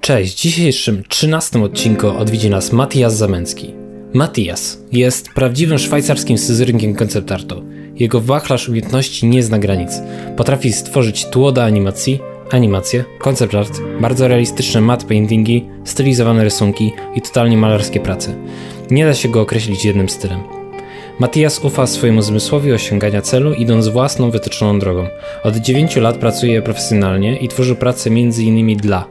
Cześć, w dzisiejszym 13 odcinku odwiedzi nas Matthias Zamęcki. Matthias jest prawdziwym szwajcarskim scyzorynkiem konceptartu. Jego wachlarz umiejętności nie zna granic. Potrafi stworzyć tło do animacji, animacje, concept art, bardzo realistyczne matte paintingi, stylizowane rysunki i totalnie malarskie prace. Nie da się go określić jednym stylem. Matthias ufa swojemu zmysłowi osiągania celu, idąc własną wytyczoną drogą. Od 9 lat pracuje profesjonalnie i tworzy pracę m.in. dla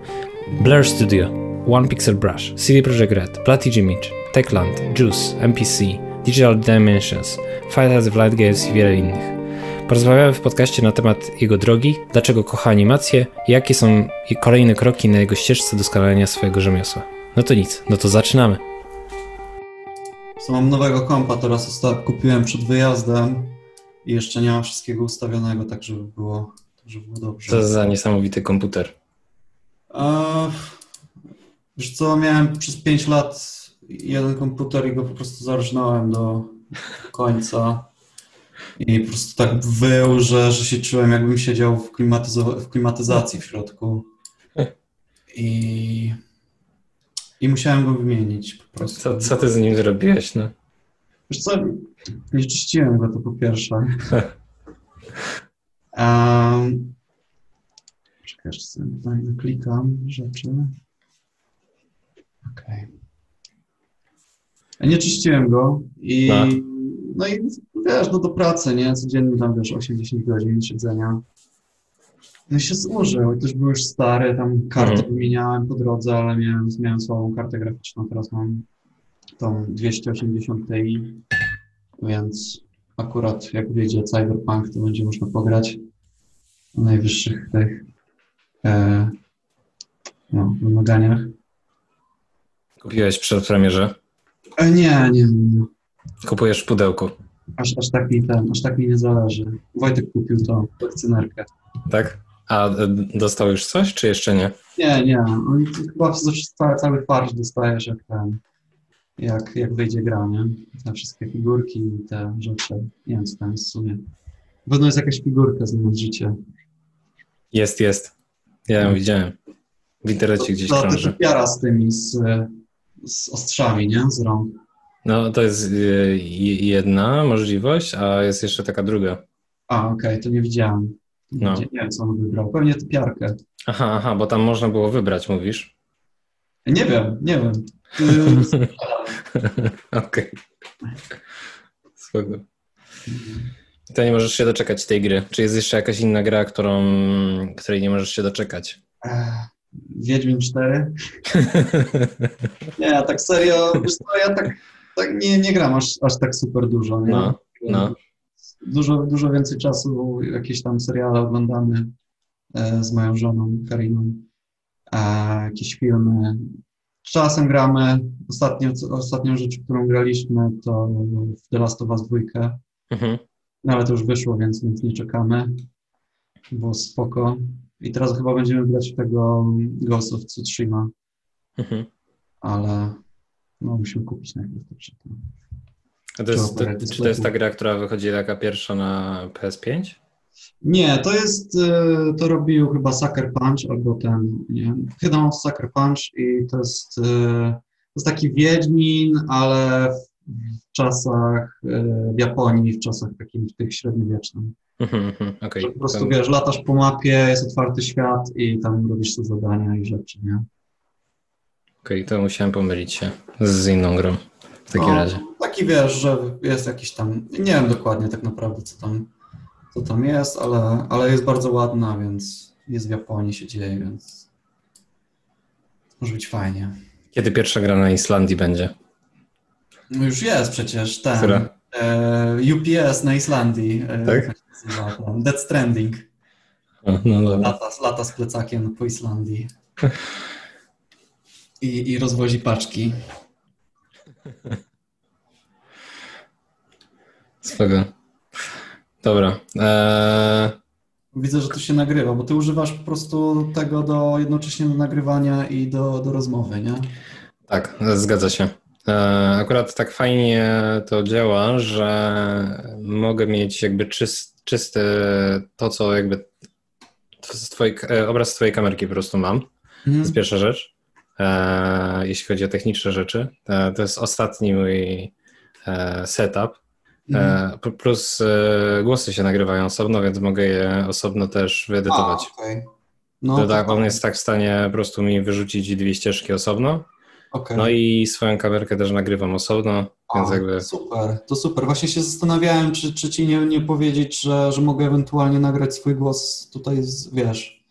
Blur Studio, One Pixel Brush, CD Projekt Red, Platige Image, Techland, Juice, MPC, Digital Dimensions, Five of Light Games i wiele innych. Porozmawiamy w podcaście na temat jego drogi, dlaczego kocha animację i jakie są kolejne kroki na jego ścieżce doskonalenia swojego rzemiosła. No to nic, no to zaczynamy. Co mam nowego kompa, teraz kupiłem przed wyjazdem i jeszcze nie mam wszystkiego ustawionego, tak żeby było, tak żeby było dobrze. Co za niesamowity komputer. Wiesz co, miałem przez 5 lat jeden komputer i go po prostu zarżnąłem do końca. I po prostu tak wył, że, że się czułem, jakbym siedział w, klimatyzo- w klimatyzacji w środku. I, I musiałem go wymienić po prostu. Co, co ty z nim zrobiłeś, no? Wiesz co, nie czyściłem go, to po pierwsze. um, sobie tutaj klikam rzeczy. Okej. Okay. Nie czyściłem go i no. no i wiesz, no do pracy, nie? Codziennie tam, wiesz, 80 godzin siedzenia. No i się zużył. I też był już stary, tam kartę mhm. wymieniałem po drodze, ale miałem, miałem słabą kartę graficzną, teraz mam tą 280 Ti, więc akurat jak wyjdzie Cyberpunk, to będzie można pograć na najwyższych tych no, wymaganiach. Kupiłeś przed premierze? E, nie, nie, nie. Kupujesz w pudełku? Aż, aż, tak mi ten, aż tak mi nie zależy. Wojtek kupił to, kolekcjonerkę. Tak? A e, dostał już coś, czy jeszcze nie? Nie, nie. On chyba cały, cały farsz dostajesz jak ten, jak, jak wyjdzie gra, nie? Te wszystkie figurki i te rzeczy. Nie wiem, co tam jest w sumie. Pewno jest jakaś figurka z życia. Jest, jest. Ja ją widziałem. W internecie gdzieś to, krąży. To piara z tymi, z, z ostrzami, nie? Z rąk. No, to jest y, jedna możliwość, a jest jeszcze taka druga. A, okej, okay, to nie widziałem. No. Nie, nie wiem, co on wybrał. Pewnie tę piarkę. Aha, aha, bo tam można było wybrać, mówisz? Nie wiem, nie wiem. Okej. Okay. To nie możesz się doczekać tej gry. Czy jest jeszcze jakaś inna gra, którą, której nie możesz się doczekać? Wiedźmin 4. nie, tak serio, wiesz co, ja tak, tak nie, nie gram aż, aż tak super dużo. Nie? No, no. Dużo, dużo więcej czasu jakieś tam seriale oglądamy e, z moją żoną Kariną, a jakieś filmy. Czasem gramy. Ostatnio, ostatnią rzecz, którą graliśmy, to w The Last of Us 2. Mhm. Ale to już wyszło, więc, więc nie czekamy. Było spoko. I teraz chyba będziemy grać tego Ghost of Tsushima. Mhm. Ale no, musimy kupić najpierw to przeczytam. A to jest, to, czy to jest ta gra, która wychodzi taka pierwsza na PS5? Nie, to jest, e, to robił chyba Sucker Punch albo ten, nie chyba Sucker Punch i to jest, e, to jest taki Wiedźmin, ale w czasach e, w Japonii, w czasach takich tych średniowiecznych. Mm -hmm, okay. Po prostu tam... wiesz, latasz po mapie, jest otwarty świat i tam robisz te zadania i rzeczy, nie? Okej, okay, to musiałem pomylić się z inną grą w takim no, razie. Taki wiesz, że jest jakiś tam, nie wiem dokładnie tak naprawdę co tam, co tam jest, ale, ale jest bardzo ładna, więc jest w Japonii, się dzieje, więc może być fajnie. Kiedy pierwsza gra na Islandii będzie? No już jest przecież ten. Która? E, UPS na Islandii. E, tak? Dead Stranding. no, no lata, lata z plecakiem po Islandii. I, i rozwozi paczki. Swego. Dobra. Eee... Widzę, że to się nagrywa, bo ty używasz po prostu tego do jednocześnie do nagrywania i do, do rozmowy, nie? Tak, zgadza się. Eee, akurat tak fajnie to działa, że mogę mieć jakby czyst, czysty to, co jakby z twojej, e, obraz z twojej kamerki po prostu mam. Mhm. To jest pierwsza rzecz. e, jeśli chodzi o techniczne rzeczy. E, to jest ostatni mój e, setup. E, p- plus e, głosy się nagrywają osobno, więc mogę je osobno też wyedytować. A, okej. No, to tak, on fajnie. jest tak w stanie po prostu mi wyrzucić dwie ścieżki osobno. Okej. No i swoją kamerkę też nagrywam osobno, więc A, jakby. Super, to super. Właśnie się zastanawiałem, czy, czy ci nie, nie powiedzieć, że, że mogę ewentualnie nagrać swój głos tutaj, z, wiesz,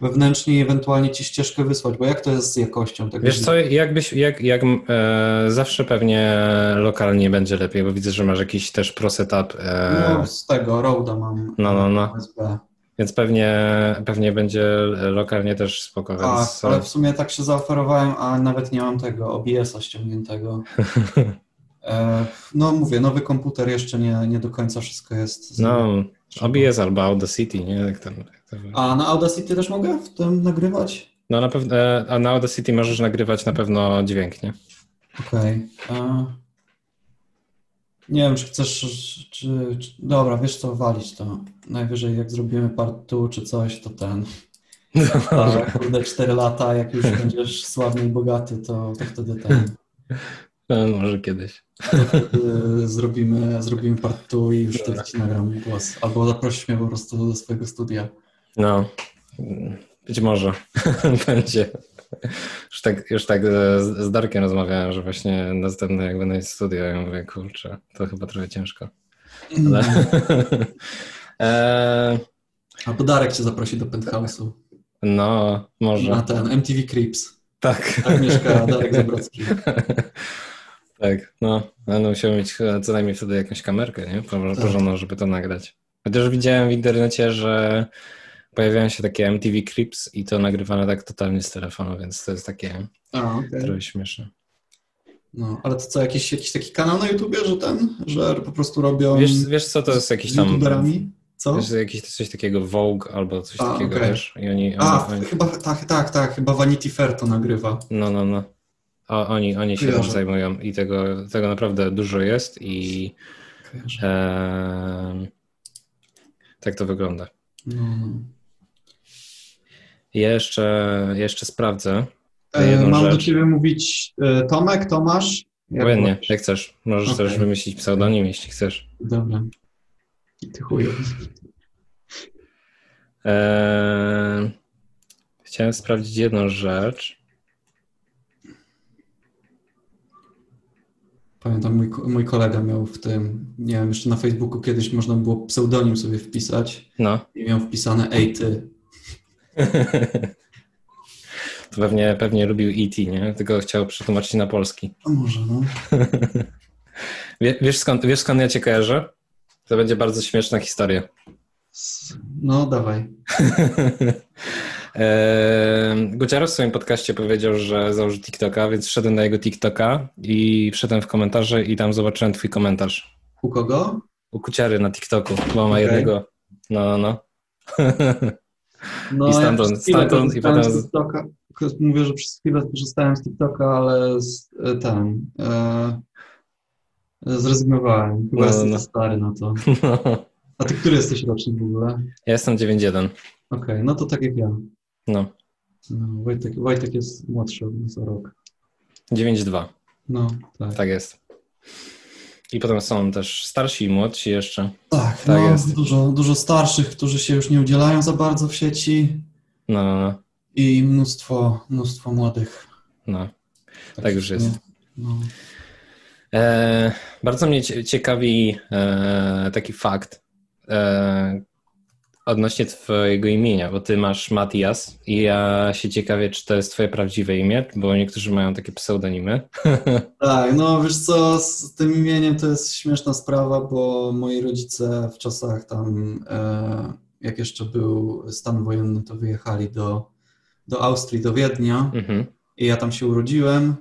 wewnętrznie i ewentualnie ci ścieżkę wysłać, bo jak to jest z jakością tego? Wiesz co, jakbyś, jak, jak e, zawsze pewnie lokalnie będzie lepiej, bo widzę, że masz jakiś też pro setup, e, No, z tego, Roda mam. No, no, no. USB. Więc pewnie, pewnie będzie lokalnie też spoko, więc ale w sumie tak się zaoferowałem, a nawet nie mam tego OBS-a ściągniętego. E, no mówię, nowy komputer jeszcze nie, nie do końca wszystko jest. no. OBS albo Audacity, nie? Jak tam, jak. A na Audacity też mogę w tym nagrywać? No na pewno, e, a na Audacity możesz nagrywać na pewno dźwięk, nie? Okej. e, Nie wiem, czy chcesz, czy, czy... Dobra, wiesz co, walić to. Najwyżej jak zrobimy part 2 czy coś, to ten. Tak, kurde, 4 lata, jak już będziesz sławny i bogaty, to, to wtedy ten. No, może kiedyś. Zrobimy, zrobimy part 2 i już wtedy ci nagram głos. Albo zaprosisz mnie po prostu do swojego studia. No, być może będzie. Już tak, już tak e, z Darkiem rozmawiałem, że właśnie następne jak będę mieć studio, ja mówię, kurczę, to chyba trochę ciężko. Ale... e, Albo Darek cię zaprosi do penthouse'u. no, może. Na ten MTV Creeps. Tak. Tak mieszka Darek Zabrocki. tak, no. Będę musiał mieć chyba co najmniej wtedy jakąś kamerkę, nie? Porządną, porządną, żeby to nagrać. Chociaż widziałem w internecie, że pojawiają się takie MTV Clips i to nagrywane tak totalnie z telefonu, więc to jest takie A, okej. trochę śmieszne. No, ale to co, jakiś, jakiś taki kanał na YouTubie, że ten, że po prostu robią Wiesz, wiesz co, to jest jakiś tam... YouTuberami? Co? Wiesz, jakiś coś takiego Vogue albo coś A, takiego, okej. wiesz? I oni... A, oni, chyba, tak, tak, tak, chyba Vanity Fair to nagrywa. no, no, no. O, oni, oni się tym zajmują i tego, tego naprawdę dużo jest i e, tak to wygląda. No, no. Jeszcze, jeszcze sprawdzę E, mam do rzecz. ciebie mówić e, Tomek, Tomasz? Jak wolisz. jak chcesz. Możesz Okej. też wymyślić pseudonim, jeśli chcesz. Dobra. Ty chuju. Eee, chciałem sprawdzić jedną rzecz. Pamiętam, mój, mój kolega miał w tym, nie wiem, jeszcze na Facebooku kiedyś można było pseudonim sobie wpisać No. i miał wpisane ej ty. To pewnie, pewnie lubił E.T., nie? Tylko chciał przetłumaczyć na polski. A może, no. Wie, wiesz, skąd, wiesz skąd ja cię kojarzę? To będzie bardzo śmieszna historia. No, dawaj. Guciaro w swoim podcaście powiedział, że założy TikToka, więc wszedłem na jego TikToka i wszedłem w komentarze i tam zobaczyłem twój komentarz. U kogo? U Kuciary na TikToku, bo ma Okej. jednego. No, no, no. No, I stamtąd- ja stamtąd i potem- z TikToka. Mówię, że przez chwilę korzystałem z TikToka, ale z, e, ten. E, zrezygnowałem. Chyba No, jestem no. za stary na to. no. A ty który jesteś rocznik w ogóle? Ja jestem 9.1. Okej, no to tak jak ja. No. No, Wojtek, Wojtek jest młodszy od nas o rok. 9.2. No, tak. Tak jest. I potem są też starsi i młodsi jeszcze. Tak, Tak no, jest. Dużo, dużo starszych, którzy się już nie udzielają za bardzo w sieci No, no, no. i mnóstwo, mnóstwo młodych. no. Tak już jest. No. E, bardzo mnie cie- ciekawi e, taki fakt e, odnośnie twojego imienia, bo ty masz Matias i ja się ciekawię, czy to jest twoje prawdziwe imię, bo niektórzy mają takie pseudonimy. Tak, no wiesz co, z tym imieniem to jest śmieszna sprawa, bo moi rodzice w czasach tam, e, jak jeszcze był stan wojenny, to wyjechali do, do Austrii, do Wiednia Mhm. i ja tam się urodziłem.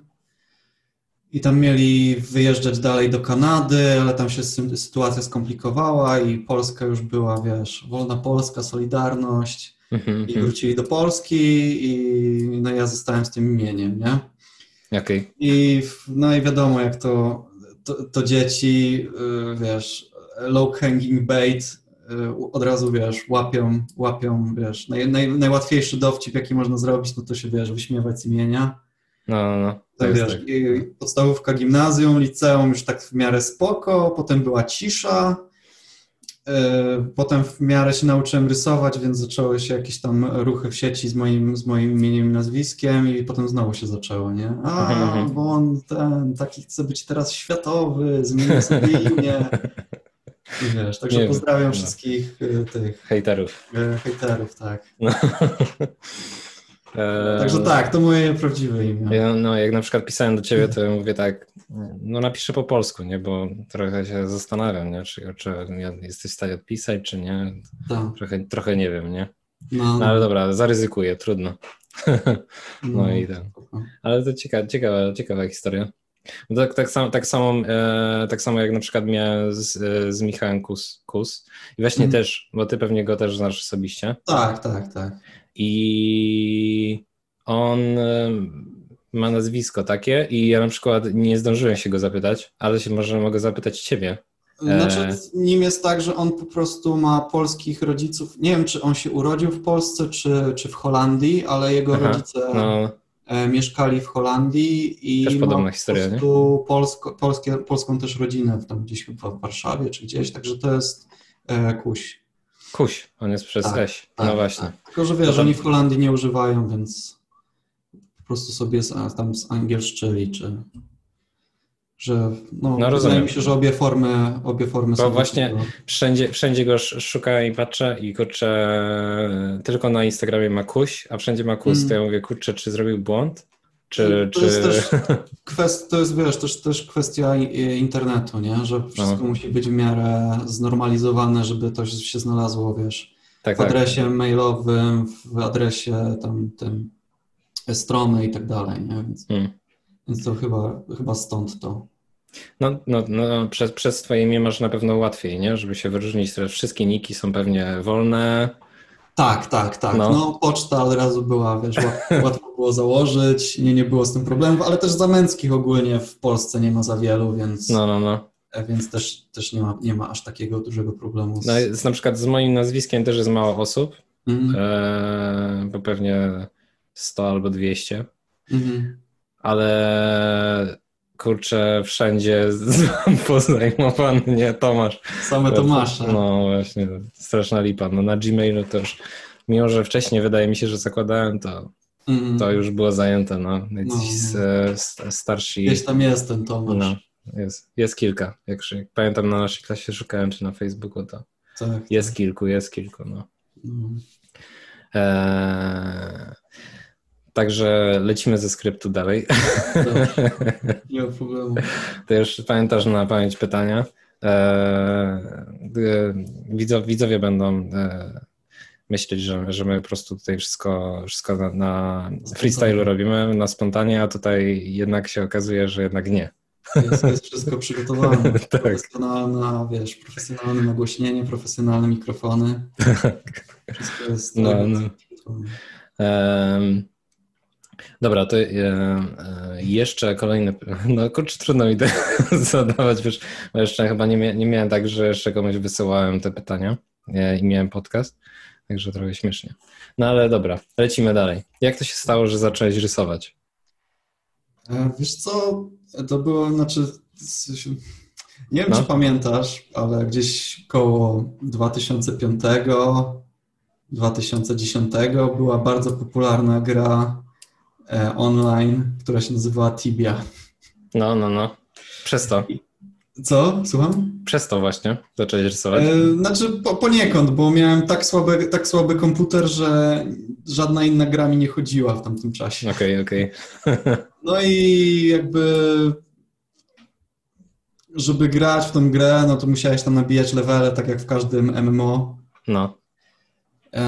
I tam mieli wyjeżdżać dalej do Kanady, ale tam się sy- sytuacja skomplikowała i Polska już była, wiesz, wolna Polska, Solidarność Mhm, i mhm. wrócili do Polski i no ja zostałem z tym imieniem, nie? Okej. I no i wiadomo, jak to, to, to dzieci, y, wiesz, low hanging bait, y, od razu, wiesz, łapią, łapią, wiesz, naj, naj, najłatwiejszy dowcip, jaki można zrobić, no to się, wiesz, wyśmiewać z imienia. No, no, no. Tak, wiesz, tak. podstawówka, gimnazjum, liceum już tak w miarę spoko, potem była cisza, e, potem w miarę się nauczyłem rysować, więc zaczęły się jakieś tam ruchy w sieci z moim, z moim imieniem i nazwiskiem i potem znowu się zaczęło, nie? A, mhm, bo on ten, taki chce być teraz światowy, zmienił sobie imię. I wiesz, także nie pozdrawiam no. wszystkich e, tych... Hejterów. E, hejterów, tak. No. Także tak, to moje prawdziwe imię. Ja, no, jak na przykład pisałem do ciebie, to mówię tak, no napiszę po polsku, nie, bo trochę się zastanawiam, nie, czy, czy jesteś w stanie odpisać, czy nie. Tak. Trochę, trochę nie wiem, nie. No, no ale dobra, zaryzykuję, trudno. no, no i tak. Ale to ciekawa, ciekawa, ciekawa historia. Tak, tak, sam, tak, samo, e, tak samo jak na przykład miałem z, z Michałem Kus, Kus. I właśnie mm. też, bo ty pewnie go też znasz osobiście. Tak, tak, tak. I on e, ma nazwisko takie i ja na przykład nie zdążyłem się go zapytać, ale się może mogę zapytać ciebie. Znaczy, e, nim jest tak, że on po prostu ma polskich rodziców. Nie wiem, czy on się urodził w Polsce, czy, czy w Holandii, ale jego Aha, rodzice no. E, mieszkali w Holandii i też podobna historia, nie? Polsko, polskie, polską też rodzinę tam gdzieś w Warszawie czy gdzieś, także to jest e, Kuś. Kuś, on jest przez tak, Eś. Tak, no właśnie. Tak. Tylko, że wiesz, oni w Holandii nie używają, więc po prostu sobie z, tam z angielszczyli, czy że no, no wydaje mi się, że obie formy, obie formy Bo są. właśnie wszędzie, wszędzie go szukałem i patrzę i kurczę, tylko na Instagramie ma kuś, a wszędzie ma kus, mm. to ja mówię, kurczę, czy zrobił błąd? Czy, to, czy... Jest też kwest, to jest, wiesz, też, też kwestia internetu, nie? że wszystko no. musi być w miarę znormalizowane, żeby to się znalazło, wiesz, tak, w tak. adresie tak. mailowym, w adresie tam tym strony i tak dalej, nie? Więc, hmm. więc to chyba, chyba stąd to. No, no, no przez, przez twoje imię masz na pewno łatwiej, nie? Żeby się wyróżnić, że wszystkie niki są pewnie wolne, tak, tak, tak. No. no. poczta od razu była, wiesz, łatwo było założyć, nie, nie było z tym problemów, ale też zamęckich ogólnie w Polsce nie ma za wielu, więc, no, no, no. E, więc też, też nie, ma, nie ma aż takiego dużego problemu. Z... No, jest, na przykład z moim nazwiskiem też jest mało osób, mm. e, bo pewnie 100 albo 200, mm. ale kurczę, wszędzie pozajmowany, nie, Tomasz. Same Tomasze. No właśnie, straszna lipa. No na Gmailu też, mimo że wcześniej wydaje mi się, że zakładałem to, mm. to już było zajęte, no. Jacyś no, no. starsi... Gdzieś tam jest ten Tomasz. No, jest, jest kilka. Jak, pamiętam na naszej klasie szukałem, czy na Facebooku, to tak, jest tak. kilku, jest kilku, no. Mm. Eee, Także lecimy ze skryptu dalej. Dobrze, nie ma problemu. To już pamiętasz na pamięć pytania. E, e, widzowie będą e, myśleć, że, że my po prostu tutaj wszystko, wszystko na, na freestylu robimy, na spontanie, a tutaj jednak się okazuje, że jednak nie. Jest, jest wszystko przygotowane. tak. Profesjonalne, wiesz, profesjonalne nagłośnienie, profesjonalne mikrofony. Tak. Wszystko jest no, no. Um, Dobra, to e, e, jeszcze kolejne. No kurczę, trudno mi to zadawać, wiesz, bo jeszcze chyba nie, nie miałem tak, że jeszcze komuś wysyłałem te pytania e, i miałem podcast, także trochę śmiesznie. No ale dobra, lecimy dalej. Jak to się stało, że zacząłeś rysować? Wiesz co, to było, znaczy, nie wiem, no. czy pamiętasz, ale gdzieś koło 2005, 2010 była bardzo popularna gra online, która się nazywała Tibia. No, no, no. Przez to. Co? Słucham? Przez to właśnie zacząłeś rysować? E, znaczy po, poniekąd, bo miałem tak słaby, tak słaby komputer, że żadna inna gra mi nie chodziła w tamtym czasie. Okej, okay, okej. Okay. no i jakby żeby grać w tą grę, no to musiałeś tam nabijać levele, tak jak w każdym MMO. No. E,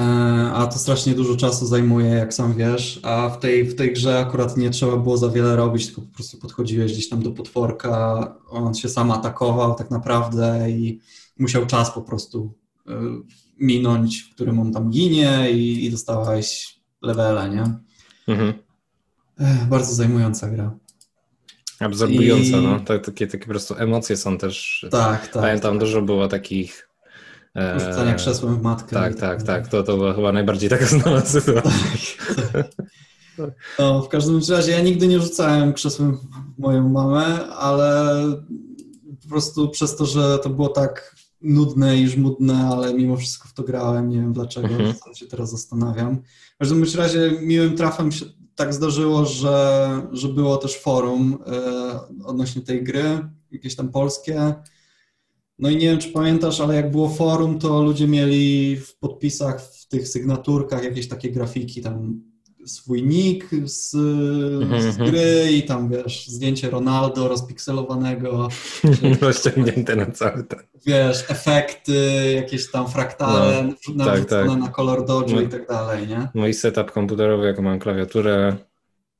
a to strasznie dużo czasu zajmuje, jak sam wiesz, a w tej, w tej grze akurat nie trzeba było za wiele robić, tylko po prostu podchodziłeś gdzieś tam do potworka, on się sam atakował tak naprawdę i musiał czas po prostu e, minąć, w którym on tam ginie i, i dostawałeś levele, nie? Mhm. E, bardzo zajmująca gra. Absorbująca, I... no. Takie, takie po prostu emocje są też. Tak, tak. Pamiętam, tak. dużo było takich Rzucania krzesłem w matkę. Tak, tak, tak. To, to była chyba najbardziej taka znana sytuacja. No, w każdym razie ja nigdy nie rzucałem krzesłem w moją mamę, ale po prostu przez to, że to było tak nudne i żmudne, ale mimo wszystko w to grałem, nie wiem dlaczego, mhm. się teraz zastanawiam. W każdym razie miłym trafem się tak zdarzyło, że, że było też forum e, odnośnie tej gry, jakieś tam polskie. No i nie wiem, czy pamiętasz, ale jak było forum, to ludzie mieli w podpisach, w tych sygnaturkach jakieś takie grafiki, tam swój nick z, z mhm. gry i tam, wiesz, zdjęcie Ronaldo rozpikselowanego. Rozciągnięte na cały ten. Wiesz, efekty, jakieś tam fraktale, no, tak, tak. na kolor Dodge no, i tak dalej, nie? Mój setup komputerowy, jaką mam klawiaturę,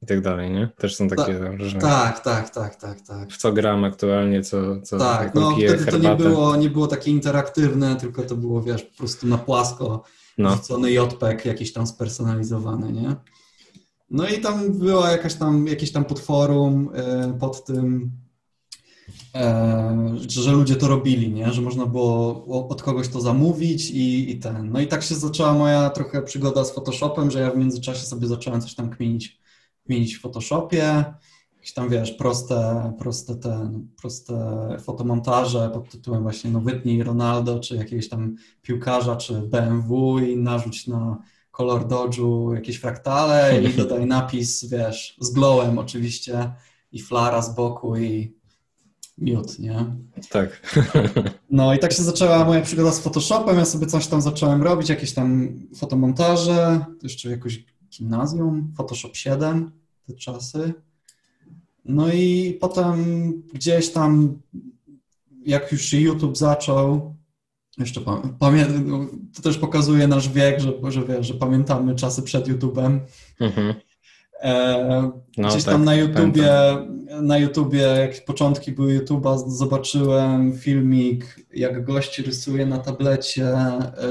i tak dalej, nie? Też są takie Ta, że Tak, tak, tak, tak, tak. W co gram aktualnie, co, co Tak, no piję wtedy herbatę. to nie było, nie było takie interaktywne, tylko to było, wiesz, po prostu na płasko no. wrzucony JPEG jakiś tam spersonalizowany, nie? No i tam była jakaś tam, jakieś tam podforum e, pod tym, e, że ludzie to robili, nie? Że można było od kogoś to zamówić i, i ten. No i tak się zaczęła moja trochę przygoda z Photoshopem, że ja w międzyczasie sobie zacząłem coś tam kminić, kminić w Photoshopie, jakieś tam, wiesz, proste, proste, ten, proste fotomontaże pod tytułem właśnie no wytnij Ronaldo, czy jakiegoś tam piłkarza, czy BMW i narzuć na kolor Dodge'u jakieś fraktale i dodaj napis, wiesz, z glowem oczywiście i flara z boku i miód, nie? Tak. No i tak się zaczęła moja przygoda z Photoshopem, ja sobie coś tam zacząłem robić, jakieś tam fotomontaże, to jeszcze jakoś gimnazjum, Photoshop 7, te czasy. No i potem gdzieś tam, jak już YouTube zaczął, jeszcze pamiętam, to też pokazuje nasz wiek, że, że, wiesz, że pamiętamy czasy przed YouTube'em. Mhm. E, no, gdzieś tak, tam na YouTubie, pamiętam. na YouTubie, jak początki były YouTube'a, zobaczyłem filmik, jak gość rysuje na tablecie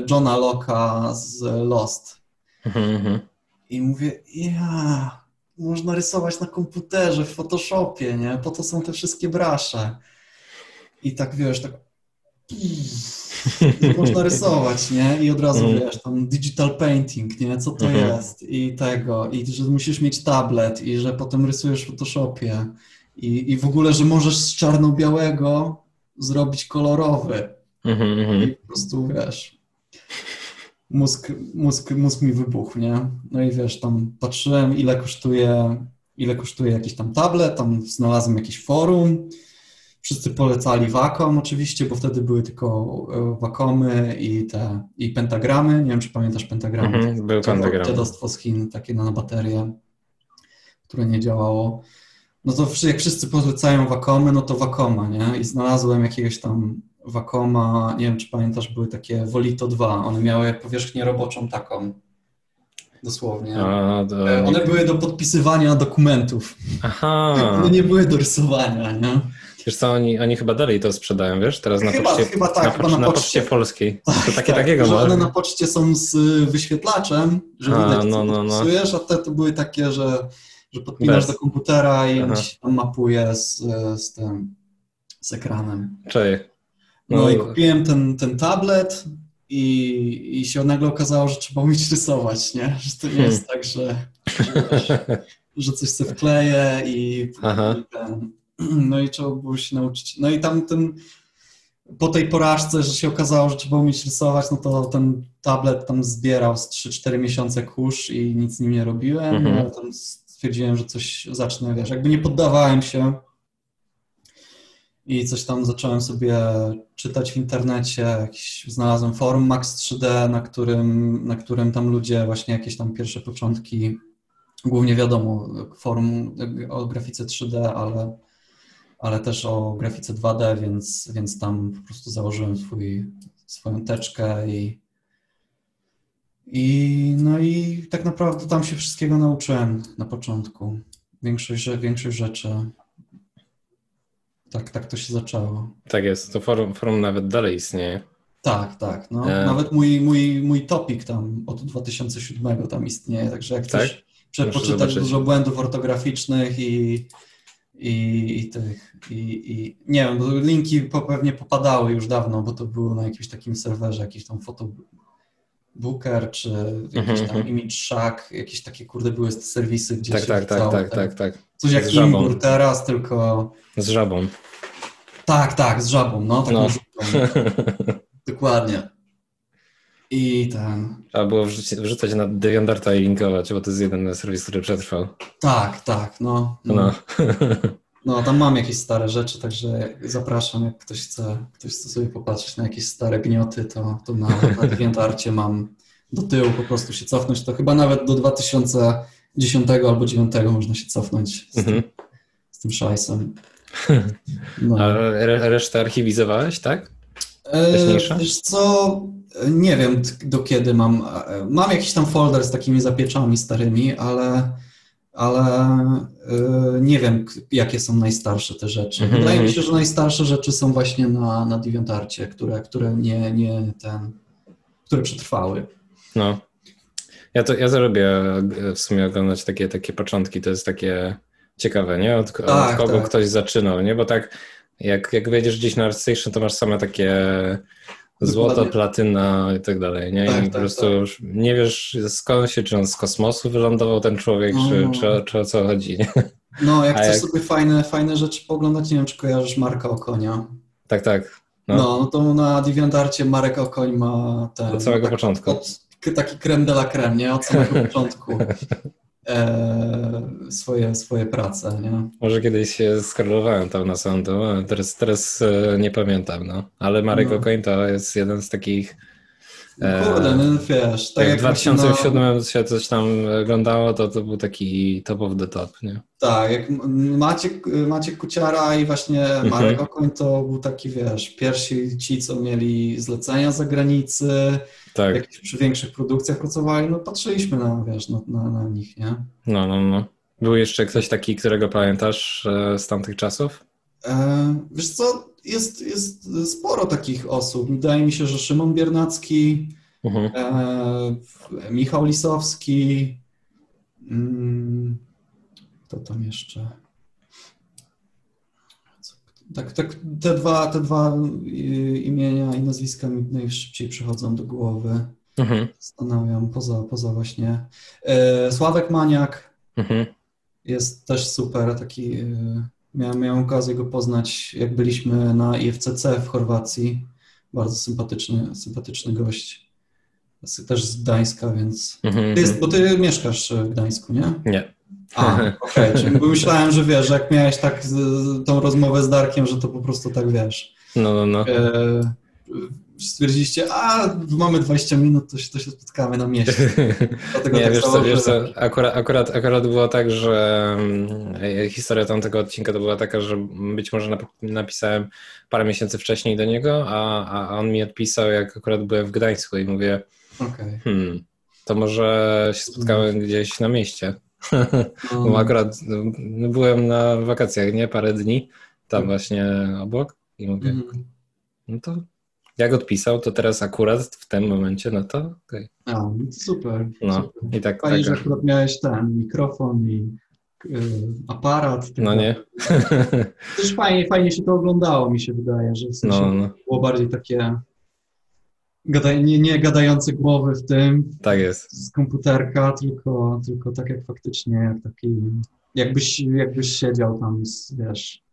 Johna Locke'a z Lost. Mhm, mhm. I mówię, ja, można rysować na komputerze, w Photoshopie, nie? Po to są te wszystkie brasze. I tak, wiesz, tak można rysować, nie? I od razu mm. wiesz, tam digital painting, nie? Co to -hmm. jest? I tego, i że musisz mieć tablet, i że potem rysujesz w Photoshopie. I, i w ogóle, że możesz z czarno-białego zrobić kolorowy. Mm -hmm. I po prostu wiesz. Mózg, mózg, mózg mi wybuchł, nie? No i wiesz, tam patrzyłem, ile kosztuje, ile kosztuje jakiś tam tablet, tam znalazłem jakieś forum Wszyscy polecali Wacom oczywiście, bo wtedy były tylko e, Wacomy i te i pentagramy. Nie wiem, czy pamiętasz pentagramy. Mhm, był pentagram. Dziadostwo z Chin, takie na baterię, które nie działało. No to jak wszyscy polecają Wacomy, no to Wacoma, nie? I znalazłem jakiegoś tam Wacoma, nie wiem, czy pamiętasz, były takie Volito 2. One miały powierzchnię roboczą taką, dosłownie. A, to... E, one były do podpisywania dokumentów. Aha. One nie były do rysowania, nie? Wiesz co, oni, oni chyba dalej to sprzedają, wiesz? Teraz na chyba, poczcie, chyba tak, na, chyba na, na poczcie, polskiej. To takie tak, takiego że one na poczcie są z wyświetlaczem, że a, widać, no, no, no. a te to były takie, że, że podpinasz Bez. do komputera i Aha. on tam mapuje z, z tym, z ekranem. Cześć. No, no i kupiłem ten, ten tablet i, i się nagle okazało, że trzeba umieć rysować, nie? Że to nie hmm. jest tak, że, że, że coś sobie wkleję i, i ten no i trzeba było się nauczyć. No i tam ten, po tej porażce, że się okazało, że trzeba umieć rysować, no to ten tablet tam zbierał z 3-4 miesiące kurz i nic z nim nie robiłem, mhm. ale tam stwierdziłem, że coś zacznę, wiesz, jakby nie poddawałem się i coś tam zacząłem sobie czytać w internecie, jakiś, znalazłem forum Max 3D, na którym, na którym tam ludzie właśnie jakieś tam pierwsze początki, głównie wiadomo, forum o grafice 3D, ale ale też o grafice 2D, więc, więc tam po prostu założyłem swój, swoją teczkę i, i no i tak naprawdę tam się wszystkiego nauczyłem na początku. Większość, większość rzeczy. Tak, tak to się zaczęło. Tak jest, to forum, forum nawet dalej istnieje. Tak, tak. No. E... Nawet mój, mój, mój topik tam od 2007 tam istnieje, także jak chcesz tak? przepoczytać dużo błędów ortograficznych i, i, i tych, i, i nie wiem, bo linki pewnie popadały już dawno, bo to było na jakimś takim serwerze, jakiś tam foto, Booker, czy jakiś Mhm, tam mhm. Image Shack, jakieś takie kurde były serwisy, gdzie Tak, się tak, tak, tak, te- tak, tak. Coś jak. Imbur teraz, tylko Z żabą. Tak, tak, z żabą, no, taką No. Dokładnie. I ten, Trzeba było wrzuci- wrzucać na DeviantArta i linkować, bo to jest jeden serwis, który przetrwał. tak, tak, no. No. No, tam mam jakieś stare rzeczy, także zapraszam, jak ktoś chce, ktoś chce sobie popatrzeć na jakieś stare gnioty, to, to na, na DeviantArcie mam do tyłu po prostu się cofnąć. To chyba nawet do 2010 albo 2009 można się cofnąć z, Mhm. tym, z tym szajsem. No. A re- resztę archiwizowałeś, tak? E, wcześniejsze? Wiesz co, nie wiem do kiedy mam. e, Mam jakiś tam folder z takimi zapieczami starymi, ale, ale e, nie wiem, jakie są najstarsze te rzeczy. Mhm, Wydaje mi się, że najstarsze rzeczy są właśnie na, na DeviantArcie, które, które nie, nie ten, które przetrwały. No. Ja to, ja e, w sumie oglądać takie, takie początki, to jest takie ciekawe, nie? Od, od Tak, kogo tak. ktoś zaczynał, nie? Bo tak jak, jak wejdziesz gdzieś na ArtStation, to masz same takie złoto, platyna i tak dalej, nie? Tak, I tak, po prostu tak. już nie wiesz skąd się, czy on z kosmosu wylądował ten człowiek, czy, No. czy, czy o co chodzi, nie? No, jak A chcesz jak- sobie fajne, fajne rzeczy pooglądać, nie wiem, czy kojarzysz Marka Okonia. Tak, tak. No, No. no to na DeviantArcie Marek Okoń ma ten... Od samego tak, początku. Od, taki creme de la creme, nie? Od samego początku e, swoje, swoje prace, nie? Może kiedyś się skrolowałem tam na sądu, teraz, teraz e, nie pamiętam, no. Ale Marek No. Okoń to jest jeden z takich Kurde, no wiesz, tak jak jak w właśnie 2007 się coś tam oglądało, to to był taki top of the top, nie? Tak, jak Maciek, Maciek Kuciara i właśnie Mhm. Marek Okoń to był taki, wiesz, pierwsi ci, co mieli zlecenia z zagranicy, Tak, jakieś przy większych produkcjach pracowali, no patrzyliśmy na, wiesz, na, na, na nich, nie? no, no, no. Był jeszcze ktoś taki, którego pamiętasz e, z tamtych czasów? E, wiesz co, jest, jest sporo takich osób. Wydaje mi się, że Szymon Biernacki, Mhm. e, Michał Lisowski, mm, kto tam jeszcze? Tak, tak, te dwa, te dwa y, imienia i nazwiska mi najszybciej przychodzą do głowy. Mhm. Zastanawiam, poza, poza właśnie. E, Sławek Maniak, Mhm. jest też super, taki y, miałem, miałem okazję go poznać, jak byliśmy na IFCC w Chorwacji. Bardzo sympatyczny, sympatyczny gość. Też z Gdańska, więc. Mhm. Ty jest, bo ty mieszkasz w Gdańsku, nie? Nie. A, okej, bo myślałem, że wiesz, że jak miałeś tak z, tą rozmowę z Darkiem, że to po prostu tak wiesz. No, no, no. E, stwierdziliście, a mamy 20 minut, to się, to się spotkamy na mieście. Dlatego Nie, tak wiesz co, wiesz co akurat, akurat, akurat było tak, że mm, historia tamtego odcinka to była taka, że być może nap- napisałem parę miesięcy wcześniej do niego, a, a on mi odpisał, jak akurat byłem w Gdańsku i mówię, Okej. hmm, to może się spotkamy gdzieś na mieście. No. Bo akurat no, byłem na wakacjach, nie? Parę dni tam właśnie obok i mówię, Mhm. no to jak odpisał, to teraz akurat w tym momencie, no to okej. A, no super. No super. i tak, Fajnie, że tak. akurat miałeś ten mikrofon i y, aparat. No nie? Też fajnie, fajnie się to oglądało, mi się wydaje, że w sensie No, no, było bardziej takie gada, nie, nie gadające głowy w tym tak jest. z komputerka, tylko, tylko tak jak faktycznie, jak taki, jakbyś, jakbyś siedział tam, wiesz,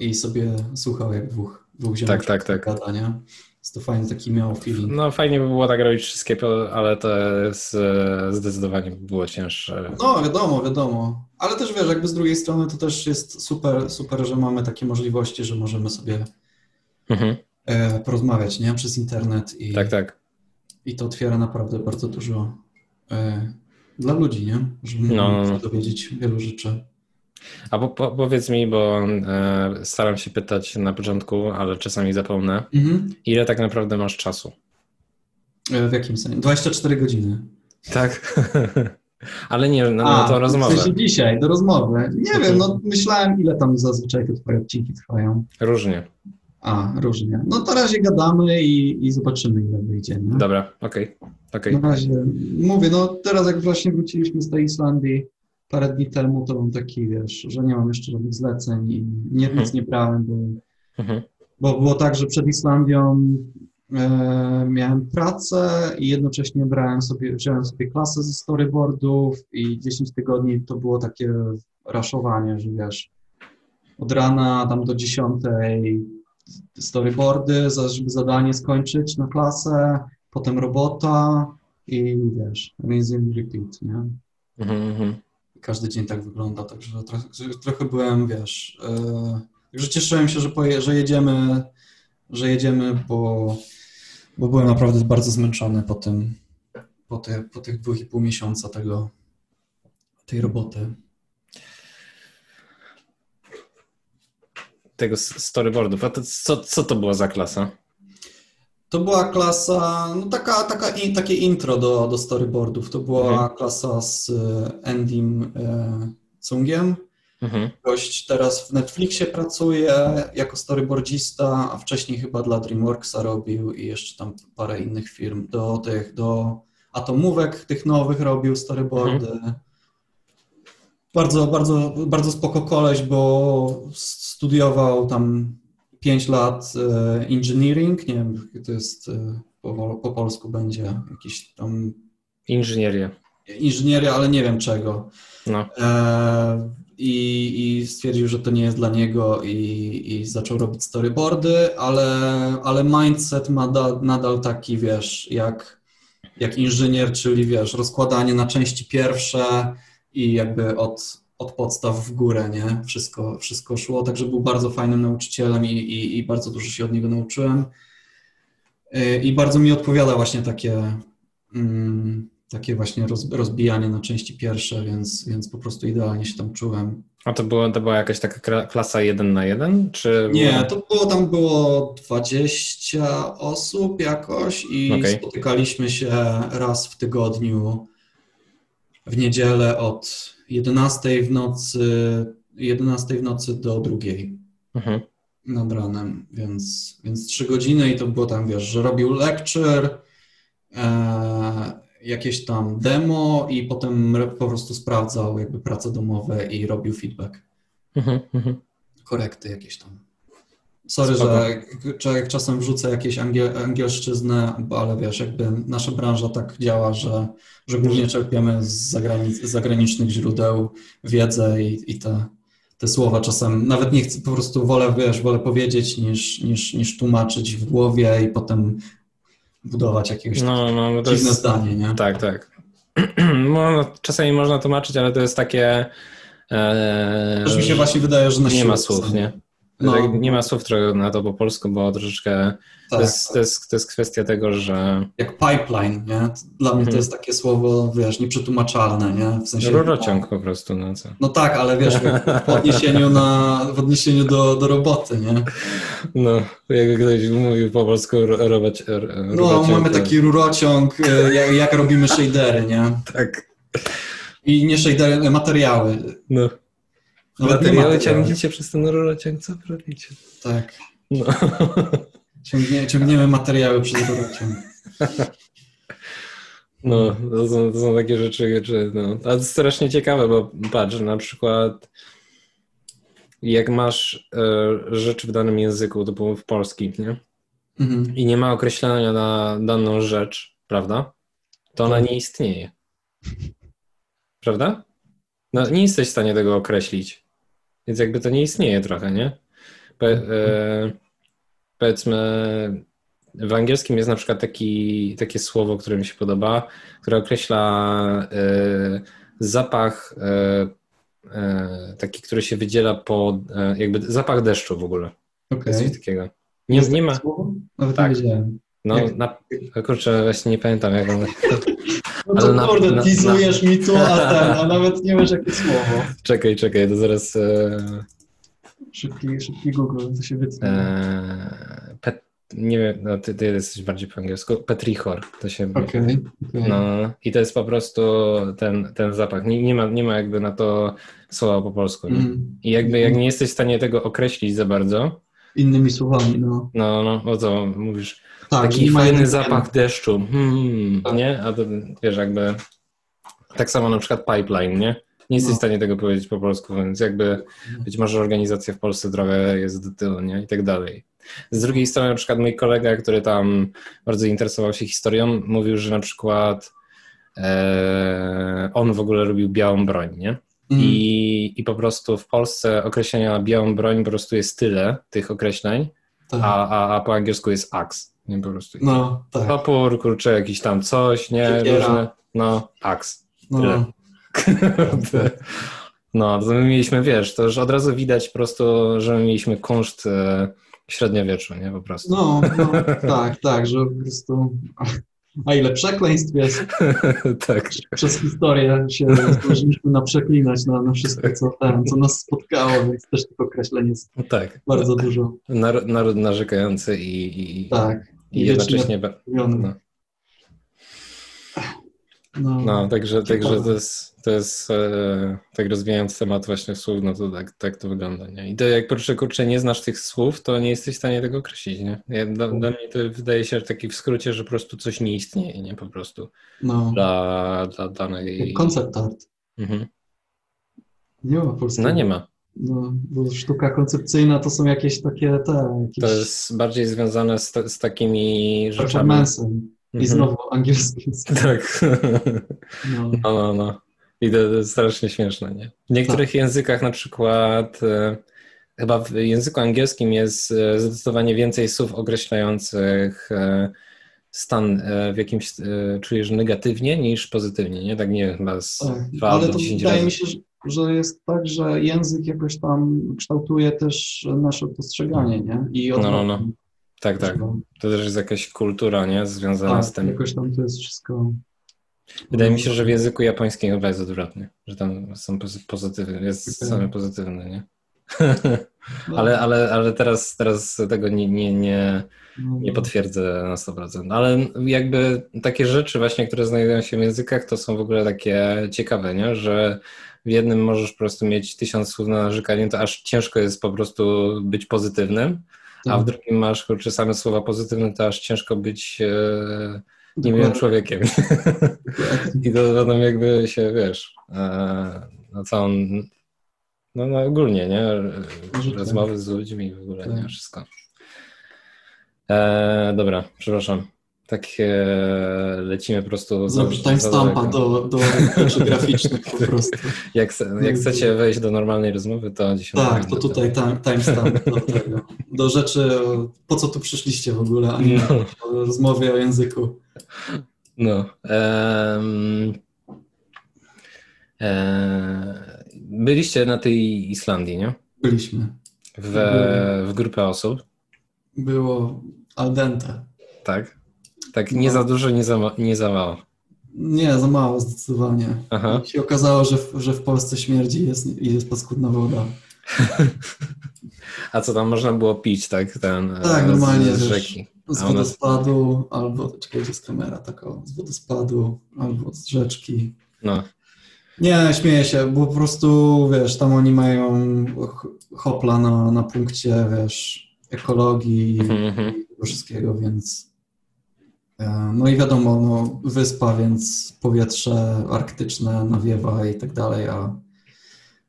i sobie słuchał jak dwóch, dwóch ziomków Tak, tak, tak. gada, nie? Jest to fajny taki miał feeling. No fajnie by było tak robić wszystkie, ale to jest e, zdecydowanie by było cięższe. No, wiadomo, wiadomo. Ale też wiesz, jakby z drugiej strony to też jest super, super, że mamy takie możliwości, że możemy sobie Mhm. e, porozmawiać, nie? Przez internet i, Tak, tak. i to otwiera naprawdę bardzo dużo e, dla ludzi, nie? Że No, no, się no. dowiedzieć wielu rzeczy. A po, po, powiedz mi, bo e, staram się pytać na początku, ale czasami zapomnę, Mhm. ile tak naprawdę masz czasu? E, w jakim sensie? 24 godziny. Tak. ale nie, no, no to w rozmowę. sensie dzisiaj, do rozmowy. Nie Mhm. wiem, no myślałem, ile tam zazwyczaj te twoje odcinki trwają. Różnie. A, różnie. No to na razie gadamy i, i zobaczymy, ile wyjdzie, nie? Dobra, okej. okej. Na razie mówię, no teraz jak właśnie wróciliśmy z tej Islandii parę dni temu, to mam taki, wiesz, że nie mam jeszcze żadnych zleceń i nie, nic Mhm. nie brałem, bo, Mhm. bo było tak, że przed Islandią e, miałem pracę i jednocześnie brałem sobie, wziąłem sobie klasę ze storyboardów i 10 tygodni to było takie raszowanie, że wiesz, od rana tam do 10 storyboardy, żeby zadanie skończyć na klasę, potem robota i wiesz, and repeat, nie? Mhm, mhm. Każdy dzień tak wygląda, także trochę, trochę byłem, wiesz, yy, także cieszyłem się, że, poje, że jedziemy, że jedziemy, bo, bo byłem naprawdę bardzo zmęczony po tym, po, te, po tych dwóch i pół miesiąca tego, tej roboty. Tego storyboardów. A to, co, co to była za klasa? To była klasa, no taka, taka in, takie intro do, do storyboardów. To była mhm. klasa z Endym e, Cungiem. Mhm. Gość teraz w Netflixie pracuje jako storyboardzista, a wcześniej chyba dla DreamWorksa robił i jeszcze tam parę innych firm. Do tych, do atomówek tych nowych robił storyboardy. Mhm. Bardzo, bardzo, bardzo spoko koleś, bo studiował tam 5 lat e, engineering, nie wiem, to jest e, po, po polsku będzie jakiś tam... Inżynieria. Inżynieria, ale nie wiem czego. No. E, i, I stwierdził, że to nie jest dla niego i, i zaczął robić storyboardy, ale, ale mindset ma da, nadal taki, wiesz, jak, jak inżynier, czyli wiesz, rozkładanie na części pierwsze i jakby od, od podstaw w górę, nie? Wszystko, wszystko szło, także był bardzo fajnym nauczycielem i, i, i bardzo dużo się od niego nauczyłem. I bardzo mi odpowiada właśnie takie, mm, takie właśnie roz, rozbijanie na części pierwsze, więc, więc po prostu idealnie się tam czułem. A to, było, to była jakaś taka klasa jeden na jeden, czy... Nie, to było, tam było 20 osób jakoś i okay. spotykaliśmy się raz w tygodniu w niedzielę od 11 w nocy, 11 w nocy do drugiej mhm. nad ranem, więc, więc 3 godziny i to było tam, wiesz, że robił lecture, e, jakieś tam demo i potem po prostu sprawdzał jakby prace domowe i robił feedback. Mhm, mhm. Korekty jakieś tam. Sorry, że, że czasem wrzucę jakieś angiel, angielszczyznę, ale wiesz, jakby nasza branża tak działa, że, że głównie czerpiemy z, zagranic, z zagranicznych źródeł wiedzę i, i te, te słowa czasem nawet nie chcę, po prostu wolę, wiesz, wolę powiedzieć niż, niż, niż tłumaczyć w głowie i potem budować jakieś no, no, no dziwne jest, zdanie, nie? Tak, tak. No, czasami można tłumaczyć, ale to jest takie... E, Też mi się właśnie wydaje, że na Nie ma słów, nie? No. Nie ma słów na to po polsku, bo troszeczkę tak, to, jest, tak. to, jest, to jest kwestia tego, że... Jak pipeline, nie? Dla mnie to mhm. jest takie słowo, wiesz, nieprzetłumaczalne, nie? W sensie... Rurociąg po prostu, no co? No tak, ale wiesz, w odniesieniu, na, w odniesieniu do, do roboty, nie? No, jak ktoś mówił po polsku robić No, mamy taki rurociąg, e, jak, jak robimy shadery, nie? Tak. I nie shadery, materiały. No. Materiały ciągniecie przez ten rurociąg, co robicie? Tak. No. Ciągnie, ciągniemy materiały przez rurociąg. No, to są, to są takie rzeczy, że no, to jest strasznie ciekawe, bo patrz, na przykład jak masz e, rzecz w danym języku, typu w polski, nie? Mhm. I nie ma określenia na daną rzecz, prawda? To ona nie istnieje. Prawda? No, nie jesteś w stanie tego określić. Więc jakby to nie istnieje trochę, nie? Po, e, powiedzmy, w angielskim jest na przykład taki, takie słowo, które mi się podoba, które określa e, zapach e, e taki, który się wydziela po, e, jakby zapach deszczu w ogóle. Okay. Coś takiego. Nie, nie ma. Nawet tak. nie wiedziałem. No, na, kurczę, właśnie nie pamiętam, jak on. No to na, kurde, teasujesz mi tu, a, ten, a nawet nie wiesz jakie słowo. Czekaj, czekaj, to zaraz... E... Szybki, szybki Google, to się wytnie. E... Pet... Nie wiem, no ty, ty jesteś bardziej po angielsku. Petrichor, to się... Okej, okay, okay. No, i to jest po prostu ten, ten zapach. Nie, nie, ma, nie ma jakby na to słowa po polsku. Nie? Mm. I jakby jak nie jesteś w stanie tego określić za bardzo... Innymi słowami, no. No, no, o co mówisz? Tak, Taki fajny zapach deszczu. Hmm, tak. Nie? A to wiesz, jakby tak samo na przykład pipeline, nie? Nie jesteś No. w stanie tego powiedzieć po polsku, więc jakby być może organizacja w Polsce trochę jest do tyłu, nie? I tak dalej. Z drugiej strony, na przykład mój kolega, który tam bardzo interesował się historią, mówił, że na przykład e, on w ogóle lubił białą broń, nie? Mm. I, I po prostu w Polsce określenia białą broń po prostu jest tyle tych określeń, tak. a, a, a po angielsku jest axe, nie po prostu. No, tak. Topór, kurczę, jakiś tam coś, nie? Siekiera. Różne, no, axe. No. No, to my mieliśmy, wiesz, to już od razu widać po prostu, że my mieliśmy kunszt e, średniowieczu, nie? Po prostu. no, no, tak, tak, że po prostu... A ile przekleństw jest tak. przez historię się zdążyliśmy naprzeklinać na, na wszystko, co, ten, co nas spotkało, więc też tych określeń jest Tak. bardzo dużo. Naród, naród narzekający i, i, Tak. I jednocześnie... No. No, No, także, także to jest, to jest e, tak rozwijając temat właśnie słów, no to tak, tak to wygląda, nie? I to jak kurczę, kurczę nie znasz tych słów, to nie jesteś w stanie tego określić, nie? Ja, dla, dla mnie to wydaje się taki w skrócie, że po prostu coś nie istnieje, nie? Po prostu no. dla, dla danej... Koncept art. Mhm. Nie ma polskiego. No nie ma. No, bo sztuka koncepcyjna to są jakieś takie te, jakieś To jest bardziej związane z, z takimi rzeczami. I Mhm. znowu angielskim. Tak. No. No, no, no. I to, to jest strasznie śmieszne, nie? W niektórych Tak. językach na przykład, e, chyba w języku angielskim jest e, zdecydowanie więcej słów określających e, stan, w jakimś czujesz negatywnie niż pozytywnie, nie? Tak nie chyba z Tak. dwa Ale albo to wydaje razy. mi się, że, że jest tak, że język jakoś tam kształtuje też nasze postrzeganie, nie? I No, no, no. Tak, tak. To też jest jakaś kultura, nie? Związana z Tak, tym. jakoś tam to jest wszystko. Wydaje mi się, że w języku japońskim chyba jest odwrotnie, że tam są pozy- pozytywne, jest Okej. same pozytywne, nie? No, Ale, ale, ale teraz, teraz tego nie, nie, nie, no, nie potwierdzę na 100%. Ale jakby takie rzeczy właśnie, które znajdują się w językach, to są w ogóle takie ciekawe, nie? Że w jednym możesz po prostu mieć tysiąc słów na narzekanie, to aż ciężko jest po prostu być pozytywnym, a w tak, drugim masz kurczę same słowa pozytywne, to aż ciężko być e, niemiłym człowiekiem. I to potem jakby się, wiesz, e, na całą, no, no ogólnie, nie? Życie. Rozmowy z ludźmi w ogóle, nie? Tak. Wszystko. E, dobra, przepraszam. Tak e, lecimy po prostu za- Zrobić za timestampa do, do rzeczy graficznych po prostu. Jak, jak chcecie wejść do normalnej rozmowy, to 10 Tak, to tutaj time, timestamp do tego. Do rzeczy, po co tu przyszliście w ogóle, a nie No. o rozmowie o języku. No. em, e, byliście na tej Islandii, nie? Byliśmy. W, w grupę osób, Było al dente. tak? Tak, nie No. za dużo, nie za, ma- nie za mało. Nie, za mało zdecydowanie. Aha. I się okazało, że w, że w Polsce śmierdzi i jest, i jest paskudna woda. A co tam można było pić, tak? Ten, Tak, e, normalnie, z, rzeki. Z A u nas- wodospadu, albo, czekaj, gdzie jest kamera, tak o, z wodospadu, albo z rzeczki. No, Nie, śmieję się, bo po prostu, wiesz, tam oni mają hopla na, na punkcie, wiesz, ekologii Mhm, mhm. i tego wszystkiego, więc no i wiadomo, no, wyspa, więc powietrze arktyczne nawiewa i tak dalej, a,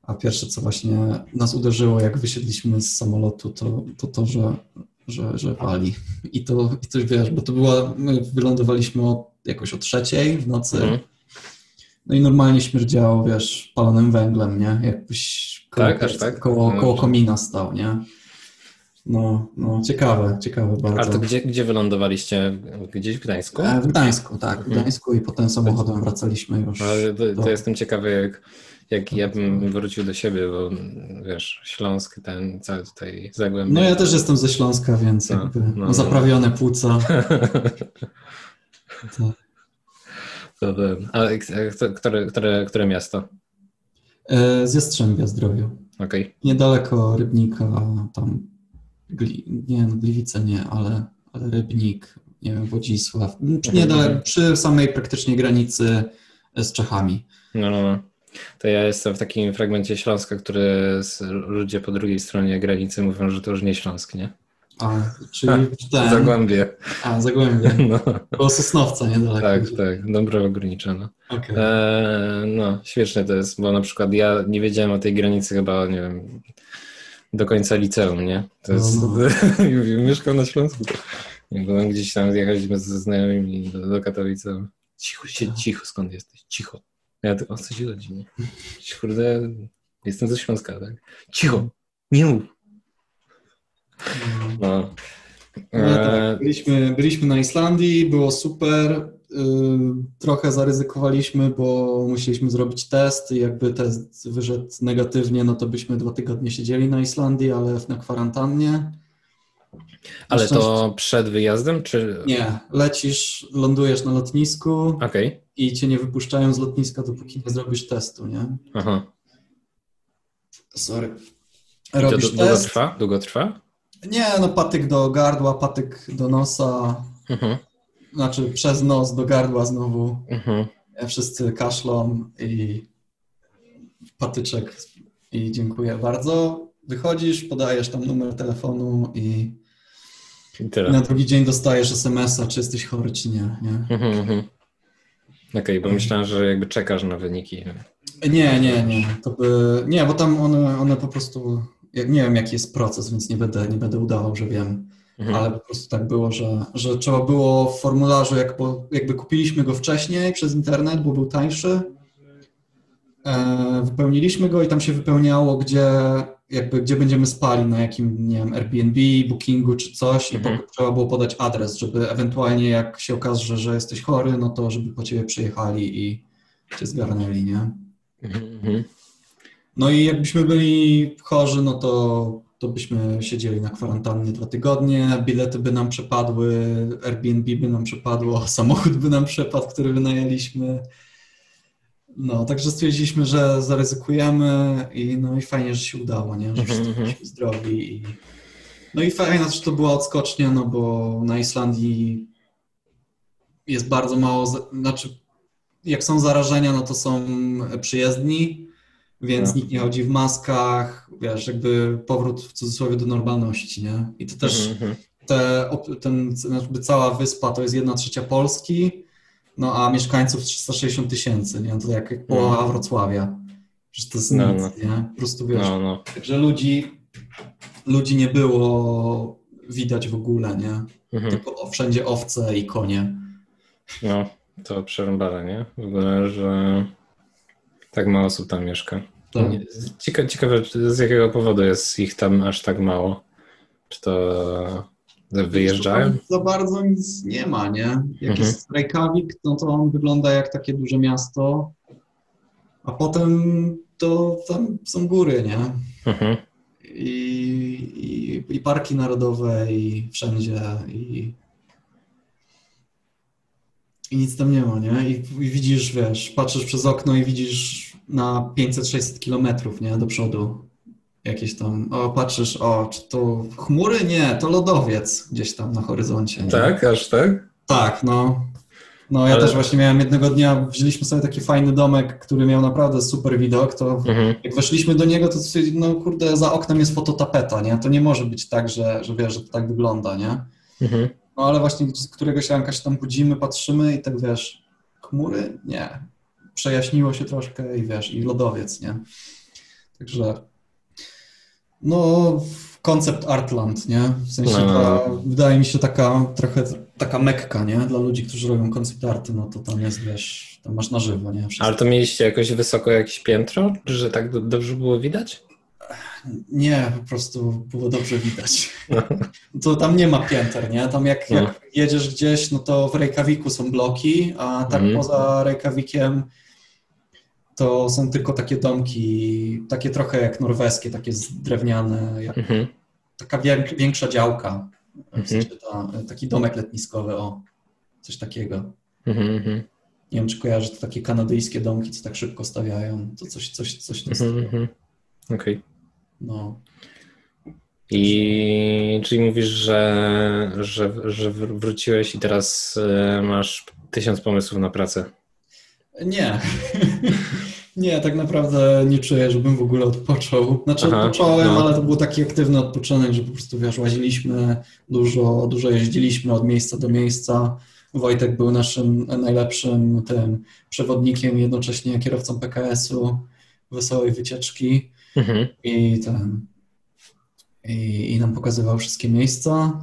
a pierwsze, co właśnie nas uderzyło, jak wysiedliśmy z samolotu, to to, to że, że, że wali. I to, i to, wiesz, bo to była, my wylądowaliśmy o, jakoś o trzeciej w nocy, Mhm. no i normalnie śmierdziało, wiesz, palonym węglem, nie? Jakbyś koło, Tak, aż tak? koło, koło komina stał, nie? No, no, ciekawe, ciekawe bardzo. Ale to gdzie, gdzie wylądowaliście? Gdzieś w Gdańsku? E, W Gdańsku, tak, w Mhm. Gdańsku i potem samochodem wracaliśmy już. Ale to, to do- jestem ciekawy, jak, jak ja bym wrócił do siebie, bo wiesz, Śląsk, ten cały tutaj zagłębie. No ja też jestem ze Śląska, więc No, jakby no, no. zaprawione płuca. To, to, to, ale które, które, które miasto? e, z Jastrzębia Zdrowiu. Okej. Niedaleko Rybnika, tam, Gli, nie, no Gliwice nie, ale, ale Rybnik, nie wiem, Wodzisław, przy, Mhm. niedaleko, przy samej praktycznie granicy z Czechami. No, no, no. To ja jestem w takim fragmencie Śląska, który z, ludzie po drugiej stronie granicy mówią, że to już nie Śląsk, nie? A, czyli ten... Zagłębie. A, Zagłębie. No. Koło Sosnowca niedaleko. Tak, tak, Dąbrowa Górnicza. No. Okay. Eee, no, śmieszne to jest, bo na przykład ja nie wiedziałem o tej granicy chyba, nie wiem, do końca liceum, nie? To jest, No, no. mieszkam na Śląsku. Bo gdzieś tam zjechaliśmy ze znajomymi do, do Katowic. Cicho, siedź cicho, skąd jesteś? Cicho. Ja o co ci chodzi, nie? Kurde, jestem ze Śląska, tak? Cicho, nie mów. No. No tak, byliśmy, byliśmy na Islandii, było super. Yy, trochę zaryzykowaliśmy, bo musieliśmy zrobić test i jakby test wyszedł negatywnie, no to byśmy dwa tygodnie siedzieli na Islandii, ale na kwarantannie. Ale to przed wyjazdem, czy... Nie, lecisz, lądujesz na lotnisku okay. i cię nie wypuszczają z lotniska, dopóki nie zrobisz testu, nie? Aha. Sorry. Robisz to długo trwa? Długo trwa? Nie, no patyk do gardła, patyk do nosa, mhm. Znaczy przez nos do gardła znowu. Mhm. Wszyscy kaszlą i patyczek i dziękuję bardzo. Wychodzisz, podajesz tam numer telefonu i, na drugi dzień dostajesz SMS-a, czy jesteś chory, czy nie. nie? Mhm, mhm. Okej, okay, bo myślałem, że jakby czekasz na wyniki. Nie, nie, nie. To by, nie, bo tam one, one po prostu nie wiem, jaki jest proces, więc nie będę, nie będę udawał, że wiem, mhm. ale po prostu tak było, że, że trzeba było w formularzu, jak, jakby kupiliśmy go wcześniej przez internet, bo był tańszy, e, wypełniliśmy go i tam się wypełniało, gdzie, jakby, gdzie będziemy spali, na jakim, nie wiem, Airbnb, Bookingu czy coś mhm. i trzeba było podać adres, żeby ewentualnie jak się okaże, że jesteś chory, no to żeby po ciebie przyjechali i cię zgarnęli, nie? Mhm. No i jakbyśmy byli chorzy, no to, to byśmy siedzieli na kwarantannie dwa tygodnie, bilety by nam przepadły, Airbnb by nam przepadło, samochód by nam przepadł, który wynajęliśmy. No, także stwierdziliśmy, że zaryzykujemy i no i fajnie, że się udało, nie? Że wszyscy Mhm, byliśmy zdrowi. I... No i fajnie, że to była odskocznia, no bo na Islandii jest bardzo mało, znaczy jak są zarażenia, no to są przyjezdni, więc No. nikt nie chodzi w maskach, wiesz, jakby powrót w cudzysłowie do normalności, nie? I to też Mhm, te, op- ten, jakby cała wyspa to jest jedna trzecia Polski, no a mieszkańców 360 tysięcy, nie? To jak, jak połowa Wrocławia. Że to jest No, nic, no. nie? Po prostu wiesz, No, no. także ludzi, ludzi nie było widać w ogóle, nie? Mhm. Tylko wszędzie owce i konie. No, to przerąbane, nie? W ogóle, że tak mało osób tam mieszka. Tak. Nie- Cieka, ciekawe, z jakiego powodu jest ich tam aż tak mało. Czy to wyjeżdżają? Za bardzo nic nie ma, nie? Jak Mhm. jest Reykjavik, no to on wygląda jak takie duże miasto, a potem to tam są góry, nie? Mhm. I, i, i parki narodowe i wszędzie i, i nic tam nie ma, nie? I, I widzisz, wiesz, patrzysz przez okno i widzisz na 500-600 kilometrów, nie? Do przodu jakieś tam, o patrzysz, o, czy to chmury? Nie, to lodowiec gdzieś tam na horyzoncie. Nie? Tak, aż tak? Tak, no. No ja Ale- też właśnie miałem jednego dnia, wzięliśmy sobie taki fajny domek, który miał naprawdę super widok, to Mhm. jak weszliśmy do niego, to no kurde, za oknem jest fototapeta, nie? To nie może być tak, że, że wiesz, że to tak wygląda, nie? Mhm. No ale właśnie z któregoś ranka się tam budzimy, patrzymy i tak wiesz, chmury? Nie. Przejaśniło się troszkę i wiesz, i lodowiec, nie? Także no koncept Artland, nie? W sensie No. ta, wydaje mi się taka trochę taka mekka, nie? Dla ludzi, którzy robią koncept arty, no to tam jest, wiesz, tam masz na żywo, nie? Wszystko. Ale to mieliście jakoś wysoko jakieś piętro, że tak do- dobrze było widać? Nie, po prostu było dobrze widać. To tam nie ma pięter, nie? Tam jak, No. jak jedziesz gdzieś, no to w Reykjaviku są bloki, a tak Mhm. poza Reykjavikiem to są tylko takie domki, takie trochę jak norweskie, takie drewniane, jak, Mhm. taka większa działka, w Mhm. sensie ta, taki domek letniskowy, o, coś takiego. Nie wiem, czy kojarzysz to takie kanadyjskie domki, co tak szybko stawiają, to coś, coś, coś tym Mhm. stylu. No. I czyli mówisz, że, że, że wr- wróciłeś i teraz e, masz tysiąc pomysłów na pracę. Nie. Nie, tak naprawdę nie czuję, żebym w ogóle odpoczął. Znaczy Aha, odpocząłem, no. ale to był taki aktywny odpoczynek, że po prostu wiesz, łaziliśmy, dużo, dużo jeździliśmy od miejsca do miejsca. Wojtek był naszym najlepszym tym przewodnikiem, jednocześnie kierowcą PKS-u wesołej wycieczki Mhm. i ten i, i nam pokazywał wszystkie miejsca.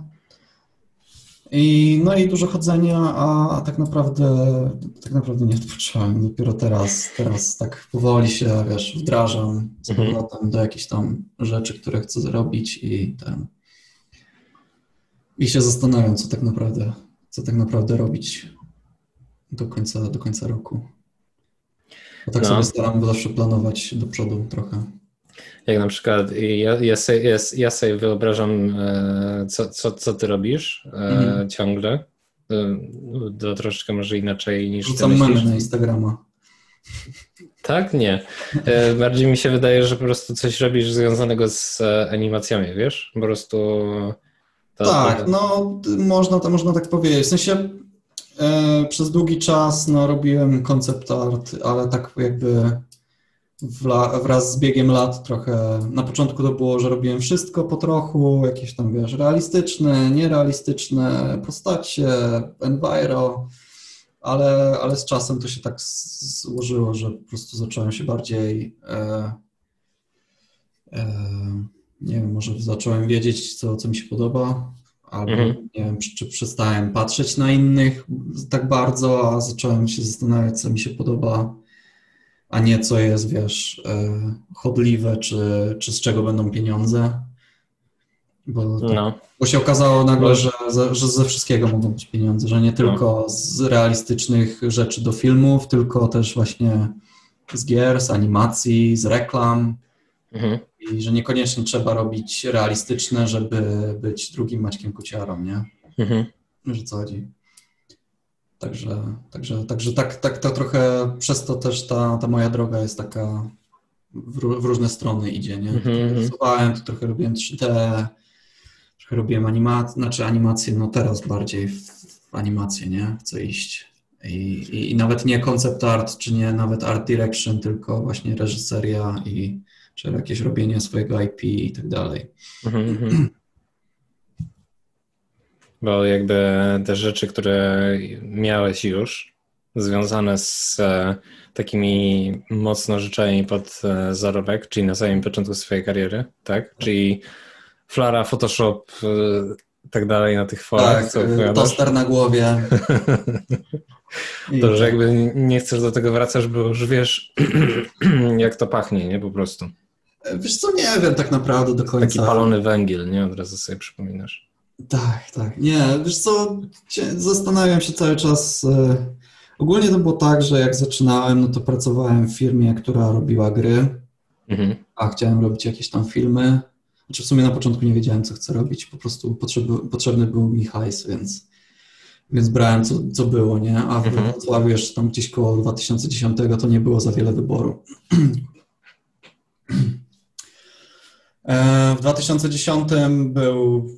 I, no i dużo chodzenia, a, a tak naprawdę tak naprawdę nie odpocząłem. Dopiero teraz, teraz tak powoli się, wiesz, wdrażam z Mhm. powrotem do jakichś tam rzeczy, które chcę zrobić i ten i się zastanawiam, co tak naprawdę, co tak naprawdę robić do końca, do końca roku. Bo tak No. sobie staram zawsze planować do przodu trochę. Jak na przykład ja, ja, sobie, ja, ja sobie wyobrażam, e, co, co, co ty robisz e, Mhm. ciągle. E, To troszeczkę może inaczej niż ty Rzucam myślisz. memy na Instagrama. Tak? Nie. Bardziej mi się wydaje, że po prostu coś robisz związanego z animacjami, wiesz? Po prostu... To, Tak, to, no można, to można tak powiedzieć. W sensie e, przez długi czas no, robiłem koncept art, ale tak jakby wraz z biegiem lat trochę, na początku to było, że robiłem wszystko po trochu, jakieś tam, wiesz, realistyczne, nierealistyczne postacie, enviro, ale, ale z czasem to się tak złożyło, że po prostu zacząłem się bardziej e, e, nie wiem, może zacząłem wiedzieć, co, co mi się podoba, albo Mhm. nie wiem, czy, czy przestałem patrzeć na innych tak bardzo, a zacząłem się zastanawiać, co mi się podoba, a nie co jest, wiesz, e, chodliwe, czy, czy z czego będą pieniądze. Bo, to, no. bo się okazało nagle, że, ze- że ze wszystkiego mogą być pieniądze, że nie tylko z realistycznych rzeczy do filmów, tylko też właśnie z gier, z animacji, z reklam. Mhm. I że niekoniecznie trzeba robić realistyczne, żeby być drugim Maćkiem Kuciarą, nie? Mhm. O co chodzi. Także, także, także tak, tak to trochę przez to też ta, ta moja droga jest taka w, w różne strony idzie, nie? Mhm, Trochę rysowałem, to trochę robiłem 3D, trochę robiłem animację, znaczy animację, no teraz bardziej w, w animację, nie? Chcę iść. I, i, I nawet nie concept art, czy nie nawet art direction, tylko właśnie reżyseria i czy jakieś robienie swojego IP i tak dalej. Mhm, mhm. Bo jakby te rzeczy, które miałeś już, związane z e, takimi mocno rzeczami pod e, zarobek, czyli na samym początku swojej kariery, tak? Czyli Flara, Photoshop, e, tak dalej na tych forach, co y, opowiadasz. toster na głowie. To, że tak. jakby nie chcesz do tego wracać, bo już wiesz, jak to pachnie, nie? Po prostu. Wiesz co, nie wiem tak naprawdę do końca. Taki palony węgiel, nie? Od razu sobie przypominasz. Tak, tak. Nie, wiesz co, zastanawiam się cały czas. e, Ogólnie to było tak, że jak zaczynałem, no to pracowałem w firmie, która robiła gry, Mhm. a chciałem robić jakieś tam filmy. Znaczy w sumie na początku nie wiedziałem, co chcę robić, po prostu potrzeby, potrzebny był mi hajs, więc, więc brałem co, co było, nie? A w Mhm. Wrocławiu jeszcze tam gdzieś koło 2010 to nie było za wiele wyboru. E, W 2010 był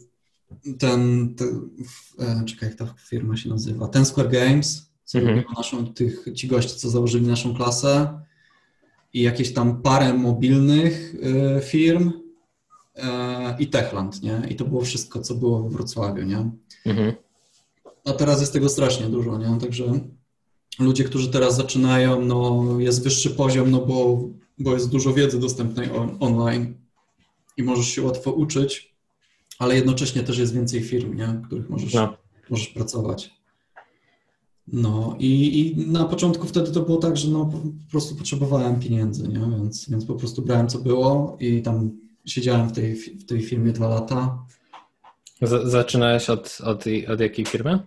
ten, ten e, czekaj, jak ta firma się nazywa, Ten Square Games, co Mhm. naszą, tych, ci goście, co założyli naszą klasę i jakieś tam parę mobilnych e, firm e, i Techland, nie? I to było wszystko, co było we Wrocławiu, nie? Mhm. A teraz jest tego strasznie dużo, nie? Także ludzie, którzy teraz zaczynają, no jest wyższy poziom, no bo, bo jest dużo wiedzy dostępnej on, online i możesz się łatwo uczyć, ale jednocześnie też jest więcej firm, nie? W których możesz, No. możesz pracować. No i, i na początku wtedy to było tak, że no po prostu potrzebowałem pieniędzy, nie? Więc, więc po prostu brałem co było i tam siedziałem w tej, w tej firmie dwa lata. Z- zaczynałeś od, od, od jakiej firmy?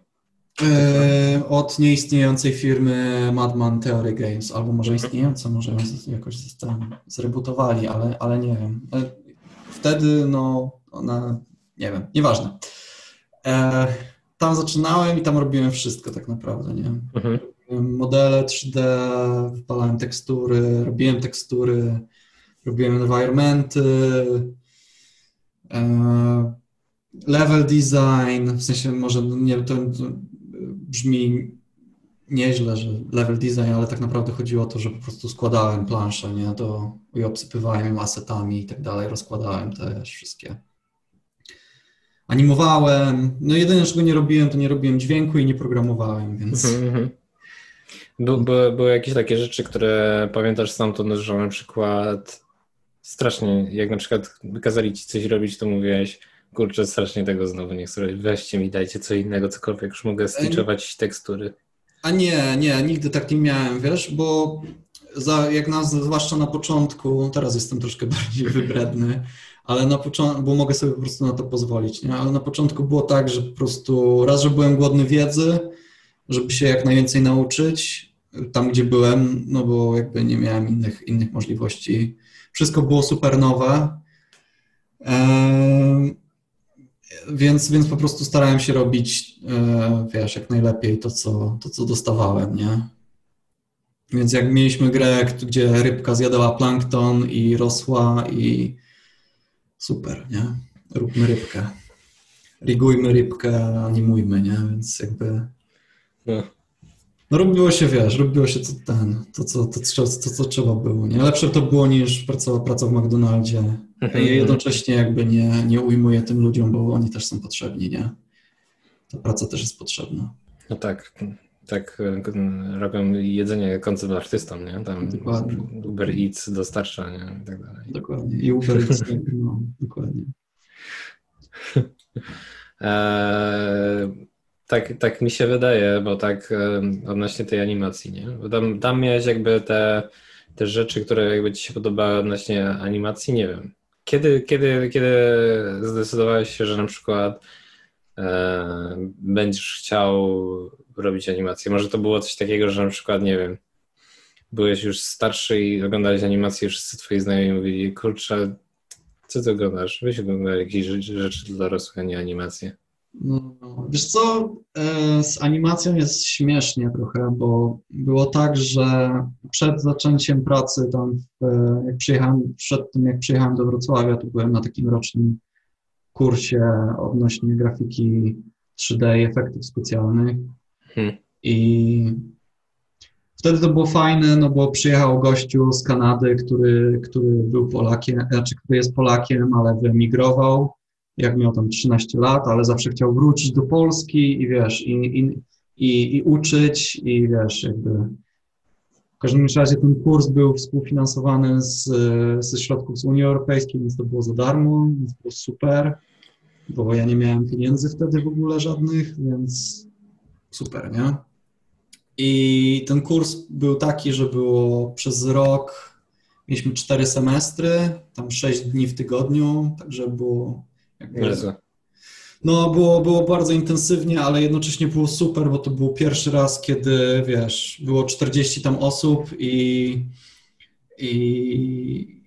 E, od nieistniejącej firmy Madman Theory Games, albo może istniejąca, może ją jakoś tam zrebutowali, ale, ale nie wiem. E, Wtedy, no, ona, nie wiem, nieważne. E, tam zaczynałem i tam robiłem wszystko tak naprawdę, nie? Mhm. Modele 3D, wypalałem tekstury, robiłem tekstury, robiłem environmenty, e, level design, w sensie może nie to, to brzmi nieźle, że level design, ale tak naprawdę chodziło o to, że po prostu składałem planszę, nie, to i obsypywałem ją asetami i tak dalej, rozkładałem też wszystkie. Animowałem, no jedyne, czego nie robiłem, to nie robiłem dźwięku i nie programowałem, więc... Mm-hmm. By, by, były jakieś takie rzeczy, które pamiętasz stamtąd, że na przykład strasznie, jak na przykład kazali ci coś robić, to mówiłeś, kurczę, strasznie tego znowu nie chcę robić, weźcie mi, dajcie co innego, cokolwiek, już mogę stitchować tekstury. A nie, nie, nigdy tak nie miałem, wiesz, bo za, jak nas, zwłaszcza na początku, teraz jestem troszkę bardziej wybredny, ale na początku, bo mogę sobie po prostu na to pozwolić, nie? ale na początku było tak, że po prostu raz, że byłem głodny wiedzy, żeby się jak najwięcej nauczyć tam, gdzie byłem, no bo jakby nie miałem innych, innych możliwości. Wszystko było super nowe. Więc, więc po prostu starałem się robić, e, wiesz, jak najlepiej to co, to, co dostawałem, nie? Więc jak mieliśmy grę, gdzie rybka zjadała plankton i rosła i super, nie? Róbmy rybkę. Rigujmy rybkę, animujmy, nie? Więc jakby... No. no robiło się, wiesz, robiło się to ten, to co, to, to, to, co trzeba było, nie? Lepsze to było niż praca, praca w McDonaldzie. Mhm. I jednocześnie jakby nie, nie ujmuję tym ludziom, bo oni też są potrzebni, nie? Ta praca też jest potrzebna. No tak, tak e, robią jedzenie koncept artystom, nie? Tam dokładnie. Uber Eats dostarcza, nie? I tak dalej. Dokładnie. I Uber Eats, no, dokładnie. Eee, tak, tak mi się wydaje, bo tak e, odnośnie tej animacji, nie? Bo tam, tam miałeś jakby te, te rzeczy, które jakby ci się podobały odnośnie animacji, nie wiem. Kiedy, kiedy, kiedy zdecydowałeś się, że na przykład e, będziesz chciał robić animację? Może to było coś takiego, że na przykład, nie wiem, byłeś już starszy i oglądałeś animację, wszyscy twoi znajomi mówili, kurczę, co ty oglądasz? Weź oglądaj jakieś rzeczy dla dorosłych, a nie animacje. No, wiesz co, e, z animacją jest śmiesznie trochę, bo było tak, że przed zaczęciem pracy tam, w, jak przyjechałem, przed tym jak przyjechałem do Wrocławia, to byłem na takim rocznym kursie odnośnie grafiki 3D i efektów specjalnych. Hmm. I wtedy to było fajne, no bo przyjechał gościu z Kanady, który, który był Polakiem, znaczy który jest Polakiem, ale wyemigrował jak miał tam 13 lat, ale zawsze chciał wrócić do Polski i wiesz, i, i, i, i uczyć, i wiesz, jakby. W każdym razie ten kurs był współfinansowany z, ze środków z Unii Europejskiej, więc to było za darmo, więc było super, bo ja nie miałem pieniędzy wtedy w ogóle żadnych, więc super, nie? I ten kurs był taki, że było przez rok, mieliśmy cztery semestry, tam sześć dni w tygodniu, także było jakby, no, było, było bardzo intensywnie, ale jednocześnie było super, bo to był pierwszy raz, kiedy, wiesz, było 40 tam osób i, i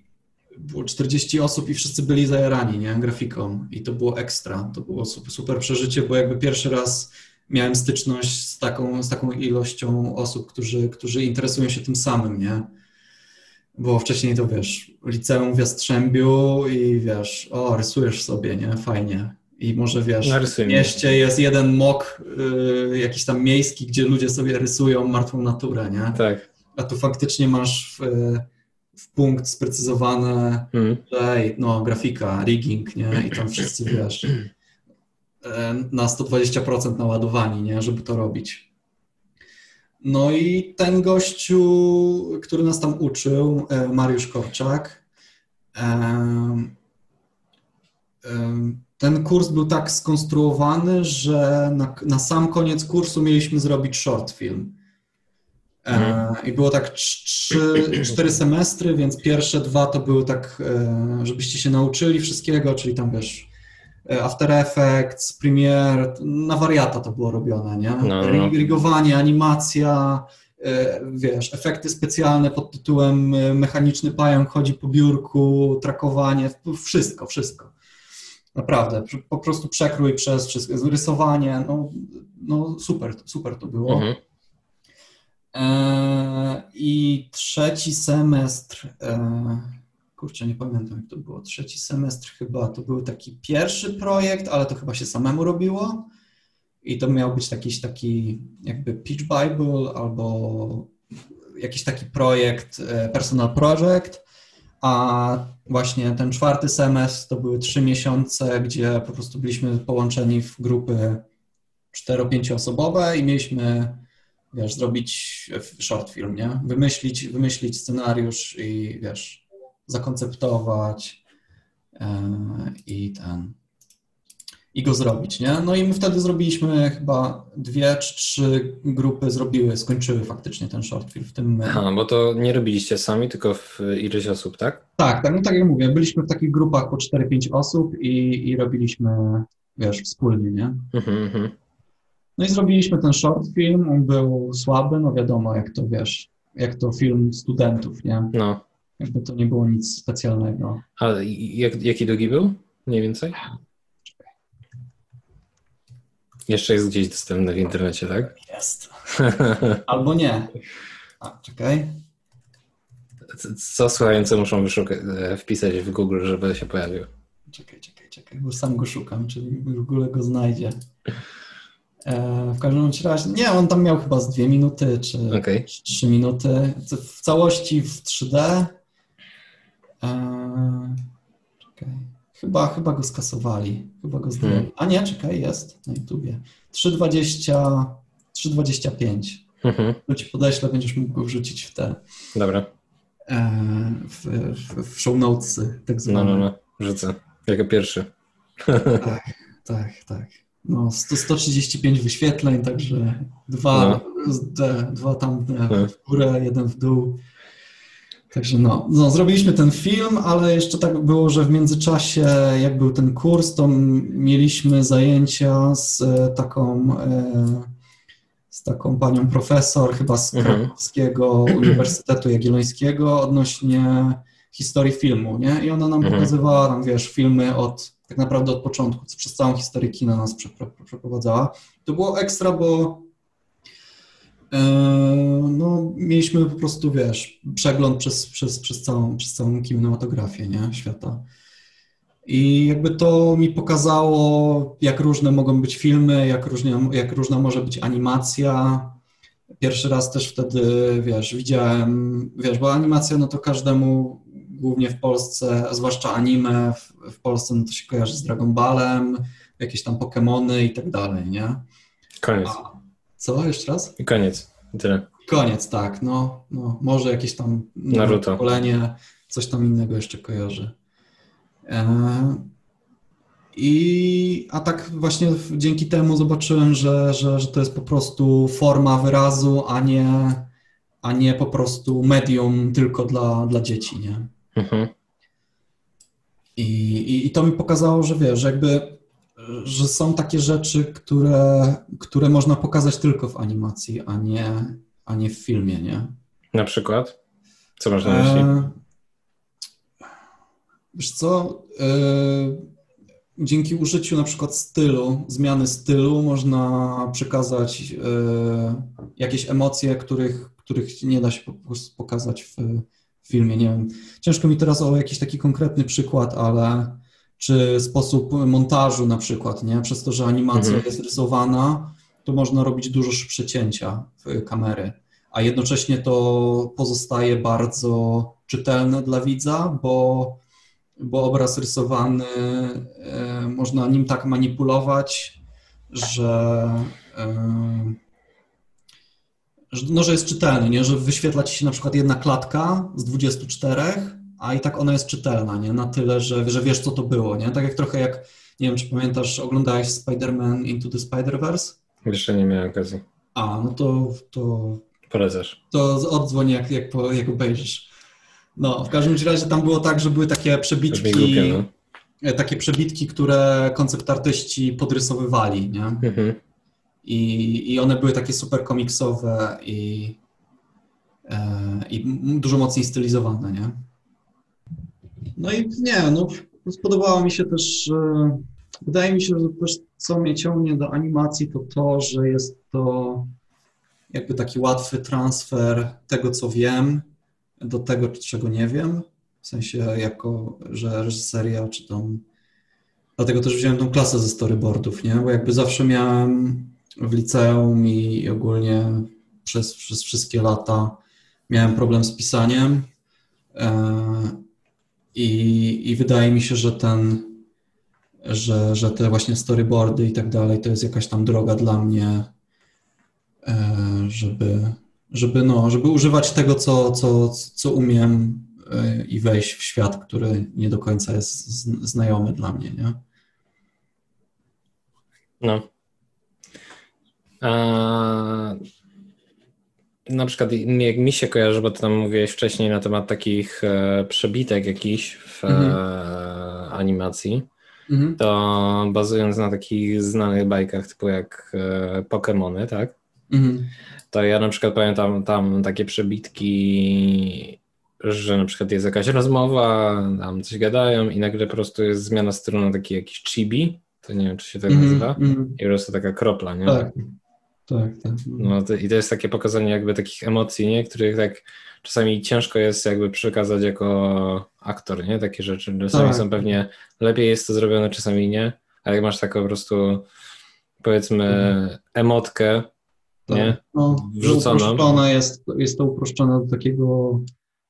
było 40 osób i wszyscy byli zajarani, nie, grafiką. I to było ekstra, to było super, super przeżycie, bo jakby pierwszy raz miałem styczność z taką, z taką ilością osób, którzy, którzy interesują się tym samym, nie, bo wcześniej to wiesz, liceum w Jastrzębiu i wiesz, o, rysujesz sobie, nie? Fajnie. I może wiesz, no, w mieście jest jeden mok y, jakiś tam miejski, gdzie ludzie sobie rysują martwą naturę, nie? Tak. A tu faktycznie masz w, w punkt sprecyzowane, mm. no, grafika, rigging, nie? I tam wszyscy, wiesz, na 120% naładowani, nie? Żeby to robić. No i ten gościu, który nas tam uczył, e, Mariusz Korczak, e, e, ten kurs był tak skonstruowany, że na, na sam koniec kursu mieliśmy zrobić short film. Mhm. I było tak trzy, cztery semestry, więc pierwsze dwa to były tak, żebyście się nauczyli wszystkiego, czyli tam wiesz, E, After Effects, Premiere, na wariata to było robione, nie? No, no. Rigowanie, animacja, e, wiesz, efekty specjalne pod tytułem e, mechaniczny pająk chodzi po biurku, trakowanie, wszystko, wszystko. Naprawdę, po prostu przekrój przez wszystko, rysowanie, no, no super, super to było. Mhm. I trzeci semestr kurczę, nie pamiętam jak to było, trzeci semestr chyba, to był taki pierwszy projekt, ale to chyba się samemu robiło. i to miał być jakiś taki jakby pitch bible albo jakiś taki projekt, e, personal project, a właśnie ten czwarty semestr to były trzy miesiące, gdzie po prostu byliśmy połączeni w grupy cztero-pięcioosobowe i mieliśmy, wiesz, zrobić short film, nie? Wymyślić, wymyślić scenariusz i, wiesz, zakonceptować yy, i ten i go zrobić, nie? No i my wtedy zrobiliśmy chyba dwie czy trzy grupy zrobiły, skończyły faktycznie ten short film, w tym my. Aha, bo to nie robiliście sami, tylko w ileś osób, tak? Tak, tak, no tak jak mówię, byliśmy w takich grupach po 4-5 osób i, i robiliśmy, wiesz, wspólnie, nie? Mhm, mhm. No i zrobiliśmy ten short film, on był słaby, no wiadomo, jak to, wiesz, jak to film studentów, nie? No. Jakby to nie było nic specjalnego. A jak, jaki długi był? Mniej więcej? Jeszcze jest gdzieś dostępny w internecie, tak? Jest. Albo nie. A, czekaj. Co słuchający muszą wyszukać, e, wpisać w Google, żeby się pojawił? Czekaj, czekaj, czekaj, bo sam go szukam, czyli w ogóle go znajdzie. E, w każdym razie, nie, on tam miał chyba z dwie minuty, czy okay. trzy minuty. W całości w 3D. Czekaj. Chyba, chyba go skasowali. Chyba go zdjęli. Hmm. A nie, czekaj, jest na YouTubie. 3,20, 3,25. Mhm. To ci podeślę, będziesz mógł go wrzucić w te. Dobra. E, w, w, w show notesy, tak zwane. No, no, no, wrzucę. Jako pierwszy. Tak, tak, tak. No, 100, 135 wyświetleń, także dwa, no. dwa tam no. w górę, jeden w dół. Także no, no, zrobiliśmy ten film, ale jeszcze tak było, że w międzyczasie, jak był ten kurs, to mieliśmy zajęcia z e, taką, e, z taką panią profesor, chyba z mhm. Krakowskiego Uniwersytetu Jagiellońskiego odnośnie historii filmu, nie? I ona nam mhm. pokazywała, tam wiesz, filmy od, tak naprawdę od początku, przez całą historię kina nas przeprowadzała. To było ekstra, bo no, mieliśmy po prostu, wiesz, przegląd przez, przez, przez, całą, przez całą kinematografię nie? świata. I jakby to mi pokazało, jak różne mogą być filmy, jak, różnie, jak różna może być animacja. Pierwszy raz też wtedy, wiesz, widziałem, wiesz, bo animacja, no to każdemu, głównie w Polsce, zwłaszcza anime w, w Polsce, no to się kojarzy z Dragon Ballem, jakieś tam Pokémony i tak dalej, nie? Koniec. A, co? Jeszcze raz? I koniec. Tyle. Koniec, tak. No, no może jakieś tam Naruto. pokolenie, coś tam innego jeszcze kojarzy. E, I, a tak właśnie dzięki temu zobaczyłem, że, że, że to jest po prostu forma wyrazu, a nie, a nie po prostu medium tylko dla, dla dzieci, nie? Mhm. I, i, I to mi pokazało, że wiesz, jakby że są takie rzeczy, które, które można pokazać tylko w animacji, a nie, a nie w filmie, nie? Na przykład? Co masz na myśli? E, wiesz co, e, dzięki użyciu na przykład stylu, zmiany stylu można przekazać e, jakieś emocje, których, których nie da się po prostu pokazać w, w filmie, nie wiem. Ciężko mi teraz o jakiś taki konkretny przykład, ale czy sposób montażu na przykład, nie? Przez to, że animacja mhm. jest rysowana, to można robić dużo szybsze cięcia w kamery, a jednocześnie to pozostaje bardzo czytelne dla widza, bo, bo obraz rysowany, e, można nim tak manipulować, że, e, no, że jest czytelny, nie? że wyświetla ci się na przykład jedna klatka z 24, a i tak ona jest czytelna, nie? Na tyle, że, że wiesz, co to było, nie? Tak jak trochę jak, nie wiem, czy pamiętasz, oglądałeś Spider-Man Into the Spider-Verse? Jeszcze nie miałem okazji. A, no to... to Polecasz. To oddzwoń, jak, jak, jak obejrzysz. No, w każdym razie tam było tak, że były takie przebitki, głupie, no. E, takie przebitki, które koncept artyści podrysowywali, nie? Mhm. I, I one były takie super komiksowe i, e, i dużo mocniej stylizowane, nie? No i nie, no spodobało mi się też, wydaje mi się, że też co mnie ciągnie do animacji, to to, że jest to jakby taki łatwy transfer tego, co wiem, do tego, czego nie wiem. W sensie jako, że reżyseria, czy tam... Dlatego też wziąłem tą klasę ze storyboardów, nie? Bo jakby zawsze miałem w liceum i ogólnie przez, przez wszystkie lata miałem problem z pisaniem. I, I wydaje mi się, że ten, że, że te właśnie storyboardy i tak dalej to jest jakaś tam droga dla mnie, żeby, żeby, no, żeby używać tego, co, co, co umiem i wejść w świat, który nie do końca jest znajomy dla mnie, nie? No. A, na przykład jak mi się kojarzy, bo ty tam mówiłeś wcześniej na temat takich e, przebitek jakichś w e, mhm. animacji, mhm. to bazując na takich znanych bajkach typu jak e, Pokémony, tak? Mhm. To ja na przykład pamiętam tam takie przebitki że na przykład jest jakaś rozmowa, tam coś gadają i nagle po prostu jest zmiana strony taki jakiś chibi, to nie wiem, czy się tak mm, nazywa, mm. i po prostu taka kropla, nie? Tak, tak, tak. No to, I to jest takie pokazanie jakby takich emocji, nie? Których tak czasami ciężko jest jakby przekazać jako aktor, nie? Takie rzeczy. Czasami tak. są pewnie, lepiej jest to zrobione, czasami nie, ale jak masz taką po prostu powiedzmy mhm. emotkę, tak. nie? No, Wrzuconą. Jest, jest to uproszczone do takiego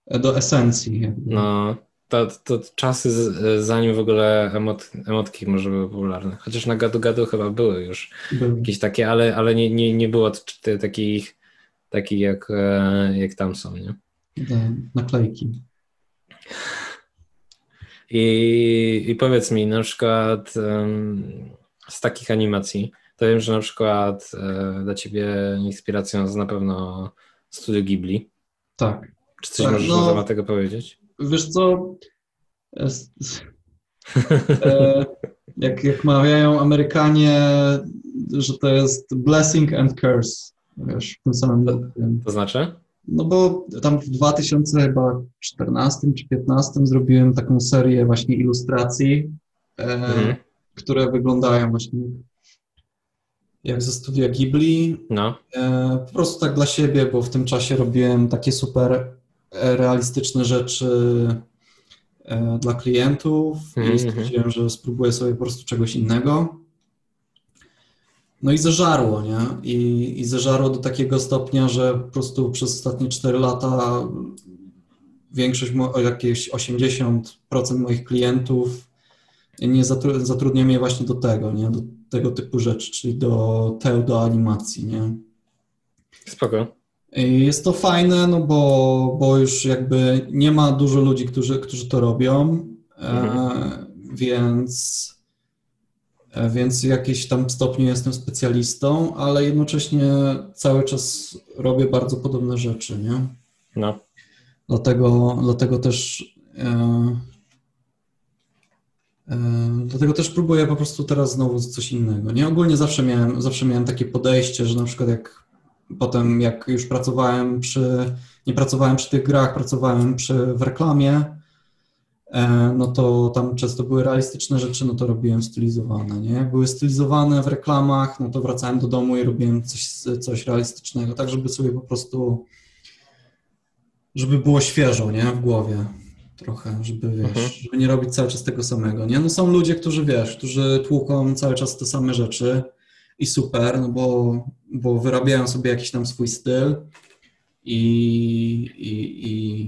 do esencji. No, to, to czasy z, zanim w ogóle emot, emotki może były popularne. Chociaż na gadu gadu chyba były już jakieś takie, ale, ale nie, nie, nie było takich, takich jak, e, jak tam są, nie? Naklejki. I, I powiedz mi, na przykład um, z takich animacji, to wiem, że na przykład e, dla ciebie inspiracją jest na pewno Studio Ghibli. Tak. Czy coś tak, możesz no, na temat tego powiedzieć? Wiesz co, e, jak, jak mawiają Amerykanie, że to jest blessing and curse, wiesz, w tym samym To, to znaczy? No bo tam w 2014 czy 2015 zrobiłem taką serię właśnie ilustracji, e, mhm. które wyglądają właśnie jak ze studia Ghibli. No. E, po prostu tak dla siebie, bo w tym czasie robiłem takie super realistyczne rzeczy e, dla klientów mm -hmm. i stwierdziłem, że spróbuję sobie po prostu czegoś innego. No i zażarło, nie? I, I zażarło do takiego stopnia, że po prostu przez ostatnie 4 lata większość, jakieś 80% moich klientów nie zatrudnia mnie właśnie do tego, nie? Do tego typu rzeczy, czyli do teu, do animacji, nie? Spoko. Jest to fajne, no bo, bo już jakby nie ma dużo ludzi, którzy, którzy to robią, e, mhm. więc, e, więc w jakimś tam stopniu jestem specjalistą, ale jednocześnie cały czas robię bardzo podobne rzeczy, nie? No. Dlatego, dlatego też e, Dlatego też próbuję po prostu teraz znowu coś innego. Nie ogólnie zawsze miałem, zawsze miałem takie podejście, że na przykład jak Potem jak już pracowałem przy, nie pracowałem przy tych grach, pracowałem przy, w reklamie, e, no to tam często były realistyczne rzeczy, no to robiłem stylizowane, nie? Jak były stylizowane w reklamach, no to wracałem do domu i robiłem coś, coś realistycznego, tak żeby sobie po prostu, żeby było świeżo, nie? W głowie trochę, żeby wiesz, mhm. żeby nie robić cały czas tego samego, nie? No są ludzie, którzy wiesz, którzy tłuką cały czas te same rzeczy, i super, no bo, bo wyrabiają sobie jakiś tam swój styl i, i, i,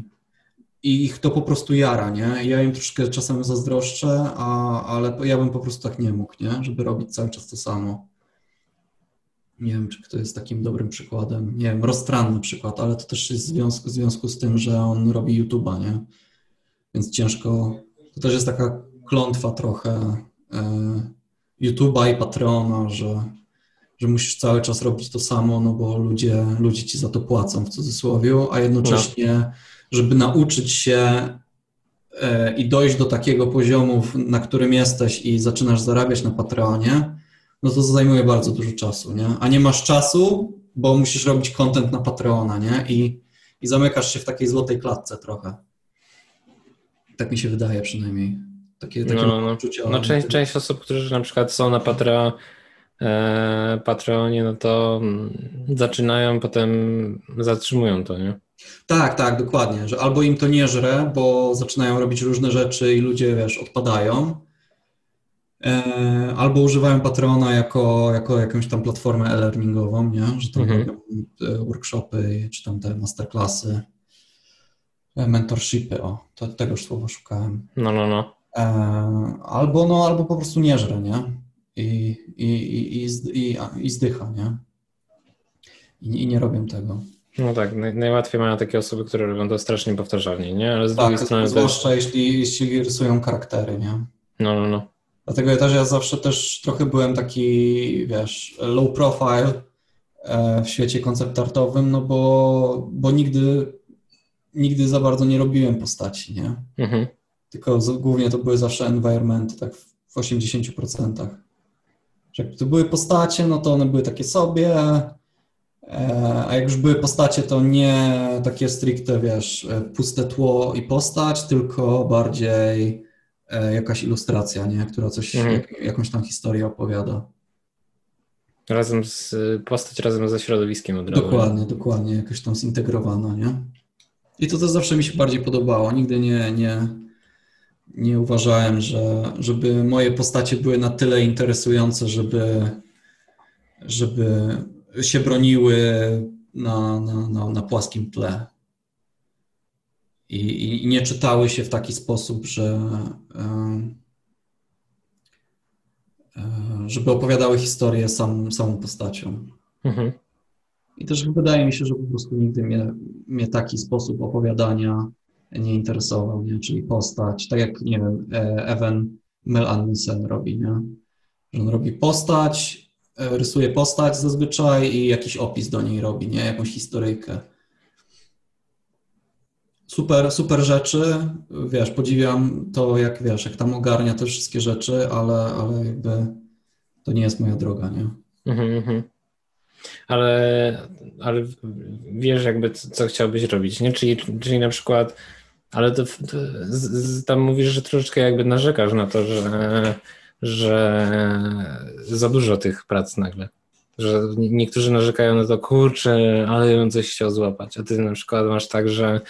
i ich to po prostu jara, nie? Ja im troszkę czasem zazdroszczę, a, ale ja bym po prostu tak nie mógł, nie? Żeby robić cały czas to samo. Nie wiem, czy kto jest takim dobrym przykładem. Nie wiem, roztranny przykład, ale to też jest w związku, w związku z tym, że on robi YouTube'a, nie? Więc ciężko. To też jest taka klątwa trochę e, YouTube'a i Patreona, że że musisz cały czas robić to samo, no bo ludzie, ludzie ci za to płacą w cudzysłowie, a jednocześnie, no. żeby nauczyć się e, i dojść do takiego poziomu, na którym jesteś i zaczynasz zarabiać na Patreonie, no to zajmuje bardzo dużo czasu, nie? A nie masz czasu, bo musisz robić content na Patreona, nie? I, i zamykasz się w takiej złotej klatce trochę. Tak mi się wydaje przynajmniej. Takie, takie no, no. no część, część osób, którzy na przykład są na Patreon E, Patreonie, no to mm, zaczynają, potem zatrzymują to, nie? Tak, tak, dokładnie, że albo im to nie żre, bo zaczynają robić różne rzeczy i ludzie, wiesz, odpadają, E, albo używałem Patrona jako, jako jakąś tam platformę e-learningową, nie? że tam mhm. robią e, workshopy czy tam te masterclassy, mentorshipy, o, to, tegoż słowa szukałem. No, no, no. Albo, no, albo po prostu nie żre, nie? I, i, i, i, i zdycha, nie? I, I nie robią tego. No tak, naj, najłatwiej mają takie osoby, które robią to strasznie powtarzalnie, nie? Ale z tak, drugiej strony zwłaszcza też... jeśli, jeśli rysują charaktery, nie? No, no, no. Dlatego też ja zawsze też trochę byłem taki, wiesz, low profile e, w świecie konceptartowym, no bo, bo nigdy, nigdy za bardzo nie robiłem postaci, nie? Mhm. Tylko głównie to były zawsze environmenty, tak w 80%. Że jak to były postacie, no to one były takie sobie, e, a jak już były postacie, to nie takie stricte, wiesz, e, puste tło i postać, tylko bardziej E, jakaś ilustracja, nie? która coś, mhm. jak, jakąś tam historię opowiada. Razem z, postać razem ze środowiskiem od razu. Dokładnie, dokładnie, jakoś tam zintegrowana, nie? I to też zawsze mi się bardziej podobało. Nigdy nie, nie, nie uważałem, że żeby moje postacie były na tyle interesujące, żeby, żeby się broniły na, na, na, na płaskim tle i, i nie czytały się w taki sposób, że e, e, żeby opowiadały historię sam, samą postacią. Mhm. I też wydaje mi się, że po prostu nigdy mnie, mnie taki sposób opowiadania nie interesował, nie? czyli postać, tak jak, nie wiem, e, Evan Mel Anderson robi, nie? on robi postać, rysuje postać zazwyczaj i jakiś opis do niej robi, nie? jakąś historyjkę super, super rzeczy. Wiesz, podziwiam to, jak wiesz, jak tam ogarnia te wszystkie rzeczy, ale, ale jakby to nie jest moja droga, nie? Mhm, mhm. Ale, ale wiesz, jakby co chciałbyś robić, nie? Czyli, czyli na przykład, ale to, to z, tam mówisz, że troszeczkę jakby narzekasz na to, że, że za dużo tych prac nagle. Że niektórzy narzekają na to, kurczę, ale bym coś chciał złapać. A ty na przykład masz tak, że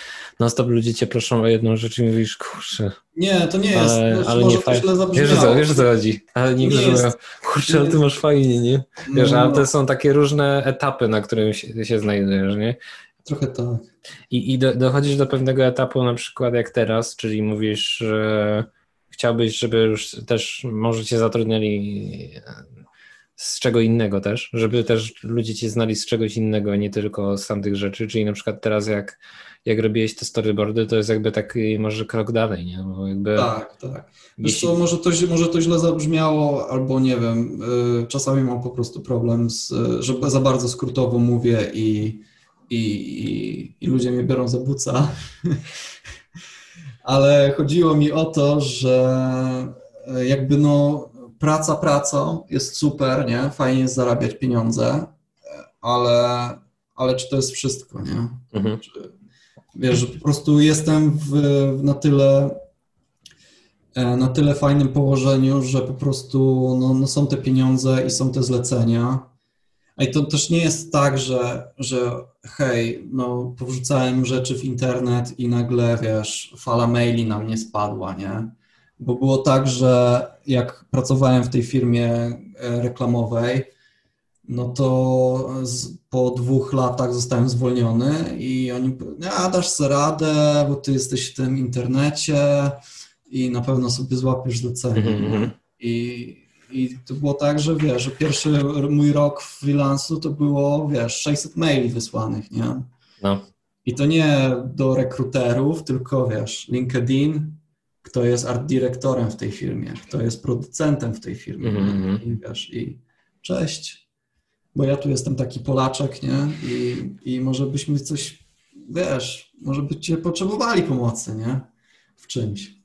non stop ludzie cię proszą o jedną rzecz i mówisz, kurczę. Nie, to nie jest. Ale, ale nie fajnie. Wiesz, co, wiesz, co chodzi. Ale niektórzy mówią, kurczę, ale ty masz fajnie, nie? Wiesz, no. ale to są takie różne etapy, na którym się, się znajdujesz, nie? Trochę tak. I, i do, dochodzisz do pewnego etapu, na przykład jak teraz, czyli mówisz, że chciałbyś, żeby już też może cię zatrudniali z czego innego też, żeby też ludzie cię znali z czegoś innego, nie tylko z tamtych rzeczy, czyli na przykład teraz jak, jak robiłeś te storyboardy, to jest jakby taki może krok dalej, nie? Bo jakby, tak, tak. Wiesz jeśli... co, może to, może to źle zabrzmiało, albo nie wiem, y, czasami mam po prostu problem, z, że za bardzo skrótowo mówię i, i, i, i ludzie mnie biorą za buca, ale chodziło mi o to, że y, jakby no praca pracą, jest super, nie? Fajnie jest zarabiać pieniądze, ale, ale czy to jest wszystko, nie? Mhm. Czy, wiesz, po prostu jestem w, na tyle e, na tyle fajnym położeniu, że po prostu no, no są te pieniądze i są te zlecenia. A i to też nie jest tak, że, że hej, no powrzucałem rzeczy w internet i nagle, wiesz, fala maili na mnie spadła, nie? bo było tak, że jak pracowałem w tej firmie e, reklamowej, no to z, po dwóch latach zostałem zwolniony i oni a dasz sobie radę, bo ty jesteś w tym internecie i na pewno sobie złapiesz zlecenie. Mm-hmm. I, I to było tak, że wiesz, że pierwszy mój rok freelansu to było, wiesz, 600 maili wysłanych, nie? No. I to nie do rekruterów, tylko wiesz, LinkedIn, kto jest art dyrektorem w tej firmie, kto jest producentem w tej firmie. Mm-hmm. I wiesz, i cześć, bo ja tu jestem taki Polaczek, nie? I, i może byśmy coś, wiesz, może byście potrzebowali pomocy, nie? W czymś.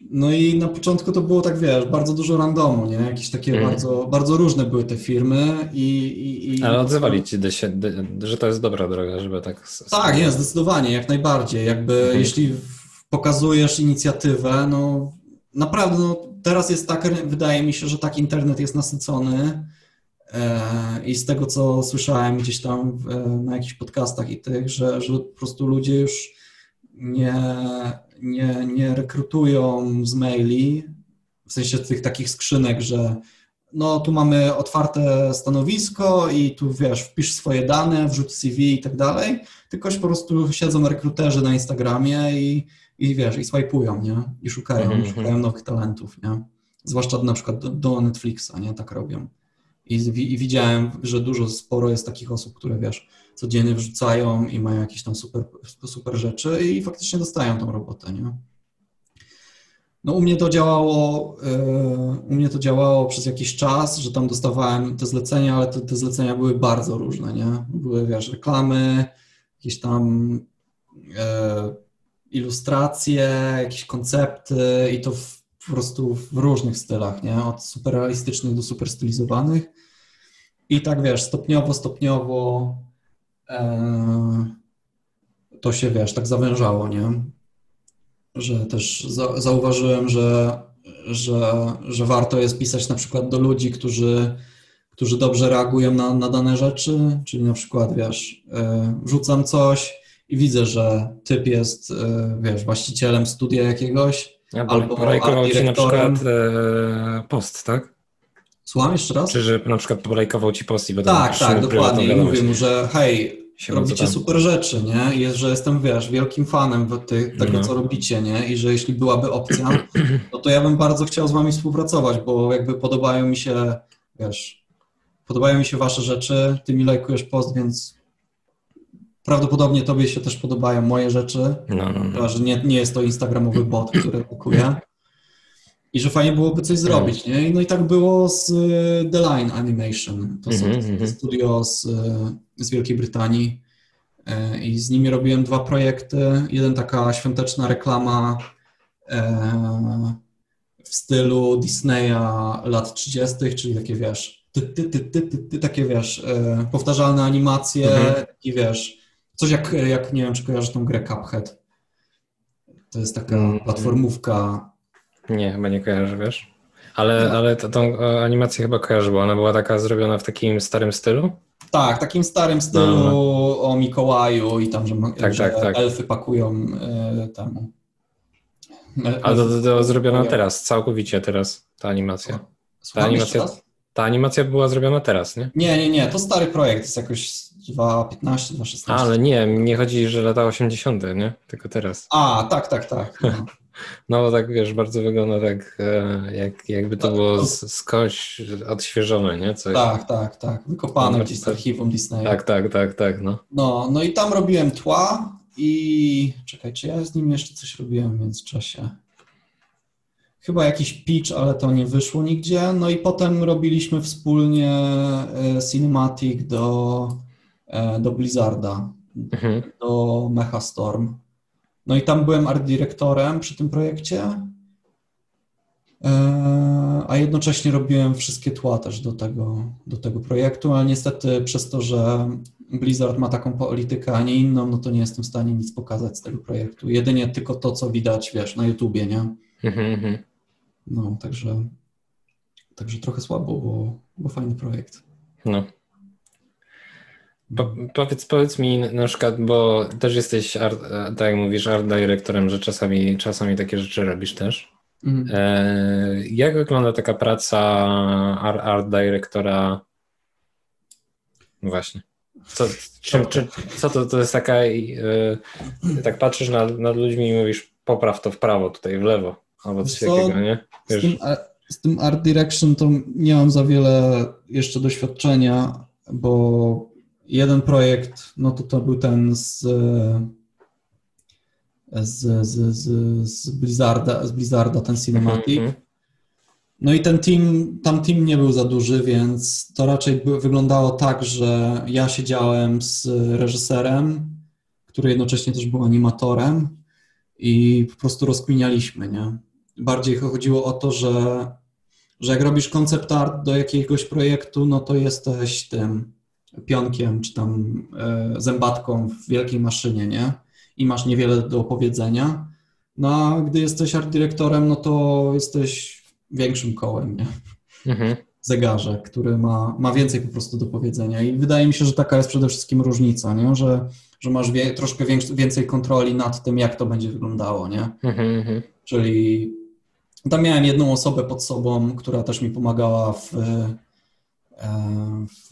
No i na początku to było tak, wiesz, bardzo dużo randomu, nie? Jakieś takie mm. bardzo, bardzo różne były te firmy i... i, i Ale odzywali ci, że to jest dobra droga, żeby tak... Tak, nie, zdecydowanie, jak najbardziej. Jakby mm. jeśli pokazujesz inicjatywę, no naprawdę, no, teraz jest tak, wydaje mi się, że tak internet jest nasycony e, i z tego, co słyszałem gdzieś tam w, na jakichś podcastach i tych, że, że po prostu ludzie już nie, nie, nie rekrutują z maili, w sensie tych takich skrzynek, że no tu mamy otwarte stanowisko i tu wiesz, wpisz swoje dane, wrzuć CV i tak dalej, tylko po prostu siedzą rekruterzy na Instagramie i, i wiesz, i swajpują, nie? I szukają, mm -hmm. szukają nowych talentów, nie? Zwłaszcza na przykład do, do Netflixa, nie? Tak robią. I, I, widziałem, że dużo, sporo jest takich osób, które wiesz, codziennie wrzucają i mają jakieś tam super, super rzeczy i faktycznie dostają tą robotę, nie? No u mnie to działało, e, u mnie to działało przez jakiś czas, że tam dostawałem te zlecenia, ale te, te zlecenia były bardzo różne, nie? Były, wiesz, reklamy, jakieś tam e, ilustracje, jakieś koncepty i to w, po prostu w różnych stylach, nie? Od super realistycznych do super stylizowanych. I tak, wiesz, stopniowo, stopniowo e, to się, wiesz, tak zawężało, nie? że też za, zauważyłem, że, że, że warto jest pisać na przykład do ludzi, którzy, którzy dobrze reagują na, na dane rzeczy, czyli na przykład, wiesz, e, wrzucam coś i widzę, że typ jest, e, wiesz, właścicielem studia jakiegoś, ja albo polajkował ci na przykład e, post, tak? Słucham jeszcze raz? Czy że na przykład polajkował ci post i będą Tak, tak, dokładnie. I mówię mu, że hej, robicie super rzeczy, nie? I że jestem, wiesz, wielkim fanem ty, tego, no. co robicie, nie? I że jeśli byłaby opcja, no to ja bym bardzo chciał z wami współpracować, bo jakby podobają mi się, wiesz, podobają mi się wasze rzeczy, ty mi lajkujesz post, więc prawdopodobnie tobie się też podobają moje rzeczy, no, no, no. że nie, nie jest to instagramowy bot, który lajkuje. I że fajnie byłoby coś zrobić, nie? No i tak było z y, The Line Animation. To są mm studio z, y, z Wielkiej Brytanii e, i z nimi robiłem dwa projekty. Jeden taka świąteczna reklama e, w stylu Disneya lat 30., czyli takie wiesz, ty, ty, ty, ty, ty, ty takie wiesz, e, powtarzalne animacje, mhm. i wiesz, coś jak, jak, nie wiem, czy kojarzysz tą grę Cuphead. To jest taka mm, platformówka nie, chyba nie kojarzę, wiesz. Ale, no. ale tą animację chyba kojarzę, bo ona była taka zrobiona w takim starym stylu? Tak, takim starym stylu no. no. o Mikołaju i tam, że, tak, że tak, tak. elfy pakują y, temu. Ale to, to, to zrobiona teraz, całkowicie teraz ta animacja. Ta animacja, ta animacja była zrobiona teraz, nie? Nie, nie, nie, to stary projekt, jest jakoś 2.15, 2.16. Ale nie, nie chodzi, że lata 80., nie? Tylko teraz. A, tak, tak, tak. No. No bo tak wiesz, bardzo wygląda tak, e, jak, jakby to było z, skądś odświeżone, nie? Coś. Tak, tak, tak. Wykopane no, gdzieś z tak. archiwum Disneya. Tak, tak, tak, tak, no. no. No i tam robiłem tła i czekaj, czy ja z nim jeszcze coś robiłem w międzyczasie? Chyba jakiś pitch, ale to nie wyszło nigdzie. No i potem robiliśmy wspólnie e, cinematic do, do Blizzarda, mhm. do Mecha Storm. No i tam byłem art dyrektorem przy tym projekcie, e, a jednocześnie robiłem wszystkie tła też do tego, do tego projektu, ale niestety przez to, że Blizzard ma taką politykę, a nie inną, no to nie jestem w stanie nic pokazać z tego projektu. Jedynie tylko to, co widać, wiesz, na YouTubie, nie? Mhm, mhm. No, także, także trochę słabo, bo, bo fajny projekt. No. Po, powiedz, powiedz mi na przykład, bo też jesteś, art, tak jak mówisz, art dyrektorem, że czasami, czasami takie rzeczy robisz też. Mhm. E, jak wygląda taka praca art, art dyrektora? No właśnie. Co, czy, czy, co to, to jest taka, e, tak patrzysz nad, nad ludźmi i mówisz, popraw to w prawo, tutaj w lewo, albo coś co, takiego, nie? Wiesz, z, tym, z tym art direction to nie mam za wiele jeszcze doświadczenia, bo jeden projekt, no to to był ten z, z, z, z, z, Blizzarda, z Blizzarda, ten Cinematic. -hmm. No i ten team, tam team nie był za duży, więc to raczej by, wyglądało tak, że ja siedziałem z reżyserem, który jednocześnie też był animatorem i po prostu rozkminialiśmy, nie? Bardziej chodziło o to, że, że jak robisz koncept art do jakiegoś projektu, no to jesteś tym pionkiem czy tam e, zębatką w wielkiej maszynie, nie? I masz niewiele do opowiedzenia. No a gdy jesteś art dyrektorem, no to jesteś większym kołem, nie? Mhm. Zegarze, który ma, ma więcej po prostu do powiedzenia. I wydaje mi się, że taka jest przede wszystkim różnica, nie? Że, że masz wie, troszkę więcej kontroli nad tym, jak to będzie wyglądało, nie? Mhm, mhm. Czyli Tam miałem jedną osobę pod sobą, która też mi pomagała w,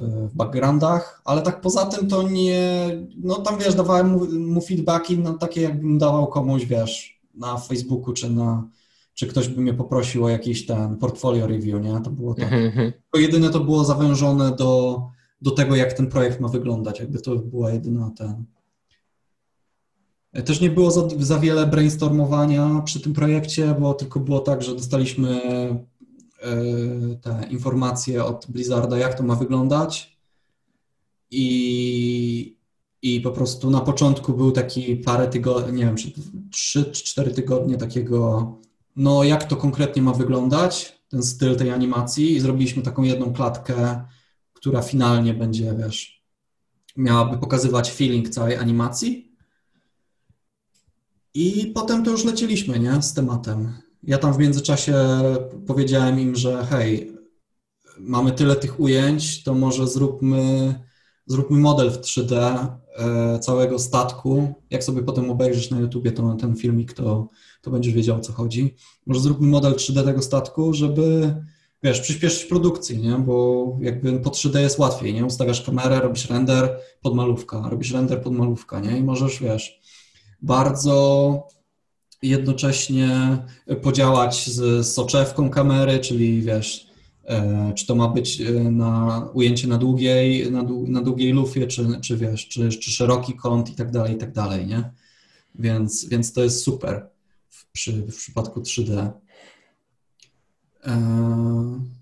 w backgroundach, ale tak poza tym to nie, no tam wiesz, dawałem mu, mu feedbacki no, takie jakbym dawał komuś, wiesz, na Facebooku czy na, czy ktoś by mnie poprosił o jakiś ten portfolio review, nie? To było tak. Mm-hmm. To jedyne to było zawężone do, do tego, jak ten projekt ma wyglądać, jakby to była jedyna ten. Też nie było za, za wiele brainstormowania przy tym projekcie, bo tylko było tak, że dostaliśmy e, te informacje od Blizzarda, jak to ma wyglądać. I, I po prostu na początku był taki parę tygodni, nie wiem, czy trzy czy cztery tygodnie takiego no jak to konkretnie ma wyglądać, ten styl tej animacji i zrobiliśmy taką jedną klatkę, która finalnie będzie, wiesz, miałaby pokazywać feeling całej animacji. I potem to już lecieliśmy, nie, z tematem. Ja tam w międzyczasie powiedziałem im, że hej, mamy tyle tych ujęć, to może zróbmy, zróbmy model w 3D e, całego statku. Jak sobie potem obejrzysz na YouTubie to, ten filmik, to to będziesz wiedział o co chodzi. Może zróbmy model 3D tego statku, żeby wiesz, przyspieszyć produkcję, nie? Bo jakby po 3D jest łatwiej, nie? Ustawiasz kamerę, robisz render, podmalówka, robisz render, podmalówka, nie? I możesz, wiesz, bardzo jednocześnie podziałać z soczewką kamery, czyli wiesz, e, czy to ma być e, na ujęcie na długiej, na, na długiej lufie, czy, czy wiesz, czy, czy szeroki kąt i tak dalej, i tak dalej, nie? Więc, więc to jest super przy, w przypadku 3D. E,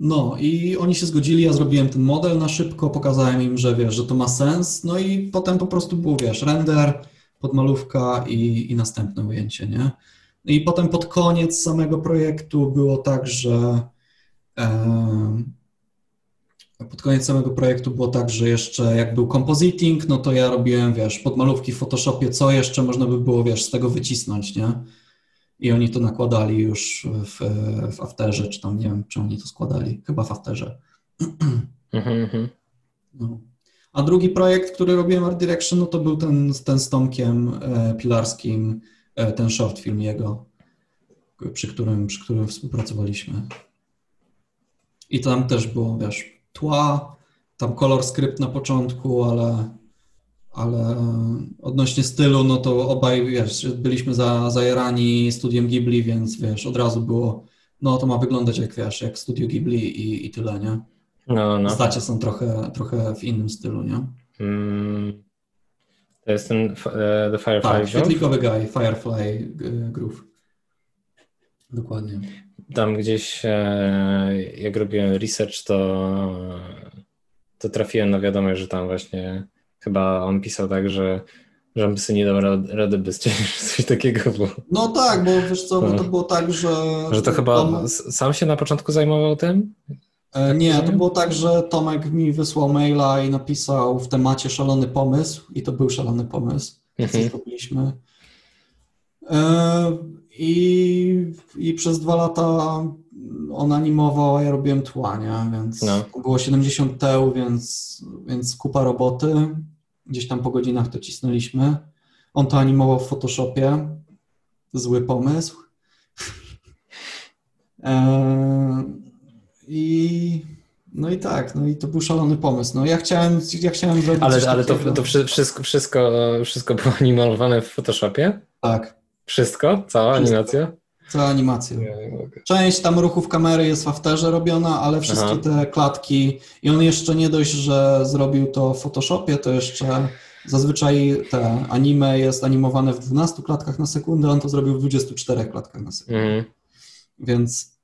no i oni się zgodzili, ja zrobiłem ten model na szybko, pokazałem im, że wiesz, że to ma sens, no i potem po prostu był, wiesz, render, podmalówka i, i następne ujęcie, nie? I potem pod koniec samego projektu było tak, że pod koniec samego projektu było tak, że jeszcze jak był compositing, no to ja robiłem, wiesz, podmalówki w Photoshopie, co jeszcze można by było, wiesz, z tego wycisnąć, nie? I oni to nakładali już w, w Afterze, czy tam, nie wiem, czy oni to składali, chyba w Afterze. Mhm, mhm. No. A drugi projekt, który robiłem Art Direction, no to był ten, ten z Tomkiem e, Pilarskim, e, ten short film jego, przy którym, przy którym współpracowaliśmy. I tam też było, wiesz, tła, tam kolor skrypt na początku, ale, ale odnośnie stylu, no to obaj, wiesz, byliśmy za, zajerani studiem Ghibli, więc wiesz, od razu było, no to ma wyglądać jak, wiesz, jak studio Ghibli i, i tyle, nie? No, no. Zdacie są trochę, trochę w innym stylu, nie? Hmm. To jest ten uh, The Firefly Tak, świetlikowy guy, Firefly Groove. Dokładnie tam gdzieś, e, jak robiłem research, to, to trafiłem na wiadomość, że tam właśnie chyba on pisał tak, że że by sobie nie dał rady bez ciebie, coś takiego było. No tak, bo wiesz co, bo to było tak, że... Że to chyba on... sam się na początku zajmował tym? E, nie, to było tak, że Tomek mi wysłał maila i napisał w temacie szalony pomysł i to był szalony pomysł, mhm. co zrobiliśmy. E, i, I przez dwa lata on animował, a ja robiłem tła, nie? więc no. było 70 teł, więc, więc kupa roboty. Gdzieś tam po godzinach to cisnęliśmy. On to animował w Photoshopie. Zły pomysł. E, I no i tak, no i to był szalony pomysł. No ja chciałem, ja chciałem zrobić. Ale, ale to, to wszystko, wszystko, wszystko było animowane w Photoshopie? Tak. Wszystko? Cała Wszystko. animacja? Cała animacja. Część tam ruchów kamery jest w Afterze robiona, ale wszystkie Aha. te klatki i on jeszcze nie dość, że zrobił to w Photoshopie, to jeszcze zazwyczaj te anime jest animowane w 12 klatkach na sekundę, on to zrobił w 24 klatkach na sekundę. Mhm. Więc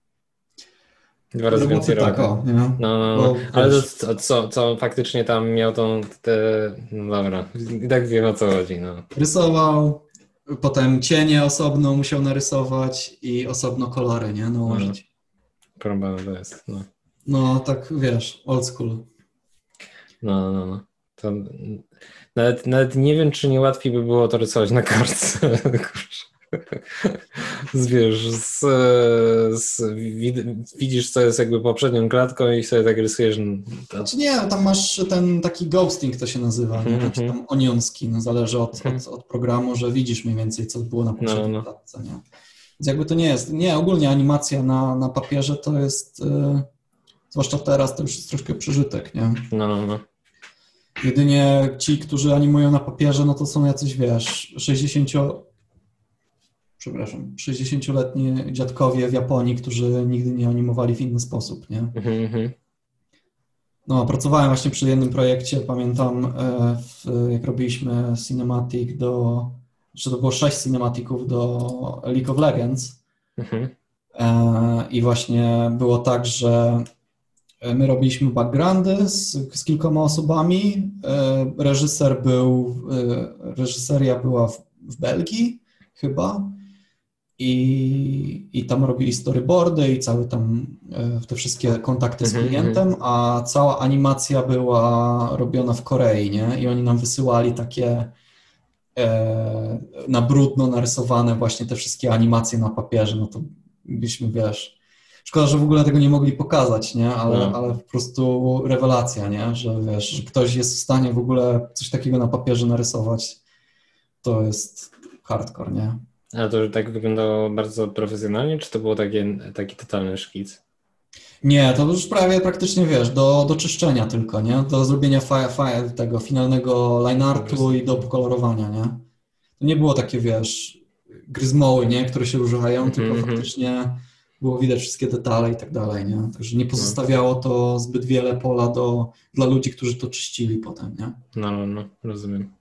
Dwa razy więcej tak, o, nie? No, no, no. ale to, co, co faktycznie tam miał tą, te, no dobra, i tak wiem o co chodzi, no. Rysował, Potem cienie osobno musiał narysować i osobno kolory, nie? Nałożyć. Problem to jest, no. No, tak wiesz, old school. No, no, no. To nawet, nawet nie wiem, czy nie łatwiej by było to rysować na kartce. Wiesz, z, z, widzisz, co jest jakby poprzednią klatką i sobie tak rysujesz. Znaczy nie, tam masz ten taki ghosting, to się nazywa, mm -hmm. znaczy tam onionski, no zależy od, -hmm. od, od, programu, że widzisz mniej więcej, co było na poprzedniej no, no. klatce, nie? Więc jakby to nie jest, nie, ogólnie animacja na, na papierze to jest, yy, zwłaszcza teraz, to już jest troszkę przeżytek, nie? No, no, no. Jedynie ci, którzy animują na papierze, no to są jacyś, wiesz, 60, przepraszam, 60-letni dziadkowie w Japonii, którzy nigdy nie animowali w inny sposób, nie? Mhm, mhm. No, pracowałem właśnie przy jednym projekcie, pamiętam, e, w, jak robiliśmy cinematic do, że to było sześć cinematików do League of Legends Mhm. e, i właśnie było tak, że my robiliśmy backgroundy z, z kilkoma osobami, e, reżyser był, e, reżyseria była w, w Belgii chyba i, i tam robili storyboardy i cały tam e, te wszystkie kontakty z Mhm, klientem, a cała animacja była robiona w Korei, nie? I oni nam wysyłali takie e, na brudno narysowane właśnie te wszystkie animacje na papierze, no to byśmy, wiesz, szkoda, że w ogóle tego nie mogli pokazać, nie? Ale, No. ale po prostu rewelacja, nie? Że wiesz, że ktoś jest w stanie w ogóle coś takiego na papierze narysować, to jest hardcore, nie? Ale to tak wyglądało bardzo profesjonalnie, czy to było takie, taki totalny szkic? Nie, to już prawie praktycznie wiesz, do, do czyszczenia tylko, nie? Do zrobienia fa, fa, tego finalnego line artu i do pokolorowania, nie? To nie było takie, wiesz, gryzmoły, nie? Które się używają, Mhm, tylko mhm. faktycznie było widać wszystkie detale i tak dalej, nie? Także nie pozostawiało to zbyt wiele pola do, dla ludzi, którzy to czyścili potem, nie? No, no, no, rozumiem.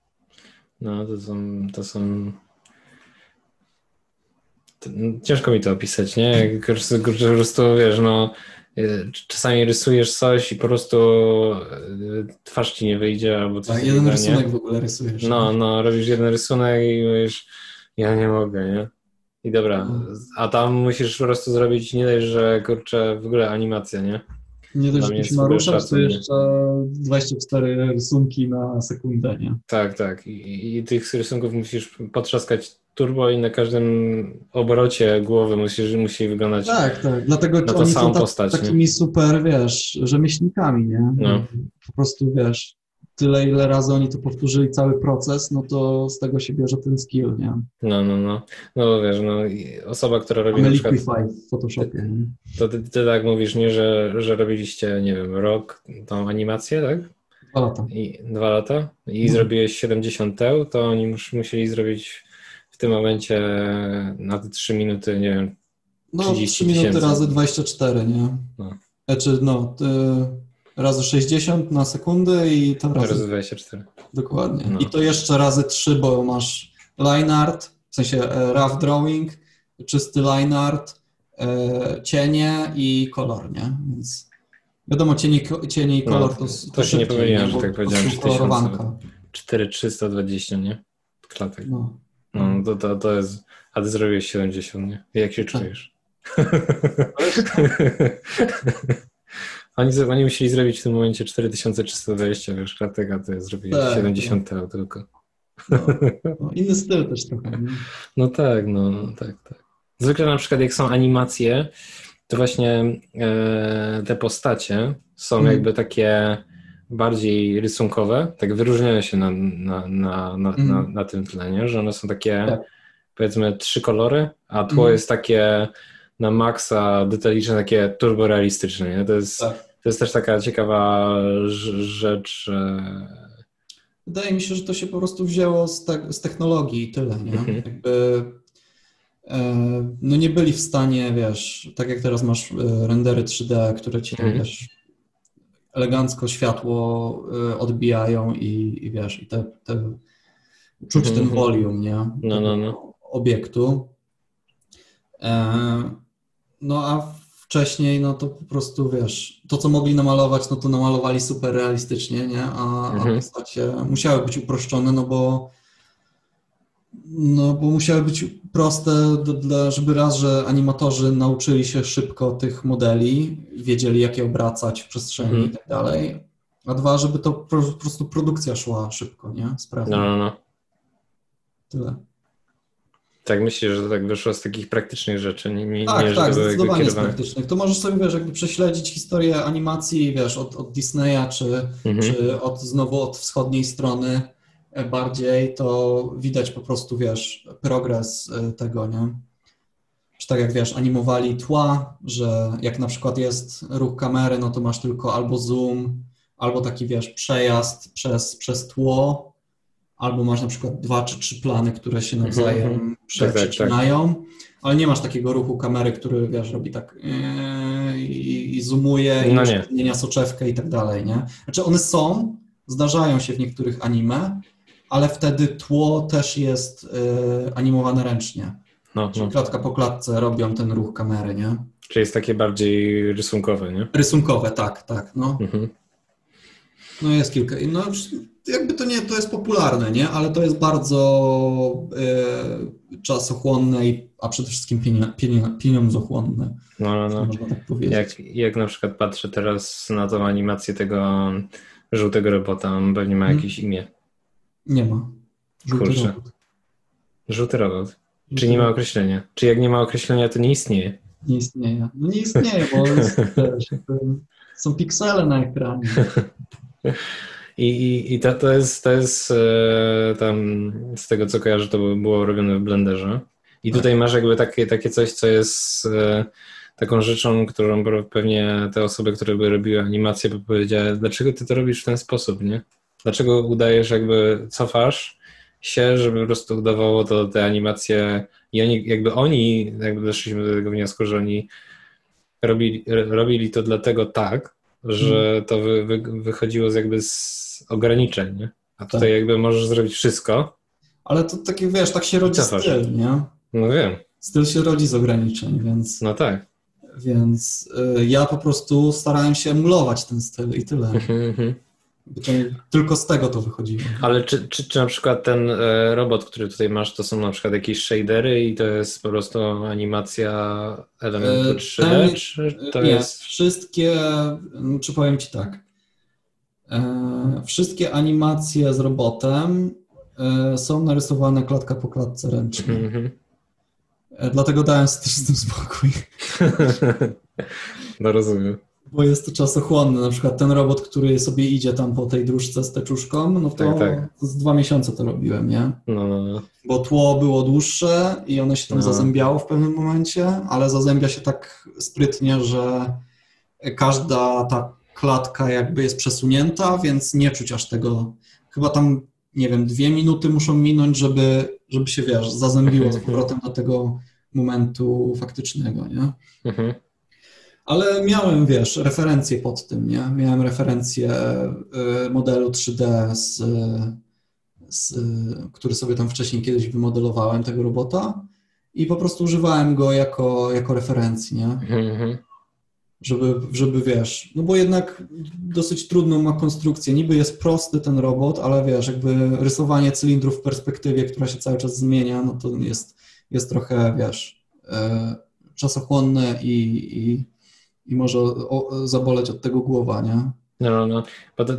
No, to są, to są... no, Ciężko mi to opisać, nie? Po prostu, wiesz, no, y, czasami rysujesz coś i po prostu y, twarz ci nie wyjdzie albo coś Tak, jeden rysunek nie? w ogóle rysujesz. No, no, robisz jeden rysunek i mówisz, ja nie mogę, nie? I dobra, Mhm. a tam musisz po prostu zrobić nie dość, że kurczę, w ogóle animacja, nie? Nie dość, że się naruszasz, to jeszcze 24 rysunki na sekundę, nie? Tak, tak. I, I tych rysunków musisz potrzaskać turbo i na każdym obrocie głowy musisz, musi wyglądać. Tak, tak. Dlatego Na oni samą są ta, postać, nie? takimi super, wiesz, rzemieślnikami, nie? No. Po prostu, wiesz, tyle ile razy oni to powtórzyli cały proces, no to z tego się bierze ten skill, nie? No, no, no. No wiesz, no, osoba, która robi Mamy na przykład, w Photoshopie, nie? to ty, ty tak mówisz, nie, że, że robiliście, nie wiem, rok tą animację, tak? Dwa lata. I dwa lata i No. zrobiłeś 70 teł, to oni mus, musieli zrobić tym momencie na te 3 minuty, nie wiem, No, 30 3 minuty tysięcy. razy 24, nie? No. Znaczy, no, ty, razy 60 na sekundę i to razy, razy 24. dokładnie. No. I to jeszcze razy 3, bo masz line art, w sensie e, rough drawing, czysty line art, e, cienie i kolor, nie? Więc wiadomo, cienie, cienie i No, kolor to, to to się nie pomyliłem, że tak po powiedziałem, prostu 3000. kolorowanka. 4320, nie? Klatek. No. No, to, to, to jest. A ty zrobiłeś 70, nie? Jak się Tak. czujesz? oni, z- oni musieli zrobić w tym momencie 4320 wiesz, klatek, a ty zrobiłeś Tak, 70 teł tylko. No, no, inny styl też trochę, nie? No tak, no, no tak, tak. Zwykle na przykład jak są animacje, to właśnie e, te postacie są Mhm. jakby takie bardziej rysunkowe, tak wyróżniają się na, na, na, na, Mhm. na, na tym tle, nie? że one są takie Tak. powiedzmy trzy kolory, a tło Mhm. jest takie na maksa detaliczne, takie turborealistyczne. Nie? To, jest, Tak. to jest też taka ciekawa rz- rzecz. Wydaje mi się, że to się po prostu wzięło z, te, z technologii i tyle, nie? Mhm. Jakby e, no nie byli w stanie, wiesz, tak jak teraz masz e, rendery 3D, które ci tam, Mhm. wiesz, elegancko światło e, odbijają i, i wiesz, i te, te czuć Mhm. ten volume, nie? No, no, no. Obiektu. E, no a wcześniej, no to po prostu, wiesz, to co mogli namalować, no to namalowali super realistycznie, nie? A, a Mhm. postacie musiały być uproszczone, no bo no bo musiały być proste, dla, żeby raz, że animatorzy nauczyli się szybko tych modeli, wiedzieli jak je obracać w przestrzeni Mhm. i tak dalej, a dwa, żeby to po, prostu produkcja szła szybko, nie? Sprawnie. No, no, no. Tyle. Tak myślę, że to tak wyszło z takich praktycznych rzeczy, nie, nie, Tak, nie tak, zdecydowanie z praktycznych. To możesz sobie, wiesz, jakby prześledzić historię animacji, wiesz, od, od Disneya, czy, Mhm. czy od, znowu od wschodniej strony bardziej, to widać po prostu, wiesz, progres e, tego, nie? czy tak jak wiesz, animowali tła, że jak na przykład jest ruch kamery, no to masz tylko albo zoom, albo taki wiesz, przejazd przez, przez tło, albo masz na przykład dwa czy trzy plany, które się nawzajem Mhm. Tak, przecinają, ale nie masz takiego ruchu kamery, który wiesz, robi tak yy, i, i zoomuje i No nie. zmienia soczewkę i tak dalej, nie? Znaczy one są, zdarzają się w niektórych anime, ale wtedy tło też jest yy, animowane ręcznie. No, Czyli no. klatka po klatce robią ten ruch kamery, nie? Czyli jest takie bardziej rysunkowe, nie? Rysunkowe, tak, tak, no. Mhm. No jest kilka. No jakby to nie, to jest popularne, nie? Ale to jest bardzo e, czasochłonne, i, a przede wszystkim pieniądzochłonne, No, no, no. można tak powiedzieć. Jak, jak na przykład patrzę teraz na tą animację tego żółtego robota, on pewnie ma Mhm. jakieś imię. Nie ma. Żółty Kurczę. robot. Żółty robot. Czy nie ma określenia? Czy jak nie ma określenia, to nie istnieje? Nie istnieje. No nie istnieje, bo jest, też, są piksele na ekranie. I, i, i to, to jest, to jest e, tam z tego co kojarzę, to było- było robione w Blenderze. I tutaj masz jakby takie, takie coś, co jest e, taką rzeczą, którą pewnie te osoby, które by robiły animację, by powiedziały, dlaczego ty to robisz w ten sposób, nie? Dlaczego udajesz jakby, cofasz się, żeby po prostu udawało to te animacje i oni, jakby oni, jakby doszliśmy do tego wniosku, że oni robili, robili to dlatego tak, że to wy, wy, wychodziło z jakby z ograniczeń, nie? A tutaj Tak. jakby możesz zrobić wszystko. Ale to takie, wiesz, tak się rodzi Cofasz. styl, nie? No wiem, Styl się rodzi z ograniczeń, więc, no tak. więc y, ja po prostu starałem się emulować ten styl i tyle. Tylko z tego to wychodziło. Ale czy, czy, czy na przykład ten e, robot, który tutaj masz, to są na przykład jakieś shadery i to jest po prostu animacja elementu E, 3D, ten- czy to Nie, jest... wszystkie, no, czy powiem Ci tak, e, wszystkie animacje z robotem e, są narysowane klatka po klatce ręcznie. Mhm. E, dlatego dałem sobie też z tym spokój, No rozumiem. Bo jest to czasochłonne. Na przykład ten robot, który sobie idzie tam po tej dróżce z teczuszką, no to Tak, tak. z dwa miesiące to robiłem, nie? No, no, no. Bo tło było dłuższe i ono się tam No. zazębiało w pewnym momencie, ale zazębia się tak sprytnie, że każda ta klatka jakby jest przesunięta, więc nie czuć aż tego. Chyba tam, nie wiem, dwie minuty muszą minąć, żeby, żeby się, wiesz, zazębiło z powrotem do tego momentu faktycznego, nie? Mhm. Ale miałem, wiesz, referencje pod tym, nie? Miałem referencje y, modelu 3D, z, z, który sobie tam wcześniej kiedyś wymodelowałem, tego robota i po prostu używałem go jako, jako referencji, nie? Mhm, mhm. Żeby, żeby, wiesz, no bo jednak dosyć trudną ma konstrukcję. Niby jest prosty ten robot, ale wiesz, jakby rysowanie cylindrów w perspektywie, która się cały czas zmienia, no to jest, jest trochę, wiesz, e, czasochłonne i, i, i może o, zaboleć od tego głowa, nie? No, no, no. Bo to,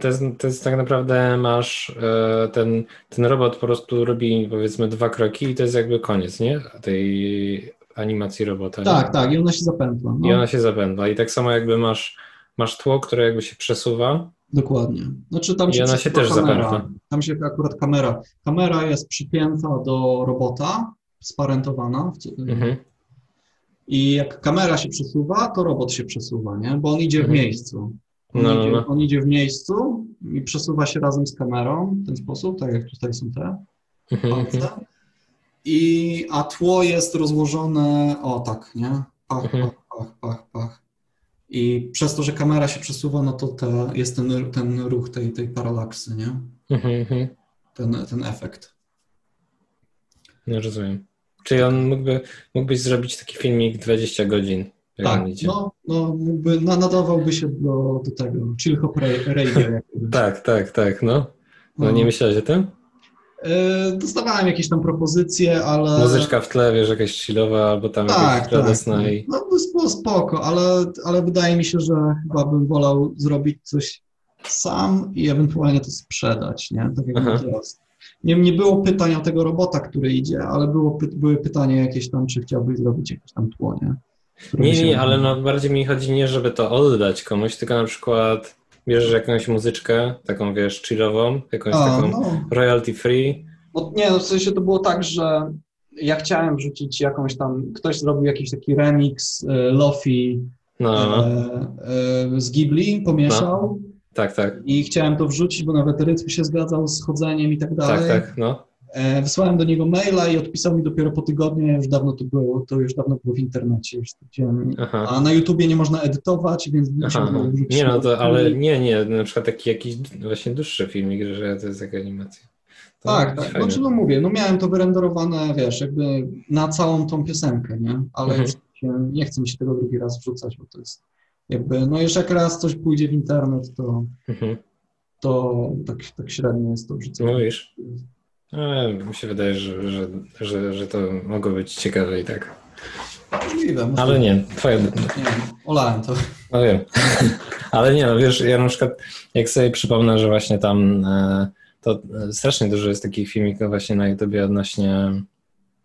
to, jest, to jest tak naprawdę masz e, ten, ten robot po prostu robi powiedzmy dwa kroki i to jest jakby koniec, nie? Tej animacji robota. nie? Tak, tak, i ona się zapętla. I No, ona się zapędla. I tak samo jakby masz, masz tło, które jakby się przesuwa. Dokładnie. Znaczy tam I się ona się też kamera. Tam się akurat kamera. Kamera jest przypięta do robota, sparentowana. w Mhm. I jak kamera się przesuwa, to robot się przesuwa, nie? Bo on idzie w Mhm. miejscu. On, No, no, idzie, no. on idzie w miejscu i przesuwa się razem z kamerą w ten sposób, tak jak tutaj są te Mhm. palce. I, a tło jest rozłożone, o tak, nie? Pach, Mhm. pach, pach, pach, pach. I przez to, że kamera się przesuwa, no to te, jest ten, ten ruch tej, tej paralaksy, nie? Ten, ten efekt. No rozumiem. Czyli on mógłby, mógłbyś zrobić taki filmik 20 godzin. Tak, no, no mógłby, na, nadawałby się do, do tego, chill hop ra- radio tak, tak, tak, no. No nie myślałeś o tym? E, Dostawałem jakieś tam propozycje, ale... Muzyczka w tle, wiesz, jakaś chillowa albo tam tak, jakaś radosna tak. i... No było spoko, ale, ale wydaje mi się, że chyba bym wolał zrobić coś sam i ewentualnie to sprzedać, nie? Tak jak teraz. Nie, nie było pytań o tego robota, który idzie, ale było, były pytania jakieś tam, czy chciałbyś zrobić jakieś tam tło, nie? Nie, nie, ale no bardziej mi chodzi nie, żeby to oddać komuś, tylko na przykład bierzesz jakąś muzyczkę, taką wiesz, chillową, jakąś A, taką no. royalty free. Bo nie, no w sensie to było tak, że ja chciałem wrzucić jakąś tam, ktoś zrobił jakiś taki remix e, Lofi No, no. e, e, z Ghibli, pomieszał tak, tak. i chciałem to wrzucić, bo nawet rytm się zgadzał z chodzeniem i tak dalej. Tak, tak, no. E, Wysłałem do niego maila i odpisał mi dopiero po tygodniu, już dawno to było, to już dawno było w internecie, już. A na YouTubie nie można edytować, więc nie można wrzucić. Nie no to, ale nie, nie, na przykład taki jakiś właśnie dłuższy filmik, że to jest taka animacja. To Tak, fajne. tak. Znaczy, no mówię, no miałem to wyrenderowane, wiesz, jakby na całą tą piosenkę, nie? Ale Mhm. już się, nie chcę mi się tego drugi raz wrzucać, bo to jest jakby, no jeszcze jak raz coś pójdzie w internet, to, Mhm. to tak, tak średnio jest to wrzucone. No wiesz. Ale mi się wydaje, że, że, że, że to mogło być ciekawe i tak. Możliwe. Ale nie, twoje, Nie wiem, olałem to. no wiem. Ale nie, no wiesz, ja na przykład jak sobie przypomnę, że właśnie tam e, to e, strasznie dużo jest takich filmików właśnie na YouTubie odnośnie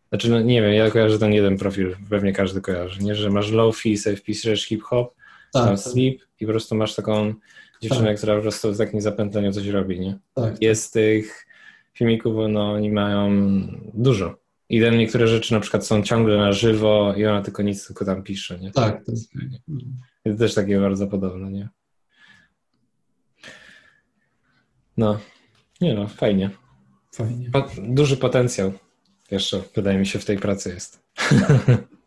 znaczy no nie wiem, ja kojarzę ten jeden profil, pewnie każdy kojarzy, nie? Że masz low-fi, sobie wpisujesz hip-hop, Tak, tak, sleep i po prostu masz taką dziewczynę, Tak. która po prostu w takim zapętleniu coś robi, nie? tak. Jest tych filmików, no oni mają dużo. I tam niektóre rzeczy na przykład są ciągle na żywo i ona tylko nic, tylko tam pisze, nie? Tak, tak. To też takie bardzo podobne, nie? No, nie no, fajnie. Fajnie. Po, duży potencjał jeszcze, wydaje mi się, w tej pracy jest.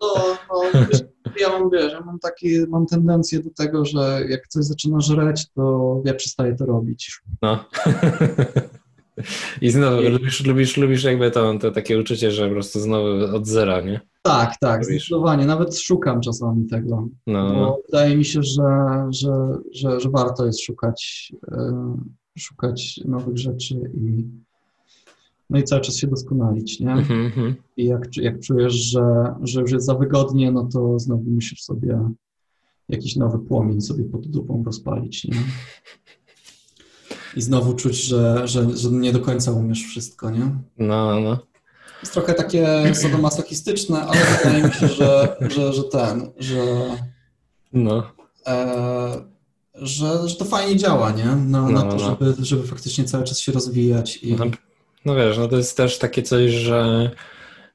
No, no, ja mam, wiesz, ja mam taki, mam tendencję do tego, że jak coś zaczyna żreć, to ja przestaję to robić. No. I znowu, I- lubisz, lubisz, lubisz jakby to, to takie uczucie, że po prostu znowu od zera, nie? Tak, tak, Robisz. zdecydowanie. Nawet szukam czasami tego. No, Bo wydaje mi się, że, że, że, że warto jest szukać, e, szukać nowych rzeczy i no i cały czas się doskonalić, nie? Mhm, mhm. I jak, jak czujesz, że, że już jest za wygodnie, no to znowu musisz sobie jakiś nowy płomień sobie pod dupą rozpalić, nie? I znowu czuć, że, że, że nie do końca umiesz wszystko, nie? no, no. Jest trochę takie sadomasochistyczne, ale wydaje mi się, że, że, że ten, że, No, e, że, że to fajnie działa, nie? Na, na No, to, no. żeby, żeby faktycznie cały czas się rozwijać i no, no wiesz, no to jest też takie coś, że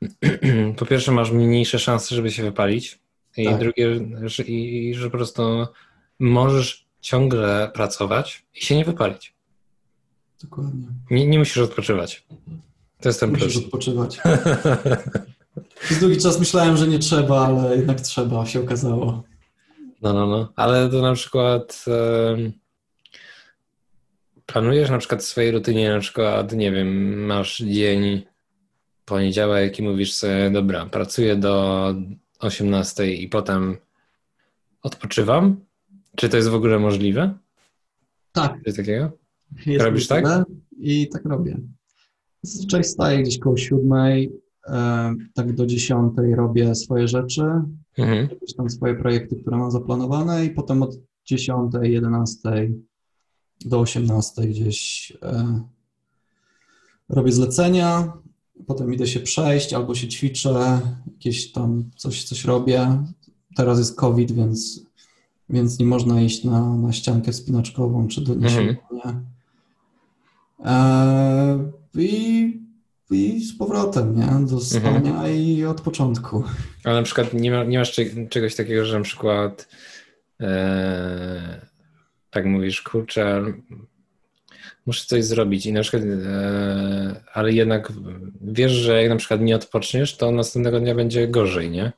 po pierwsze masz mniejsze szanse, żeby się wypalić i Tak. drugie, że, i, że po prostu możesz ciągle pracować i się nie wypalić. dokładnie. Nie, nie musisz odpoczywać. To jest ten Musisz plus. odpoczywać. Przez długi czas myślałem, że nie trzeba, ale jednak trzeba, się okazało. No, no, no. Ale to na przykład planujesz na przykład w swojej rutynie, na przykład, nie wiem, masz dzień poniedziałek i mówisz sobie, dobra, pracuję do 18 i potem odpoczywam? Czy to jest w ogóle możliwe? Tak. Coś takiego? Jest Robisz tak? I tak robię. Zazwyczaj staję gdzieś koło siódmej, e, tak do dziesiątej robię swoje rzeczy, Mhm. jakieś tam swoje projekty, które mam zaplanowane i potem od 10, 11 do 18 gdzieś e, robię zlecenia, potem idę się przejść albo się ćwiczę, jakieś tam coś, coś robię. Teraz jest COVID, więc, więc nie można iść na, na ściankę wspinaczkową czy do Mhm. niesienia. E, i, I z powrotem, nie? Do spania i od początku. Ale na przykład nie, ma, nie masz cze- czegoś takiego, że na przykład e, tak mówisz, kurczę, muszę coś zrobić i na przykład, e, ale jednak wiesz, że jak na przykład nie odpoczniesz, to następnego dnia będzie gorzej, nie?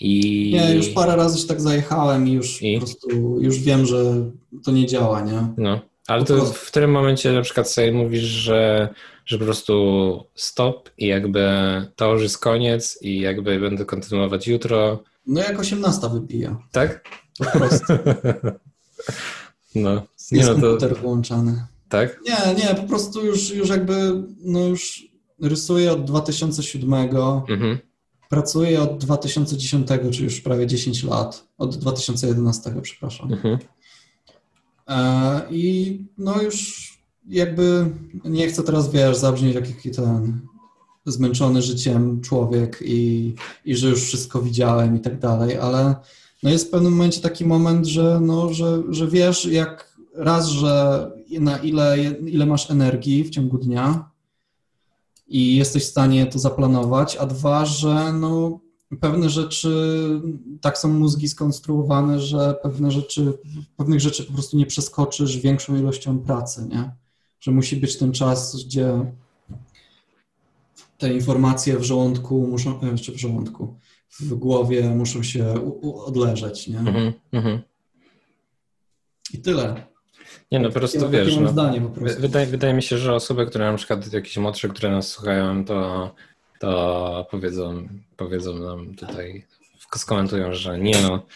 I Nie, już parę razy się tak zajechałem i już I? po prostu już wiem, że to nie działa, nie? No, ale to w którym momencie na przykład sobie mówisz, że, że po prostu stop i jakby to już jest koniec i jakby będę kontynuować jutro, No jak 18 wybija, tak? po prostu. No, nie Jest no to, komputer włączany. tak? Nie, nie, po prostu już, już jakby, no już rysuję od 2007, Mhm. pracuję od 2010, czyli już prawie 10 lat, od 2011, przepraszam. Mhm. E, I no już jakby nie chcę teraz, wiesz, zabrzmieć jak jaki ten zmęczony życiem człowiek i, i że już wszystko widziałem i tak dalej, ale no jest w pewnym momencie taki moment, że, no, że, że wiesz jak raz, że na ile, ile masz energii w ciągu dnia i jesteś w stanie to zaplanować, a dwa, że no, pewne rzeczy, tak są mózgi skonstruowane, że pewne rzeczy, pewnych rzeczy po prostu nie przeskoczysz większą ilością pracy, nie? Że musi być ten czas, gdzie te informacje w żołądku muszą, jeszcze w żołądku, w głowie muszą się odleżeć, nie? Mm -hmm. I tyle. Nie no, po prostu wiesz, no, zdanie prostu. Wydaje, wydaje mi się, że osoby, które na przykład jakieś młodsze, które nas słuchają, to, to powiedzą, powiedzą nam tutaj, skomentują, że nie no,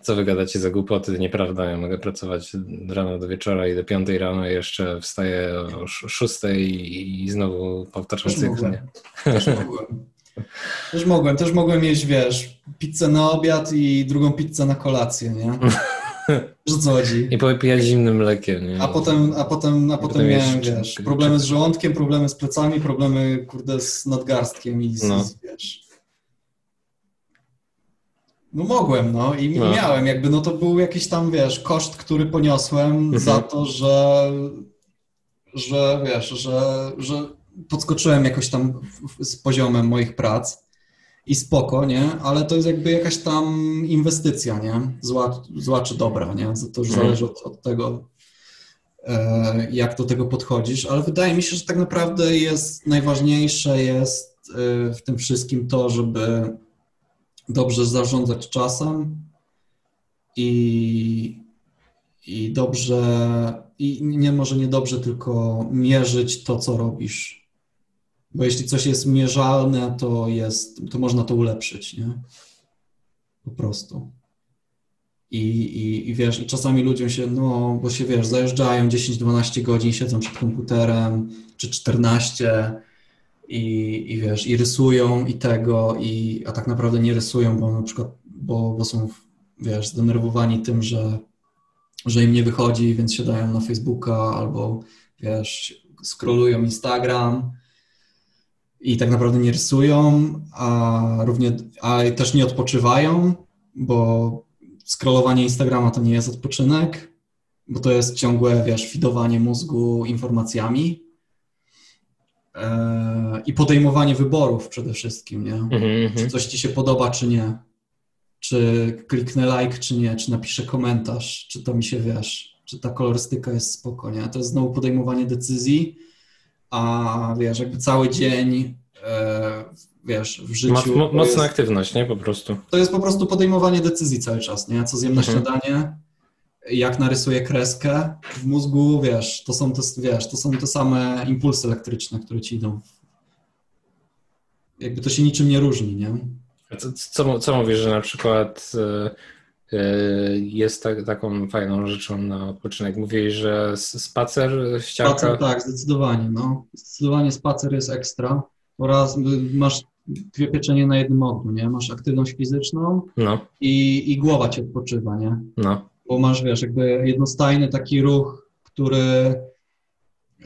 co wy gadacie za głupoty, nieprawda, ja mogę pracować rano do wieczora i do piątej rano jeszcze wstaję o szóstej i znowu powtarzam cykl. Też mogłem. Też mogłem, też mogłem jeść, wiesz, pizzę na obiad i drugą pizzę na kolację, nie? Że co chodzi? I popijać zimnym mlekiem, nie? A potem, a potem, a potem miałem, wiesz, problemy z żołądkiem, problemy z plecami, problemy, kurde, z nadgarstkiem i z, no. wiesz... No mogłem, no i no. miałem, jakby, no to był jakiś tam, wiesz, koszt, który poniosłem mhm. za to, że, że wiesz, że, że podskoczyłem jakoś tam z poziomem moich prac i spoko, nie? Ale to jest jakby jakaś tam inwestycja, nie? Zła, zła czy dobra, nie? To już mhm. zależy od, od tego, e, jak do tego podchodzisz, ale wydaje mi się, że tak naprawdę jest najważniejsze jest e, w tym wszystkim to, żeby dobrze zarządzać czasem i, i dobrze, i nie może nie dobrze, tylko mierzyć to, co robisz bo jeśli coś jest mierzalne, to, jest, to można to ulepszyć, nie? Po prostu. I, i, I wiesz, i czasami ludziom się, no, bo się wiesz, zajeżdżają 10-12 godzin, siedzą przed komputerem, czy 14 i, i wiesz, i rysują i tego, i, a tak naprawdę nie rysują, bo na przykład, bo, bo są, wiesz, zdenerwowani tym, że, że im nie wychodzi, więc siadają na Facebooka albo, wiesz, scrollują Instagram, i tak naprawdę nie rysują, a, równie, a też nie odpoczywają, bo scrollowanie Instagrama to nie jest odpoczynek, bo to jest ciągłe, wiesz, fidowanie mózgu informacjami e, i podejmowanie wyborów przede wszystkim, nie? Mm-hmm. Czy coś ci się podoba, czy nie? Czy kliknę like, czy nie? Czy napiszę komentarz? Czy to mi się, wiesz, czy ta kolorystyka jest spoko, nie? To jest znowu podejmowanie decyzji, a wiesz, jakby cały dzień, e, wiesz, w życiu. Mo, mocna jest, aktywność, nie? Po prostu. To jest po prostu podejmowanie decyzji cały czas, nie? Co zjem na mhm. śniadanie, jak narysuję kreskę w mózgu, wiesz, to są te, wiesz, to są te same impulsy elektryczne, które ci idą. Jakby to się niczym nie różni, nie? Co, co, co mówisz, że na przykład e, jest tak, taką fajną rzeczą na odpoczynek. Mówiłeś, że spacer, ścianka... Spacer, tak, zdecydowanie. No. Zdecydowanie spacer jest ekstra. Oraz masz dwie pieczenie na jednym ogniu, nie? Masz aktywność fizyczną no. i, i głowa ci odpoczywa, nie? No. Bo masz, wiesz, jakby jednostajny taki ruch, który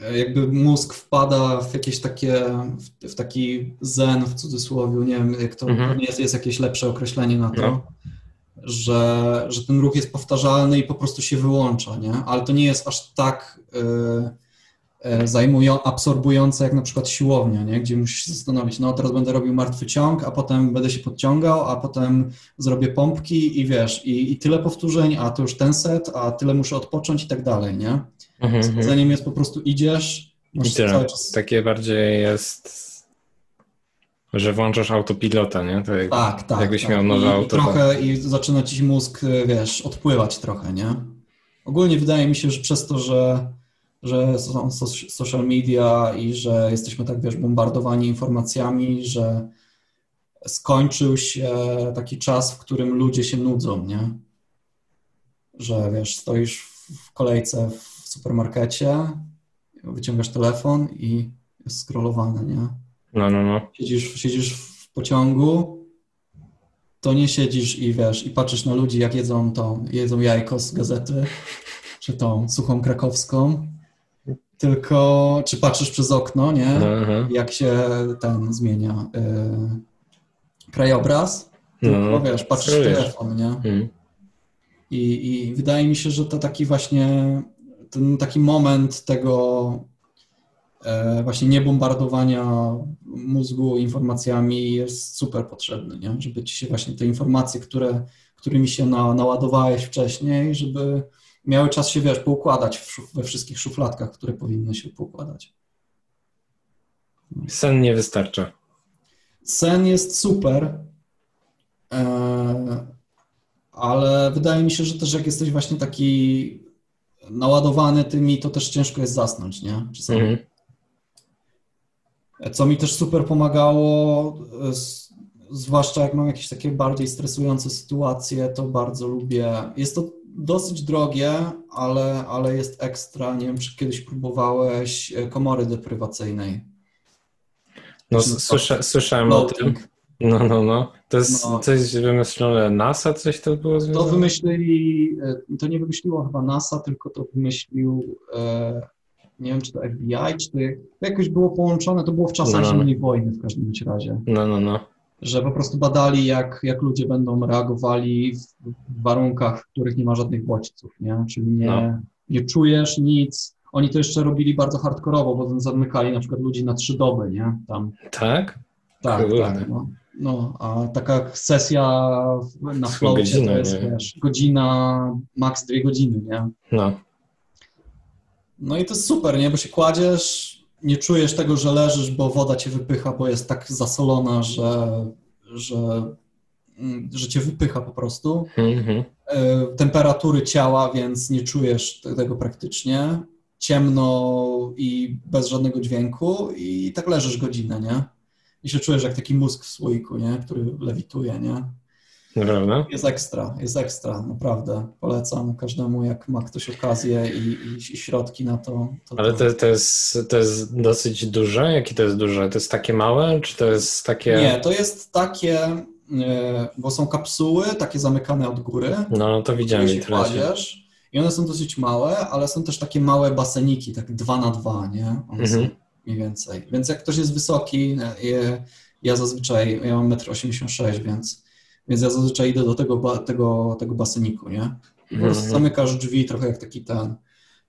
e, jakby mózg wpada w jakieś takie, w, w taki zen w cudzysłowie, nie wiem, jak to mhm. jest, jest jakieś lepsze określenie na to. No że, że ten ruch jest powtarzalny i po prostu się wyłącza, nie? Ale to nie jest aż tak y, y, zajmują, absorbujące jak na przykład siłownia, nie? Gdzie musisz się zastanowić, no teraz będę robił martwy ciąg, a potem będę się podciągał, a potem zrobię pompki i wiesz, i, i tyle powtórzeń, a to już ten set, a tyle muszę odpocząć i tak dalej, nie? Mhm, Spędzeniem jest po prostu idziesz, masz cały czas... Takie bardziej jest że włączasz autopilota, nie? To jak, tak, tak. Jakbyś tak. miał nowe I, auto. I trochę i zaczyna ci mózg, wiesz, odpływać trochę, nie? Ogólnie wydaje mi się, że przez to, że, że są social media i że jesteśmy tak, wiesz, bombardowani informacjami, że skończył się taki czas, w którym ludzie się nudzą, nie? Że, wiesz, stoisz w kolejce w supermarkecie, wyciągasz telefon i jest scrollowane, nie? No, no, no. Siedzisz, siedzisz w pociągu, to nie siedzisz i wiesz, i patrzysz na ludzi, jak jedzą tą, jedzą jajko z gazety, czy tą suchą krakowską, tylko, czy patrzysz przez okno, nie? Aha. Jak się ten zmienia y, krajobraz, tylko no, wiesz, patrzysz w telefon, nie? Hmm. I, I wydaje mi się, że to taki właśnie, ten taki moment tego e, właśnie niebombardowania mózgu informacjami jest super potrzebny, nie? żeby ci się właśnie te informacje, które, którymi się na, naładowałeś wcześniej, żeby miały czas się, wiesz, poukładać szuf, we wszystkich szufladkach, które powinny się poukładać. Sen nie wystarcza. Sen jest super, e, ale wydaje mi się, że też jak jesteś właśnie taki naładowany tymi, to też ciężko jest zasnąć, nie? Czasami. Mhm. Co mi też super pomagało, zwłaszcza jak mam jakieś takie bardziej stresujące sytuacje, to bardzo lubię. Jest to dosyć drogie, ale, ale jest ekstra. Nie wiem, czy kiedyś próbowałeś e, komory deprywacyjnej. No, słysza, słyszałem o tym. No, no, no. To jest no. coś wymyślone NASA, coś to było związane? To wymyślili, e, to nie wymyśliło chyba NASA, tylko to wymyślił, e, nie wiem, czy to FBI, czy to, jakoś było połączone, to było w czasach no, no. zimnej wojny w każdym razie. No, no, no. Że po prostu badali, jak, jak ludzie będą reagowali w warunkach, w których nie ma żadnych bodźców, nie? Czyli nie, no. nie czujesz nic. Oni to jeszcze robili bardzo hardkorowo, bo zamykali na przykład ludzi na trzy doby, nie? Tam. Tak? Tak, Kurde. tak. No. No, a taka sesja na floacie to jest, wiesz, godzina, maks dwie godziny, nie? No. No i to jest super, nie? Bo się kładziesz, nie czujesz tego, że leżysz, bo woda cię wypycha, bo jest tak zasolona, że, że, mm, że cię wypycha po prostu. Mm-hmm. Temperatury ciała, więc nie czujesz tego praktycznie. Ciemno i bez żadnego dźwięku i tak leżysz godzinę, nie? i się czujesz jak taki mózg w słoiku, nie? który lewituje, nie? Naprawdę? Jest ekstra, jest ekstra, naprawdę. Polecam każdemu, jak ma ktoś okazję i, i, i środki na to. to Ale to, to, jest, to jest dosyć duże? Jakie to jest duże? To jest takie małe, czy to jest takie... Nie, to jest takie, e, bo są kapsuły, takie zamykane od góry. No, no to widziałem. Się kładziesz, I one są dosyć małe, ale są też takie małe baseniki, tak dwa na dwa, nie? One mhm. są mniej więcej. Więc jak ktoś jest wysoki, ja zazwyczaj, ja mam 1,86 m, więc, więc ja zazwyczaj idę do tego, tego, tego baseniku, nie? I po prostu mhm. zamykasz drzwi trochę jak taki ten,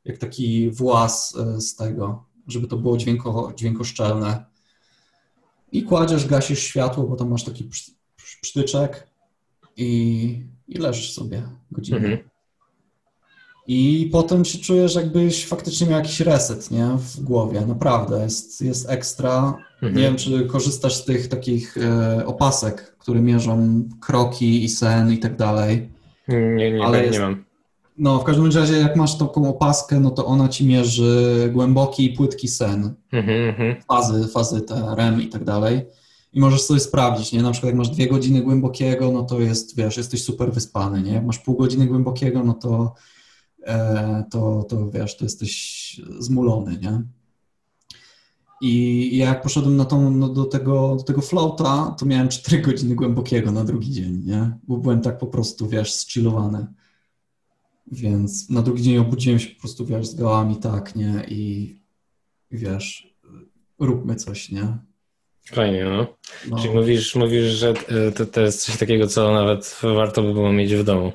jak taki włas e, z tego, żeby to było dźwięko, dźwiękoszczelne. I kładziesz, gasisz światło, bo tam masz taki psztyczek i, i leżysz sobie godzinę. Mhm. I potem się czujesz, jakbyś faktycznie miał jakiś reset, nie? W głowie, naprawdę, jest, jest ekstra. Mhm. Nie wiem, czy korzystasz z tych takich e, opasek, które mierzą kroki i sen i tak dalej. Nie, nie, Ale nie, jest, mam. No, w każdym razie, jak masz taką opaskę, no to ona ci mierzy głęboki i płytki sen, mhm, mhm. fazy, fazy te REM i tak dalej. I możesz sobie sprawdzić, nie? Na przykład jak masz dwie godziny głębokiego, no to jest, wiesz, jesteś super wyspany, nie? Jak masz pół godziny głębokiego, no to to, to wiesz, to jesteś zmulony, nie? I jak poszedłem na tą, no do, tego, do tego floata, to miałem 4 godziny głębokiego na drugi dzień, nie? Bo byłem tak po prostu, wiesz, zchillowany. Więc na drugi dzień obudziłem się po prostu, wiesz, z gałami, tak, nie? I wiesz, róbmy coś, nie? Fajnie, no. no. Czyli mówisz, mówisz, że e, to, to jest coś takiego, co nawet warto by było mieć w domu.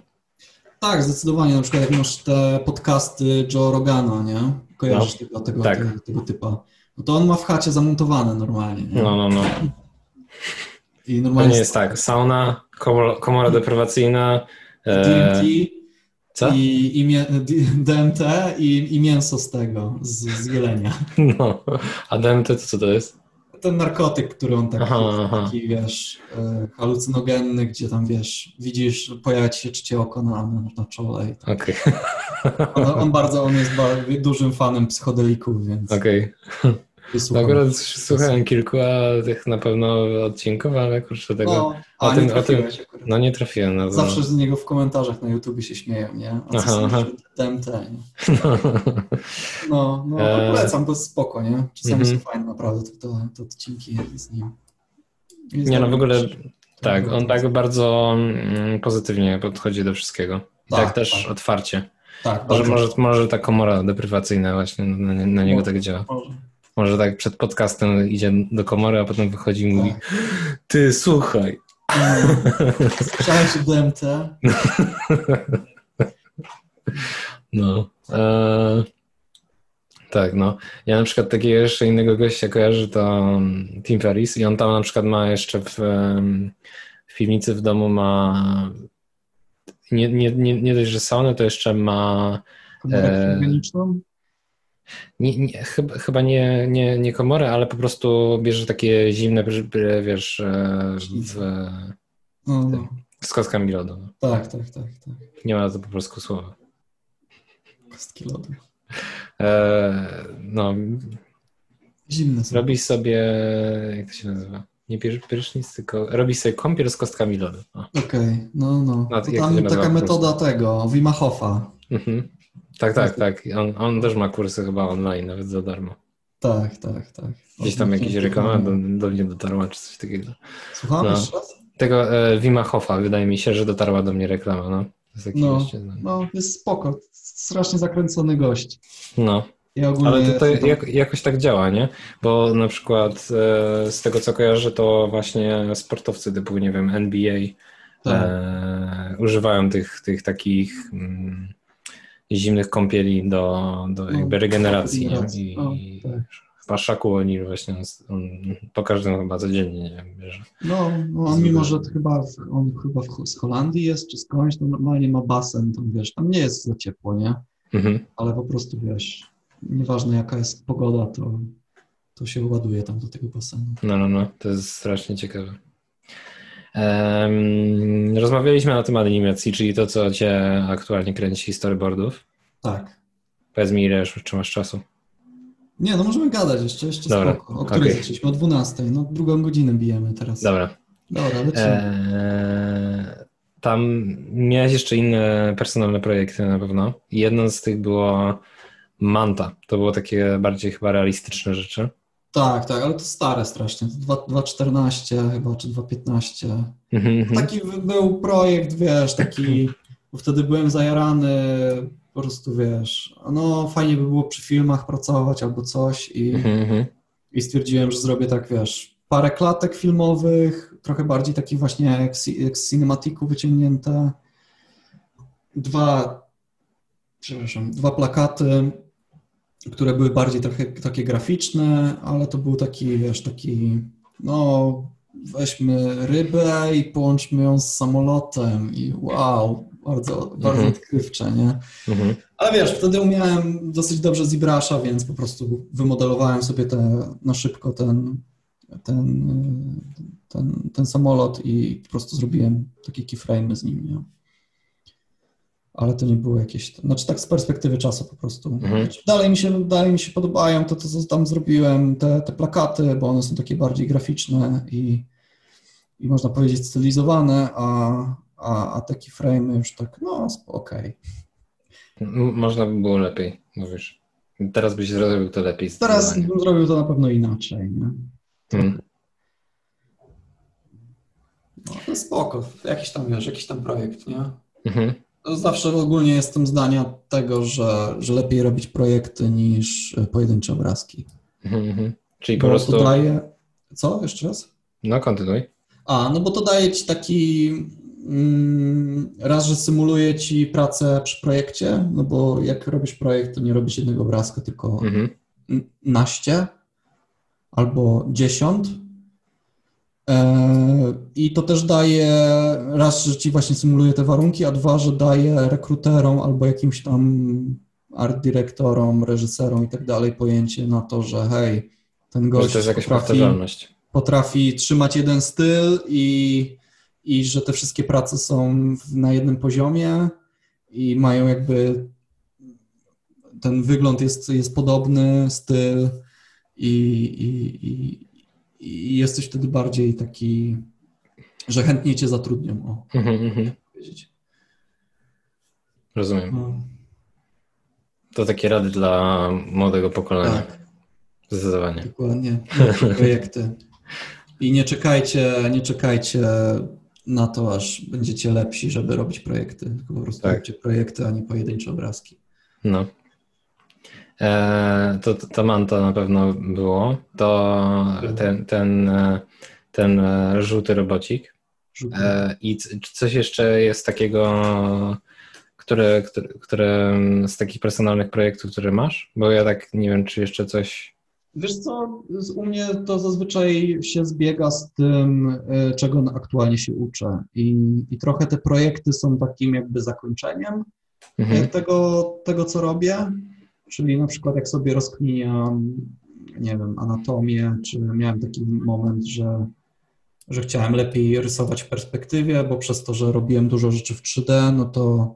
Tak, zdecydowanie. Na przykład jak masz te podcasty Joe Rogana, nie? Kojarzysz no, tego, tego, tak. tego, tego, typa. No to on ma w chacie zamontowane normalnie. Nie? No, no, no. I normalnie to nie jest tak. Sauna, komora, deprywacyjna. E, DMT. Co? I, i DMT i, i mięso z tego, z, z jelenia. No, a DMT to co to jest? Ten narkotyk, który on taki, aha, aha. taki wiesz, e, halucynogenny, gdzie tam, wiesz, widzisz, pojawia ci się trzecie oko na, na czole. I tak. okay. on, on, bardzo, on jest bardzo, dużym fanem psychodelików, więc... Okej. Okay. No akurat słuchałem kilku a tych na pewno odcinków, ale kurczę tego. No, o tym, o tym, no nie trafiłem. No, Zawsze z niego w komentarzach na YouTube się śmieją, nie? A aha, aha. DMT, nie? No, no, no e... polecam, to spoko, nie? Czasami mm -hmm. są fajne naprawdę te, te, te odcinki z nim. Jest nie no, w ogóle tak, on tak bardzo mm, pozytywnie podchodzi do wszystkiego. Tak, tak też tak. otwarcie. Tak, może, może, może ta komora deprywacyjna właśnie na, na niego może, tak działa. Może. Może tak przed podcastem idzie do komory, a potem wychodzi i mówi ty, słuchaj. Słyszałeś o DMT? No. E, Tak, no. Ja na przykład takiego jeszcze innego gościa kojarzę, to mm, Tim Ferris i on tam na przykład ma jeszcze w, w piwnicy w domu ma nie, nie, nie, nie dość, że saunę, to jeszcze ma Komorę e? Nie, nie, chyba, nie, nie, nie komorę, ale po prostu bierze takie zimne, wiesz, e, w, no, no. z kostkami lodu. Tak, tak, tak, tak. Nie ma to po polsku słowa. Kostki lodu. E, no. Zimne są. Robi sobie, jak to się nazywa? Nie prysznic, tylko robi sobie kąpiel z kostkami lodu. Okej, okay. no, no. no to tam taka metoda tego, Wima Hofa. Mhm. Tak, tak, tak. On, on też ma kursy chyba online, nawet za darmo. Tak, tak, tak. Gdzieś tam jakieś reklama do, do mnie dotarła, czy coś takiego. Słucham no. Tego e, Wima Hofa, wydaje mi się, że dotarła do mnie reklama, no. No, goście, no. no, jest spoko. Strasznie zakręcony gość. No. Ale to, to jak, jakoś tak działa, nie? Bo na przykład e, z tego co kojarzę, to właśnie sportowcy typu, nie wiem, NBA tak. e, używają tych, tych takich mm, zimnych kąpieli do, do no, jakby regeneracji. I, o, tak. Chyba Szaku O'Neal właśnie, on, po każdym chyba codziennie, nie wiem, bierze. No, no on mimo, że chyba, on chyba w, z Holandii jest, czy skądś, to normalnie ma basen, tam wiesz, tam nie jest za ciepło, nie? Mhm. Ale po prostu, wiesz, nieważne jaka jest pogoda, to, to się ładuje tam do tego basenu. No, no, no, to jest strasznie ciekawe. Um, rozmawialiśmy na temat animacji, czyli to, co cię aktualnie kręci storyboardów. Tak. Powiedz mi, ile już, czy masz czasu? Nie, no możemy gadać jeszcze, jeszcze Dobra, spoko. O której okay. zaczęliśmy? O 12. No drugą godzinę bijemy teraz. Dobra. Dobra, lecimy. Eee, tam miałeś jeszcze inne personalne projekty na pewno. Jedną z tych było Manta. To było takie bardziej chyba realistyczne rzeczy. Tak, tak, ale to stare strasznie. 2.14 chyba, czy 2.15. Mhm, mhm. Taki był projekt, wiesz, taki, bo wtedy byłem zajarany, po prostu wiesz, no fajnie by było przy filmach pracować albo coś i, mhm, i stwierdziłem, że zrobię tak, wiesz, parę klatek filmowych, trochę bardziej takich właśnie jak, jak z cinematiku wyciągnięte, dwa, przepraszam, dwa plakaty, które były bardziej trochę takie graficzne, ale to był taki, wiesz, taki, no weźmy rybę i połączmy ją z samolotem i wow, bardzo, bardzo mhm. odkrywcze, nie? Mhm. Ale wiesz, wtedy umiałem dosyć dobrze ZBrush'a, więc po prostu wymodelowałem sobie te, na szybko ten, ten, ten, ten samolot i po prostu zrobiłem takie keyframe z nim, nie? Ale to nie było jakieś, znaczy tak z perspektywy czasu po prostu. Mhm. Dalej, mi się, dalej mi się podobają to, to co tam zrobiłem, te, te plakaty, bo one są takie bardziej graficzne i, i można powiedzieć stylizowane, a, a, a takie frame już tak, no okej. Okay. Można by było lepiej, mówisz. Teraz byś zrobił to lepiej. Teraz bym zrobił to na pewno inaczej, nie? Mhm. No, to spoko, jakiś tam, wiesz, jakiś tam projekt, nie? Mhm. Zawsze ogólnie jestem zdania tego, że, że lepiej robić projekty niż pojedyncze obrazki. Mhm, mhm. Czyli po bo prostu. To daje... Co? Jeszcze raz? No, kontynuuj. A, no bo to daje ci taki. Mm, raz, że symuluje ci pracę przy projekcie, no bo jak robisz projekt, to nie robisz jednego obrazka, tylko mhm. naście albo dziesiąt I to też daje, raz, że ci właśnie symuluje te warunki, a dwa, że daje rekruterom albo jakimś tam art dyrektorom, reżyserom i tak dalej pojęcie na to, że hej, ten gość to jest jakaś potrafi, potrafi trzymać jeden styl i, i że te wszystkie prace są na jednym poziomie i mają jakby ten wygląd jest, jest podobny, styl i, i, i i jesteś wtedy bardziej taki, że chętnie cię zatrudnią. O, mhm, mhm. Rozumiem. No. To takie rady dla młodego pokolenia. Tak. Zdecydowanie. Dokładnie. Projekty. I nie czekajcie, nie czekajcie na to, aż będziecie lepsi, żeby robić projekty. Tylko po prostu tak. projekty, a nie pojedyncze obrazki. No, to, to Manta na pewno było. To ten, ten, ten żółty robocik. Żółty. E, I coś jeszcze jest takiego, które, które, które z takich personalnych projektów, które masz? Bo ja tak nie wiem, czy jeszcze coś. Wiesz co, u mnie to zazwyczaj się zbiega z tym, czego aktualnie się uczę. I, i trochę te projekty są takim jakby zakończeniem mhm. tego, tego, co robię. Czyli na przykład jak sobie rozkminiam, nie wiem, anatomię, czy miałem taki moment, że że chciałem lepiej rysować w perspektywie, bo przez to, że robiłem dużo rzeczy w 3D, no to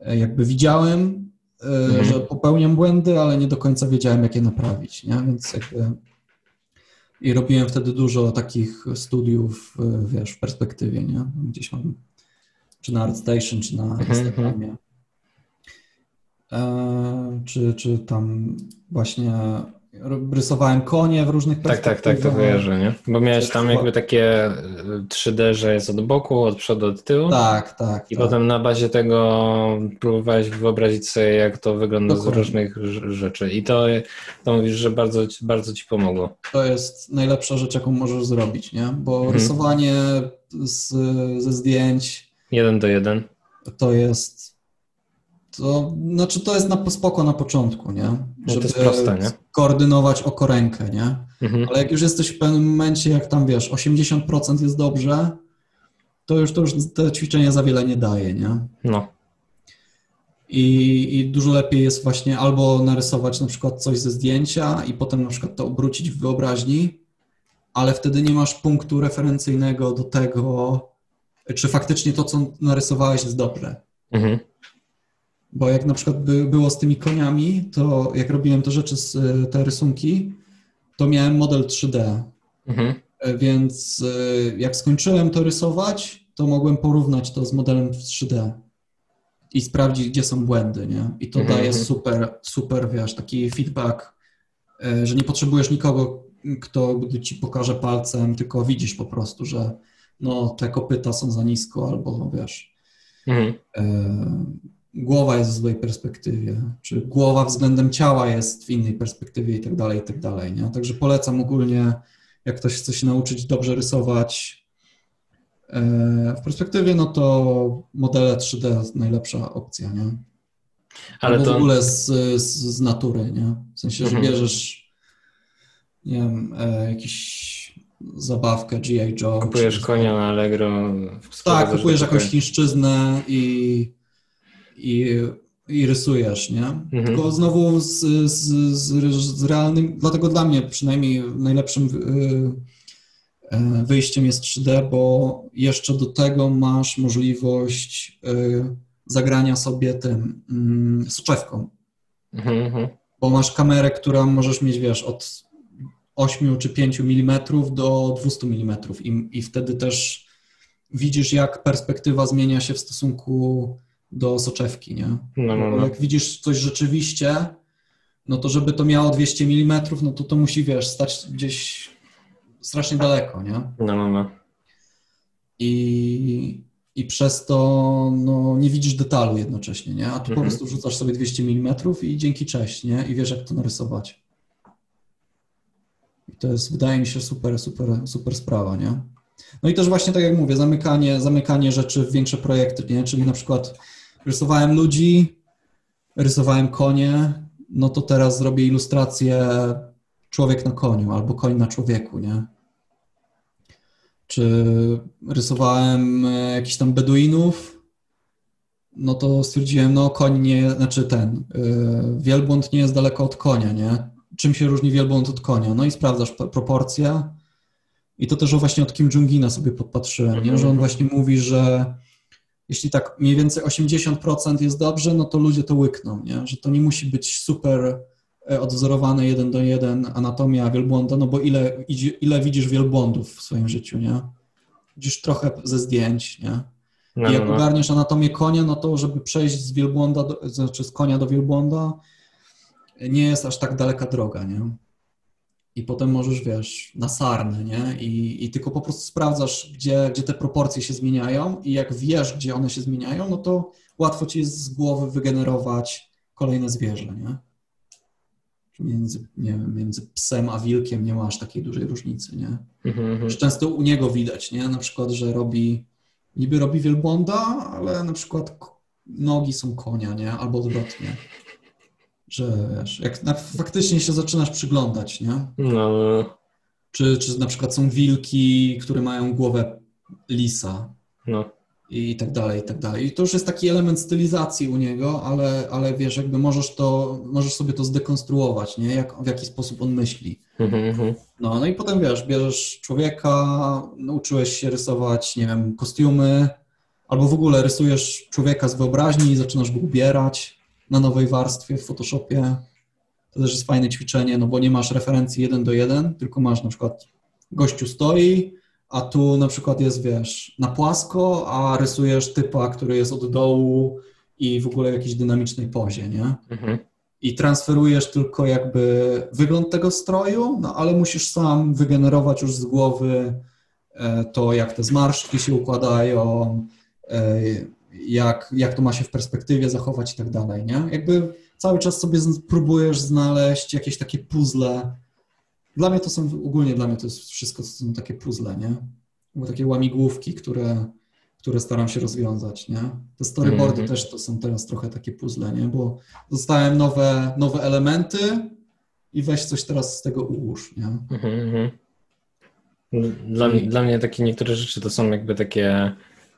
e, jakby widziałem, e, mhm. że popełniam błędy, ale nie do końca wiedziałem, jak je naprawić, nie? Więc jakby i robiłem wtedy dużo takich studiów, e, wiesz, w perspektywie, nie? Gdzieś mam, czy na ArtStation, czy na mhm, Instagramie. Czy, czy tam właśnie rysowałem konie w różnych Tak, tak, tak, to kojarzę, nie? Bo miałeś tam jakby takie 3D, e, że jest od boku, od przodu, od tyłu. Tak, tak. I tak. potem na bazie tego próbowałeś wyobrazić sobie, jak to wygląda Dokładnie. z różnych rzeczy. I to, to mówisz, że bardzo, bardzo ci pomogło. To jest najlepsza rzecz, jaką możesz zrobić, nie? Bo mhm. rysowanie z, ze zdjęć... Jeden do jeden. To jest to znaczy to jest na spoko na początku, nie? No Żeby to jest proste, nie? koordynować oko rękę, nie? Mhm. Ale jak już jesteś w pewnym momencie, jak tam wiesz, 80% jest dobrze, to już to już te ćwiczenia za wiele nie daje, nie? No. I, I dużo lepiej jest właśnie albo narysować na przykład coś ze zdjęcia i potem na przykład to obrócić w wyobraźni, ale wtedy nie masz punktu referencyjnego do tego, czy faktycznie to, co narysowałeś, jest dobre. Mhm. Bo jak na przykład by, było z tymi koniami, to jak robiłem te rzeczy, te rysunki, to miałem model 3D. Mhm. E, więc e, jak skończyłem to rysować, to mogłem porównać to z modelem w 3D i sprawdzić, gdzie są błędy, nie? I to mhm. daje super, super, wiesz, taki feedback, e, że nie potrzebujesz nikogo, kto ci pokaże palcem, tylko widzisz po prostu, że no, te kopyta są za nisko albo, wiesz, mhm głowa jest w złej perspektywie, czy głowa względem ciała jest w innej perspektywie i tak dalej, i tak dalej, nie? Także polecam ogólnie, jak ktoś chce się nauczyć dobrze rysować e, w perspektywie, no to modele 3D jest najlepsza opcja, nie? Ale Albo to... w ogóle z, z, z, natury, nie? W sensie, że mhm. bierzesz nie wiem, e, jakiś zabawkę G.I. Joe. Kupujesz konia na Allegro. Tak, kupujesz jakąś chińszczyznę i i, i rysujesz, nie? Mhm. Tylko znowu z, z, z, z, realnym, dlatego dla mnie przynajmniej najlepszym y, y, wyjściem jest 3D, bo jeszcze do tego masz możliwość y, zagrania sobie tym mm, soczewką. Mhm, mhm. Bo masz kamerę, która możesz mieć, wiesz, od 8 czy 5 mm do 200 mm i, i wtedy też widzisz, jak perspektywa zmienia się w stosunku do soczewki, nie? No, no, no. Jak widzisz coś rzeczywiście, no to żeby to miało 200 mm, no to to musi, wiesz, stać gdzieś strasznie daleko, nie? No, no, no. I, i przez to no, nie widzisz detalu jednocześnie, nie? A tu mhm. po prostu rzucasz sobie 200 mm i dzięki cześć, nie? I wiesz, jak to narysować. I to jest, wydaje mi się, super, super, super sprawa, nie? No i też właśnie tak jak mówię, zamykanie, zamykanie rzeczy w większe projekty, nie? Czyli na przykład rysowałem ludzi, rysowałem konie, no to teraz zrobię ilustrację człowiek na koniu albo koń na człowieku, nie? Czy rysowałem e, jakichś tam Beduinów, no to stwierdziłem, no koń nie, znaczy ten, yy, wielbłąd nie jest daleko od konia, nie? Czym się różni wielbłąd od konia? No i sprawdzasz proporcje i to też właśnie od Kim Jongina sobie podpatrzyłem, nie? że on właśnie mówi, że jeśli tak mniej więcej 80% jest dobrze, no to ludzie to łykną, nie? że to nie musi być super e, odwzorowane jeden do jeden anatomia wielbłąda, no bo ile, ile widzisz wielbłądów w swoim życiu, nie? Widzisz trochę ze zdjęć, nie? No, I jak no, no. ogarniesz anatomię konia, no to żeby przejść z wielbłąda, do, znaczy z konia do wielbłąda, nie jest aż tak daleka droga, nie? I potem możesz, wiesz, na sarny, nie? I, I tylko po prostu sprawdzasz, gdzie, gdzie te proporcje się zmieniają i jak wiesz, gdzie one się zmieniają, no to łatwo ci jest z głowy wygenerować kolejne zwierzę, nie? Między, nie wiem, między psem a wilkiem nie masz takiej dużej różnicy, nie? Mhm. Często u niego widać, nie? Na przykład, że robi, niby robi wielbłąda, ale na przykład nogi są konia, nie? Albo odwrotnie. Że wiesz, jak na, faktycznie się zaczynasz przyglądać, nie? No, Czy, czy na przykład są wilki, które mają głowę lisa no. i tak dalej, i tak dalej. I to już jest taki element stylizacji u niego, ale, ale wiesz, jakby możesz to, możesz sobie to zdekonstruować, nie? Jak, w jaki sposób on myśli. Mhm, mhm. No, no i potem wiesz, bierzesz człowieka, nauczyłeś się rysować, nie wiem, kostiumy, albo w ogóle rysujesz człowieka z wyobraźni i zaczynasz go ubierać na nowej warstwie w Photoshopie. To też jest fajne ćwiczenie, no bo nie masz referencji jeden do jeden, tylko masz na przykład gościu stoi, a tu na przykład jest, wiesz, na płasko, a rysujesz typa, który jest od dołu i w ogóle w jakiejś dynamicznej pozie, nie? Mhm. i transferujesz tylko jakby wygląd tego stroju, no ale musisz sam wygenerować już z głowy e, to, jak te zmarszczki się układają, e, jak, jak to ma się w perspektywie zachować i tak dalej, nie? Jakby cały czas sobie próbujesz znaleźć jakieś takie puzzle. Dla mnie to są, ogólnie dla mnie to jest wszystko, to są takie puzzle, nie? Bo takie łamigłówki, które, które staram się rozwiązać, nie? Te storyboardy Mhm. też to są teraz trochę takie puzzle, nie? Bo dostałem nowe, nowe elementy i weź coś teraz z tego ułóż, nie? Mhm, mhm. Dla, dla mnie takie niektóre rzeczy to są jakby takie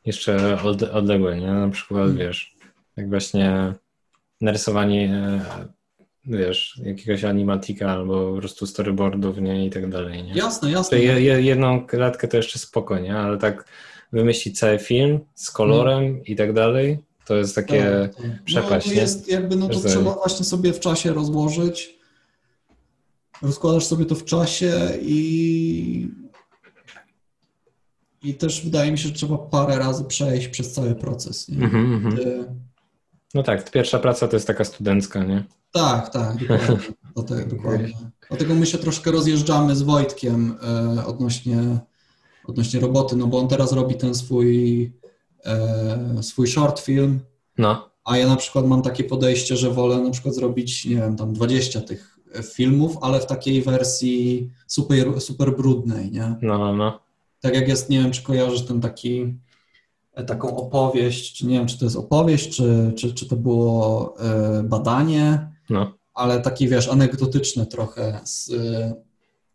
jeszcze od, odległe, nie? Na przykład, Mhm. wiesz, jak właśnie narysowanie, e, wiesz, jakiegoś animatika albo po prostu storyboardów, nie? I tak dalej, nie? Jasne, jasne. je, je, jedną klatkę to jeszcze spoko, nie? Ale tak wymyślić cały film z kolorem i tak dalej, to jest takie... Tak, tak. przepaść, no, nie? to jest jakby, no to Wiesz, trzeba właśnie sobie w czasie rozłożyć. Rozkładasz sobie to w czasie i i też wydaje mi się, że trzeba parę razy przejść przez cały proces. Mhm, mhm. Ty- No tak, pierwsza praca to jest taka studencka, nie? Tak, tak, dokładnie. Do te, dokładnie. Dlatego my się troszkę rozjeżdżamy z Wojtkiem e, odnośnie, odnośnie roboty, no bo on teraz robi ten swój, e, swój short film, No, a ja na przykład mam takie podejście, że wolę na przykład zrobić, nie wiem, tam 20 tych e, filmów, ale w takiej wersji super, super brudnej, nie? no, no, no. Tak jak jest, nie wiem, czy kojarzysz ten taki, e, taką opowieść, czy nie wiem, czy to jest opowieść, czy, czy, czy to było e, badanie, no. ale taki, wiesz, anegdotyczne trochę z,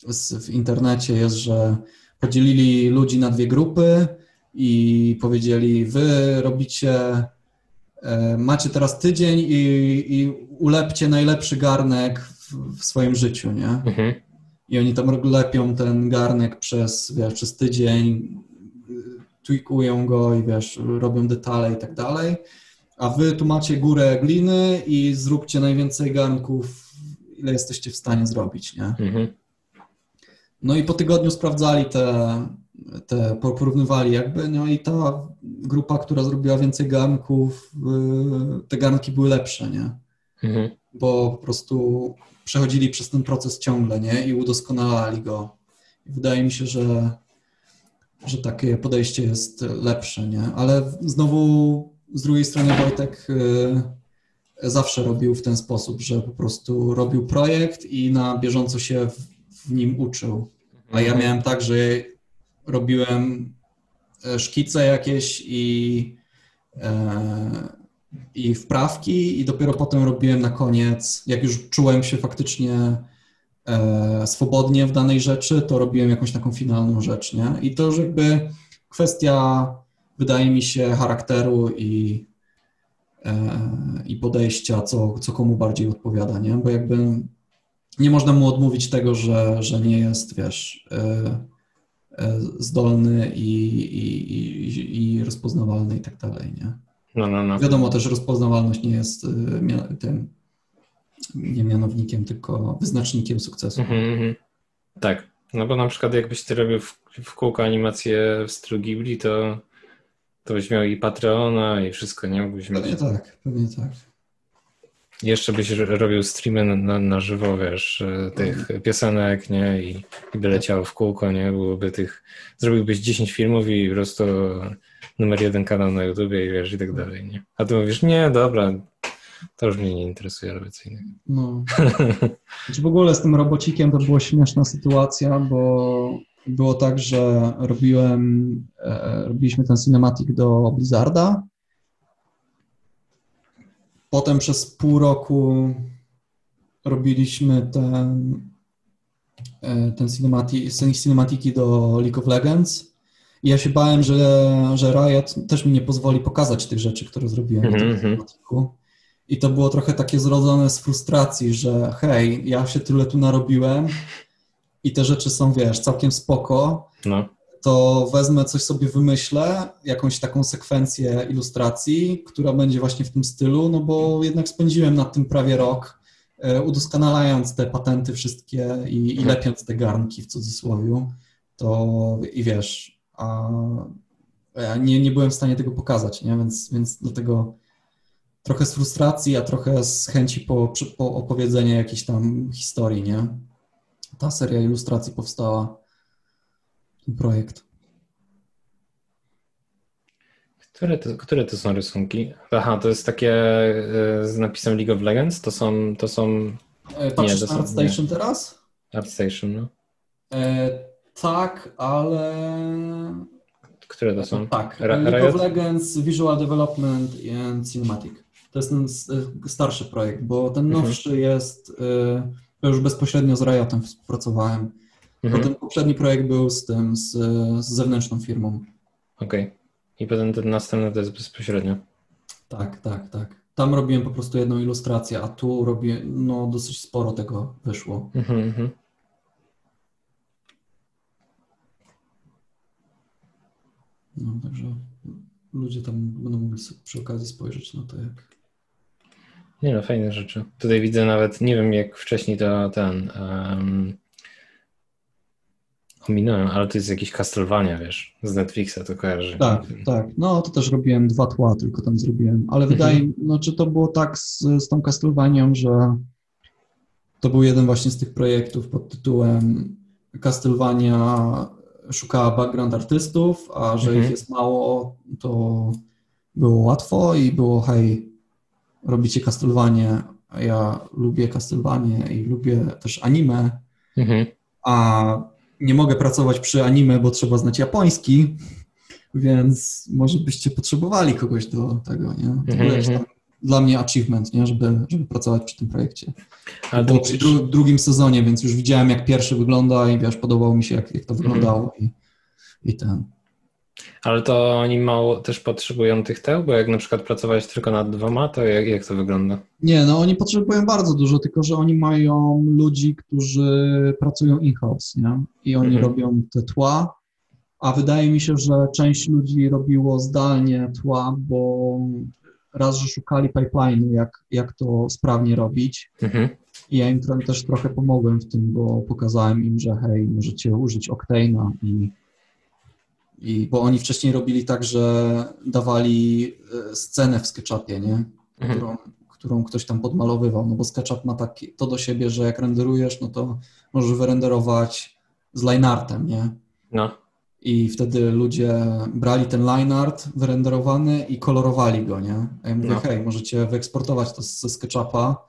z, w internecie jest, że podzielili ludzi na dwie grupy i powiedzieli, wy robicie, e, macie teraz tydzień i, i ulepcie najlepszy garnek w, w swoim życiu, nie? Mhm. I oni tam lepią ten garnek przez, wiesz, przez tydzień, tweakują go i wiesz, robią detale i tak dalej. A wy tu macie górę gliny i zróbcie najwięcej garnków, ile jesteście w stanie zrobić, nie? Mhm. No i po tygodniu sprawdzali te, te porównywali jakby, no i ta grupa, która zrobiła więcej garnków, y, te garnki były lepsze, nie? Mhm. bo po prostu przechodzili przez ten proces ciągle, nie? I udoskonalali go. I wydaje mi się, że, że takie podejście jest lepsze, nie? Ale znowu z drugiej strony Wojtek y, zawsze robił w ten sposób, że po prostu robił projekt i na bieżąco się w, nim uczył. A ja miałem tak, że robiłem e, szkice jakieś i, e, i wprawki i dopiero potem robiłem na koniec, jak już czułem się faktycznie e, swobodnie w danej rzeczy, to robiłem jakąś taką finalną rzecz, nie? I to już jakby kwestia, wydaje mi się, charakteru i, e, i podejścia, co, co komu bardziej odpowiada, nie? Bo jakby nie można mu odmówić tego, że, że nie jest, wiesz, e, e, zdolny i, i, i, i rozpoznawalny i tak dalej, nie? No, no, no. Wiadomo też, rozpoznawalność nie jest y, tym, nie mianownikiem, tylko wyznacznikiem sukcesu. Mhm, mhm. Tak, no bo na przykład jakbyś ty robił w, w kółko animację w stylu Ghibli, to, to byś miał i Patreona i wszystko, nie? Mógłbyś mieć... Pewnie tak, pewnie tak. Jeszcze byś ro- robił streamy na, na, żywo, wiesz, e, tych piosenek, nie? I, i by leciało w kółko, nie? Byłoby tych... Zrobiłbyś 10 filmów i po prostu numer jeden kanał na YouTubie i wiesz, i tak dalej, nie? A ty mówisz, nie, dobra, to już mnie nie interesuje, robię co innego. No. Znaczy w ogóle z tym robocikiem to była śmieszna sytuacja, bo było tak, że robiłem, e, robiliśmy ten cinematic do Blizzarda potem przez pół roku robiliśmy ten, e, ten cinemati, cinematiki do League of Legends. Ja się bałem, że, że Riot też mi nie pozwoli pokazać tych rzeczy, które zrobiłem mm -hmm. w tym mhm. I to było trochę takie zrodzone z frustracji, że hej, ja się tyle tu narobiłem i te rzeczy są, wiesz, całkiem spoko, no. to wezmę coś sobie wymyślę, jakąś taką sekwencję ilustracji, która będzie właśnie w tym stylu, no bo jednak spędziłem nad tym prawie rok, e, udoskonalając te patenty wszystkie i, i mhm. lepiąc te garnki w cudzysłowie, to i wiesz, a ja nie, nie byłem w stanie tego pokazać, nie? Więc, więc dlatego trochę z frustracji, a trochę z chęci po, po opowiedzenia jakiejś tam historii, nie? Ta seria ilustracji powstała, ten projekt. Które to, które to są rysunki? Aha, to jest takie e, z napisem League of Legends? To są... To są... E, patrzysz nie, to na ArtStation teraz? ArtStation, no. E, tak, ale... Które to są? Tak, League of Legends, Visual Development and Cinematic. To jest ten starszy projekt, bo ten mhm. nowszy mhm. jest, y, ja już bezpośrednio z Riotem współpracowałem. Mhm. Ten poprzedni projekt był z tym, z, z zewnętrzną firmą. Okej. Okay. I potem ten następny to jest bezpośrednio. Tak, tak, tak. Tam robiłem po prostu jedną ilustrację, a tu robię, no dosyć sporo tego wyszło. Mhm, No, także ludzie tam będą mogli przy okazji spojrzeć na to, jak, nie no, fajne rzeczy. Tutaj widzę nawet, nie wiem jak wcześniej to ten um, ominąłem, ale to jest jakieś Castlevania, wiesz, z Netflixa to kojarzy. Tak, tak. No to też robiłem dwa tła, tylko tam zrobiłem, ale mhm. wydaje mi no czy to było tak z, z tą Castlevanią, że to był jeden właśnie z tych projektów pod tytułem Castlevania szukała background artystów, a że mhm. ich jest mało, to było łatwo i było hej, robicie Castlevanie, ja lubię Castlevanie i lubię też anime, mhm. a nie mogę pracować przy anime, bo trzeba znać japoński, więc może byście potrzebowali kogoś do tego, nie? To mhm. tam dla mnie achievement, nie? Żeby, żeby pracować przy tym projekcie. Ale to przy dru drugim sezonie, więc już widziałem, jak pierwszy wygląda i wiesz, podobało mi się, jak, jak to wyglądało mhm. i, i ten. Ale to oni mało też potrzebują tych teł, bo jak na przykład pracować tylko nad dwoma, to jak, jak to wygląda? Nie, no oni potrzebują bardzo dużo, tylko że oni mają ludzi, którzy pracują in-house, nie? I oni mhm. robią te tła, a wydaje mi się, że część ludzi robiło zdalnie tła, bo raz, że szukali pipeline'u, jak, jak to sprawnie robić. Mhm. I ja im też trochę pomogłem w tym, bo pokazałem im, że hej, możecie użyć Octane'a i i, bo oni wcześniej robili tak, że dawali e, scenę w SketchUpie, nie? Mhm. Którą, którą ktoś tam podmalowywał, no bo SketchUp ma tak, to do siebie, że jak renderujesz, no to możesz wyrenderować z lineartem, nie? No. I wtedy ludzie brali ten line art wyrenderowany i kolorowali go, nie? A ja mówię, no. hej, możecie wyeksportować to ze SketchUpa,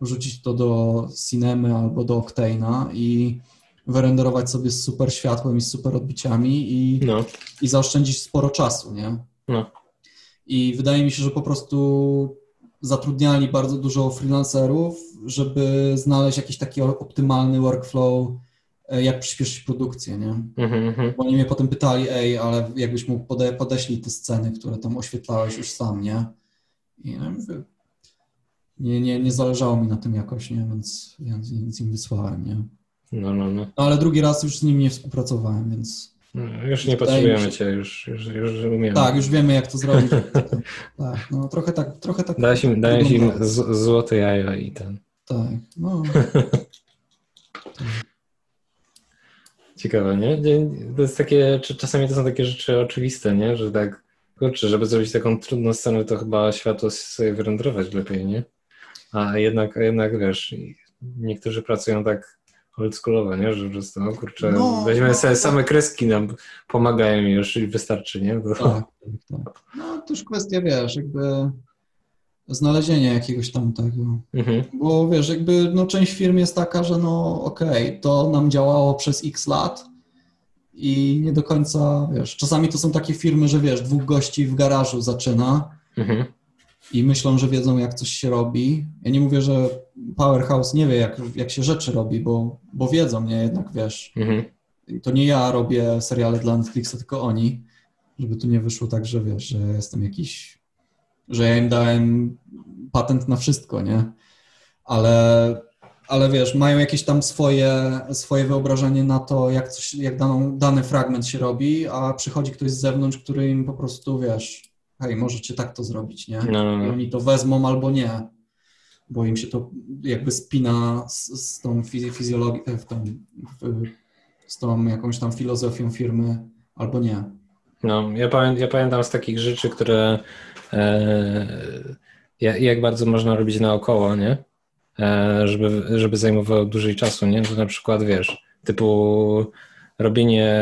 wrzucić to do Cinemy albo do Octane'a i wyrenderować sobie z super światłem i z super odbiciami i, no. i zaoszczędzić sporo czasu, nie? No. I wydaje mi się, że po prostu zatrudniali bardzo dużo freelancerów, żeby znaleźć jakiś taki optymalny workflow, jak przyspieszyć produkcję, nie? Mm-hmm. Bo oni mnie potem pytali, ej, ale jakbyś mógł pode, podeślij te sceny, które tam oświetlałeś już sam, nie? I nie, nie, nie zależało mi na tym jakoś, nie? Więc, więc, więc im wysłałem, nie? No, no, no. no, ale drugi raz już z nim nie współpracowałem, więc. No, już nie potrzebujemy cię, już, już, już umiemy. Tak, już wiemy jak to zrobić. tak, no trochę tak, trochę tak. Dałeś im, dałeś im złote jajo i ten. Tak, no. Ciekawe, nie? To jest takie, czasami to są takie rzeczy oczywiste, nie? Że tak, kurczę, żeby zrobić taką trudną scenę, to chyba światło sobie wyrenderować lepiej, nie? A jednak, jednak wiesz, niektórzy pracują tak oldschoolowe, nie? Że po prostu, no kurczę, no, weźmy no, sobie no. same kreski nam pomagają już i wystarczy, nie? Bo... Tak, tak, tak. No to już kwestia, wiesz, jakby znalezienia jakiegoś tam tego. Mhm. Bo wiesz, jakby no, część firm jest taka, że no okej, okay, to nam działało przez x lat i nie do końca, wiesz, czasami to są takie firmy, że wiesz, dwóch gości w garażu zaczyna mhm. i myślą, że wiedzą, jak coś się robi. Ja nie mówię, że Powerhouse nie wie, jak, jak się rzeczy robi, bo, bo wiedzą, nie? Jednak wiesz. Mhm. To nie ja robię seriale dla Netflixa, tylko oni. Żeby tu nie wyszło tak, że wiesz, że jestem jakiś, że ja im dałem patent na wszystko, nie? Ale, ale wiesz, mają jakieś tam swoje, swoje wyobrażenie na to, jak, coś, jak daną, dany fragment się robi, a przychodzi ktoś z zewnątrz, który im po prostu, wiesz, hej, możecie tak to zrobić, nie? No, no, no. I oni to wezmą albo nie, bo im się to jakby spina z, z tą fizjologią, z tą jakąś tam filozofią firmy, albo nie. No, ja, pamię ja pamiętam z takich rzeczy, które jak bardzo można robić naokoło, nie? E, żeby, żeby zajmowało dłużej czasu, nie? To na przykład, wiesz, typu robienie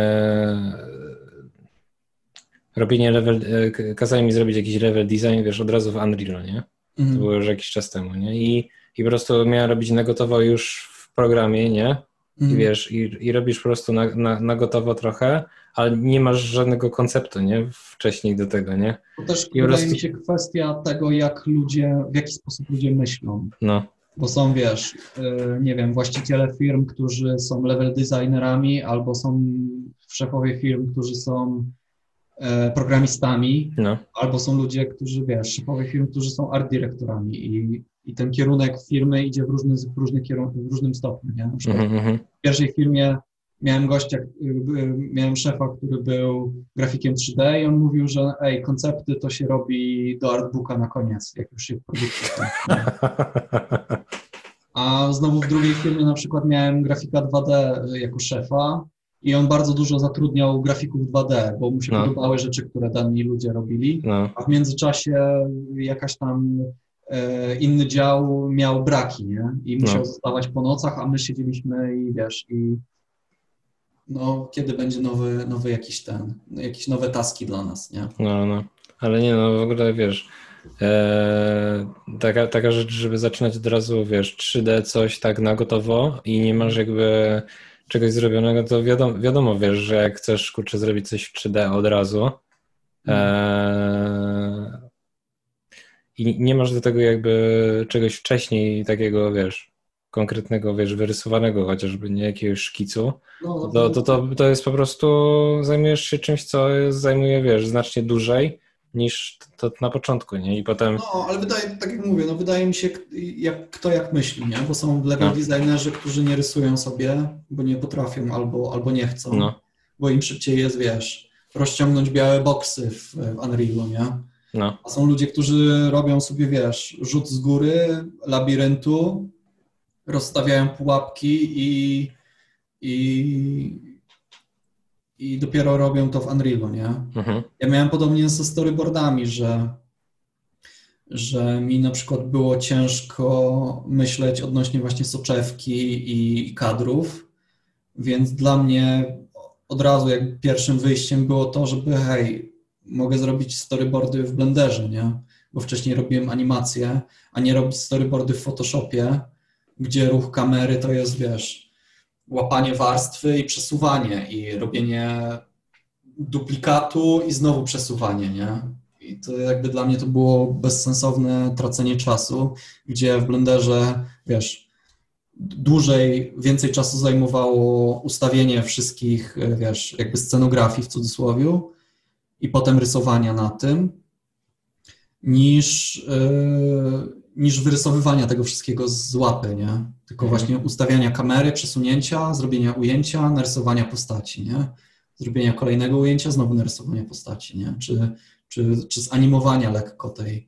robienie level, e, kazali mi zrobić jakiś level design, wiesz, od razu w Unreal, nie? Mm. To było już jakiś czas temu, nie? I, i po prostu miałem robić na gotowo już w programie, nie? Mm. I mhm. wiesz, i, i robisz po prostu na, na, na gotowo trochę, ale nie masz żadnego konceptu, nie? Wcześniej do tego, nie? To też I wydaje prostu... mi się kwestia tego, jak ludzie, w jaki sposób ludzie myślą. No. Bo są, wiesz, e, nie wiem, właściciele firm, którzy są level designerami, albo są szefowie firm, którzy są E, programistami, no. albo są ludzie, którzy, wiesz, szefowie firm, którzy są art dyrektorami i, i ten kierunek firmy idzie w, różny, w, różny kierun- w różnym stopniu, nie? Na przykład mm-hmm. w pierwszej firmie miałem gościa, miałem szefa, który był grafikiem 3D i on mówił, że ej, koncepty to się robi do artbooka na koniec, jak już się produkuje. A znowu w drugiej firmie na przykład miałem grafika 2D jako szefa i on bardzo dużo zatrudniał grafików 2D, bo mu się no. podobały rzeczy, które dani ludzie robili, no. a w międzyczasie jakaś tam inny dział miał braki, nie? I musiał no. zostawać po nocach, a my siedzieliśmy i wiesz, i no, kiedy będzie nowy, nowy jakiś ten, jakieś nowe taski dla nas, nie? No, no, ale nie, no w ogóle wiesz, e, taka, taka rzecz, żeby zaczynać od razu, wiesz, 3D coś tak na gotowo i nie masz jakby czegoś zrobionego, to wiadomo, wiadomo wiesz, że jak chcesz kurczę zrobić coś w 3D od razu e, i nie masz do tego jakby czegoś wcześniej takiego, wiesz, konkretnego, wiesz, wyrysowanego chociażby, nie jakiegoś szkicu, no, to, to, to, to jest po prostu, zajmujesz się czymś, co zajmuje, wiesz, znacznie dłużej niż to na początku, nie? I potem... No, ale wydaje, tak jak mówię, no wydaje mi się, jak, kto jak myśli, nie? Bo są level no. designerzy, którzy nie rysują sobie, bo nie potrafią albo, albo nie chcą, no. bo im szybciej jest, wiesz, rozciągnąć białe boksy w, w Unrealu, nie? No. A są ludzie, którzy robią sobie, wiesz, rzut z góry, labiryntu, rozstawiają pułapki i, i i dopiero robią to w Unrealu, nie? Mhm. Ja miałem podobnie ze storyboardami, że, że mi na przykład było ciężko myśleć odnośnie właśnie soczewki i kadrów, więc dla mnie od razu jak pierwszym wyjściem było to, żeby hej, mogę zrobić storyboardy w Blenderze, nie? Bo wcześniej robiłem animacje, a nie robić storyboardy w Photoshopie, gdzie ruch kamery to jest, wiesz, łapanie warstwy i przesuwanie i robienie duplikatu i znowu przesuwanie, nie? I to jakby dla mnie to było bezsensowne tracenie czasu, gdzie w Blenderze, wiesz, dłużej, więcej czasu zajmowało ustawienie wszystkich, wiesz, jakby scenografii w cudzysłowie i potem rysowania na tym, niż, yy, niż wyrysowywania tego wszystkiego z łapy, nie? Tylko mhm. właśnie ustawiania kamery, przesunięcia, zrobienia ujęcia, narysowania postaci, nie? Zrobienia kolejnego ujęcia, znowu narysowania postaci, nie? Czy, czy, czy zanimowania lekko tej,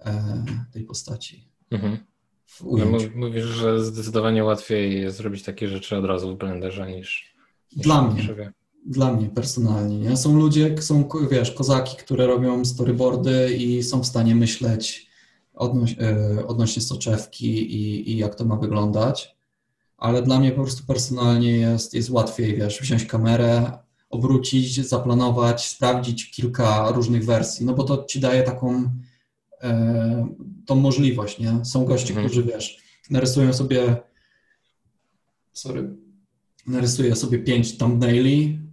e, tej postaci. Mhm. No, mówisz, że zdecydowanie łatwiej jest zrobić takie rzeczy od razu w Blenderze niż, niż Dla mnie. Dla mnie personalnie. Nie? Są ludzie, są, wiesz, kozaki, które robią storyboardy i są w stanie myśleć odnoś, e, odnośnie soczewki i, i jak to ma wyglądać, ale dla mnie po prostu personalnie jest, jest łatwiej, wiesz, wziąć kamerę, obrócić, zaplanować, sprawdzić kilka różnych wersji, no bo to ci daje taką e, tą możliwość, nie? Są goście, mhm. którzy, wiesz, narysują sobie sorry, narysuję sobie pięć thumbnaili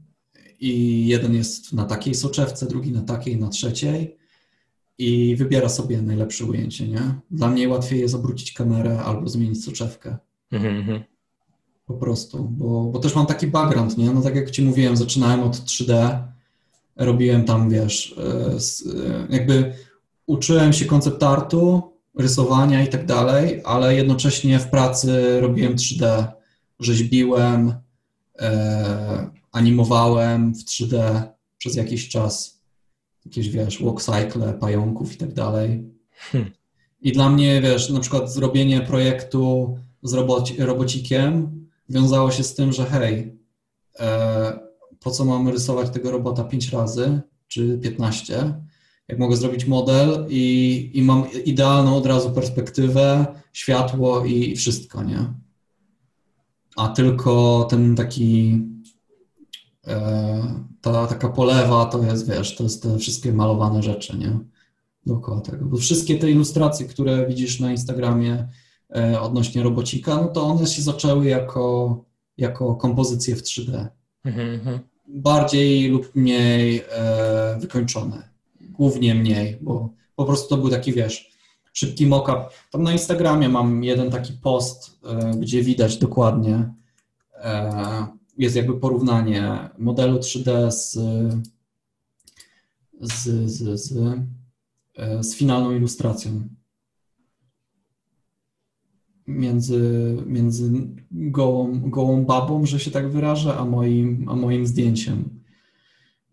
i jeden jest na takiej soczewce, drugi na takiej, na trzeciej i wybiera sobie najlepsze ujęcie, nie? Dla mnie łatwiej jest obrócić kamerę albo zmienić soczewkę. Mhm, mhm. Po prostu, bo, bo też mam taki background, nie? No tak jak Ci mówiłem, zaczynałem od 3D, robiłem tam, wiesz, e, e, jakby uczyłem się koncept artu, rysowania i tak dalej, ale jednocześnie w pracy robiłem 3D, rzeźbiłem, e, animowałem w 3D przez jakiś czas, jakieś, wiesz, walk cycle, pająków i tak dalej. Hmm. I dla mnie, wiesz, na przykład zrobienie projektu z roboci, robocikiem wiązało się z tym, że hej, e, po co mamy rysować tego robota 5 razy czy 15, jak mogę zrobić model i, i mam idealną od razu perspektywę, światło i, i wszystko, nie? A tylko ten taki ta taka polewa to jest, wiesz, to jest te wszystkie malowane rzeczy, nie? Dookoła tego. Bo wszystkie te ilustracje, które widzisz na Instagramie e, odnośnie robocika, no to one się zaczęły jako, jako kompozycje w 3D. Mhm, mhm. Bardziej lub mniej e, wykończone. Głównie mniej, bo po prostu to był taki, wiesz, szybki mock-up. Tam na Instagramie mam jeden taki post, e, gdzie widać dokładnie, e, jest jakby porównanie modelu 3D z, z, z, z, e, z finalną ilustracją. Między, między gołą, gołą babą, że się tak wyrażę, a moim, a moim zdjęciem.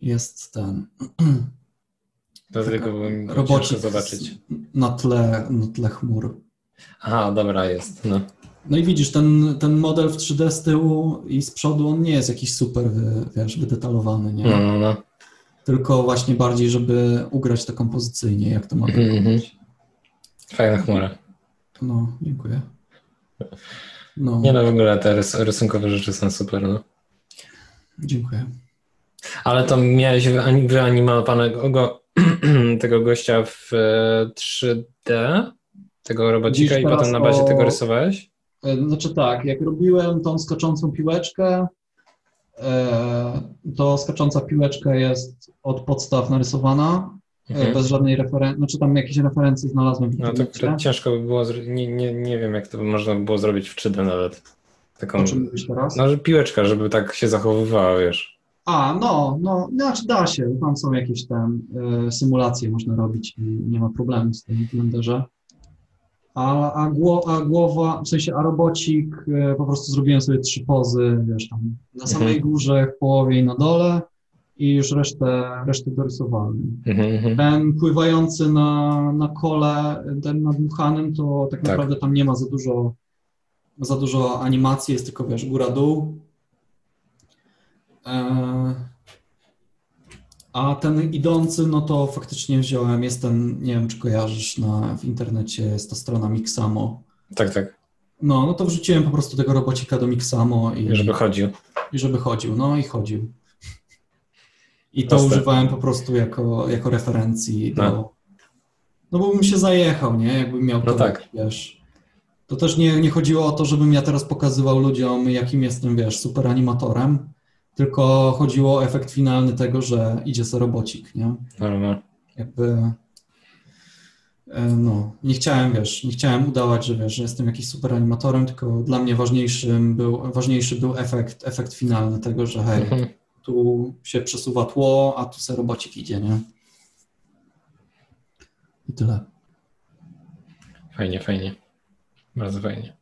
Jest ten To tylko bym zobaczyć. na tle, na tle chmur. Aha, dobra, jest. No. No i widzisz, ten, ten model w 3D z tyłu i z przodu, on nie jest jakiś super, wy- wiesz, wydetalowany, nie? No, no, no. Tylko właśnie bardziej, żeby ugrać to kompozycyjnie, jak to ma Mhm, wyglądać. Fajna chmura. No, dziękuję. No, Nie no, w ogóle te rys rysunkowe rzeczy są super, no. dziękuję. Ale to miałeś wyani- wyanimowanego go, tego gościa w e, 3D, tego robocika Widzisz i potem na bazie to- tego rysowałeś? E, Znaczy tak, jak robiłem tą skaczącą piłeczkę, e, to skacząca piłeczka jest od podstaw narysowana, e, Mhm. bez żadnej referencji, znaczy tam jakieś referencje znalazłem w No to ciężko by było, nie, nie, nie wiem jak to by można by było zrobić w 3D nawet. Taką, O czym mówisz teraz? no, że piłeczka, żeby tak się zachowywała, wiesz. A, no, no, znaczy da się, tam są jakieś tam e, symulacje można robić i nie ma problemu z tym w Blenderze. A, a, gło, a głowa, w sensie a robocik, e, po prostu zrobiłem sobie trzy pozy, wiesz tam, na samej Mhm. górze, w połowie i na dole i już resztę, resztę dorysowałem. Mhm, mhm. Ten pływający na, na kole, ten nadmuchanym, to tak Tak. naprawdę tam nie ma za dużo, za dużo animacji, jest tylko, wiesz, góra-dół. E, A ten idący, no to faktycznie wziąłem, jest ten, nie wiem, czy kojarzysz, na, w internecie jest ta strona Mixamo. Tak, tak, No, no to wrzuciłem po prostu tego robocika do Mixamo i żeby chodził. i żeby chodził, no i chodził. I to Proste. używałem po prostu jako, jako referencji do... No. No bo bym się zajechał, nie? Jakbym miał No to, tak. wiesz... To też nie, nie chodziło o to, żebym ja teraz pokazywał ludziom, jakim jestem, wiesz, super animatorem, tylko chodziło o efekt finalny tego, że idzie sobie robocik, nie? No, no. Jakby... e, No, nie chciałem, wiesz, nie chciałem udawać, że wiesz, że jestem jakiś super animatorem, tylko dla mnie ważniejszym był, ważniejszy był efekt, efekt finalny tego, że hej, Mhm. tu się przesuwa tło, a tu se robocik idzie, nie? I tyle. Fajnie, fajnie. Bardzo fajnie.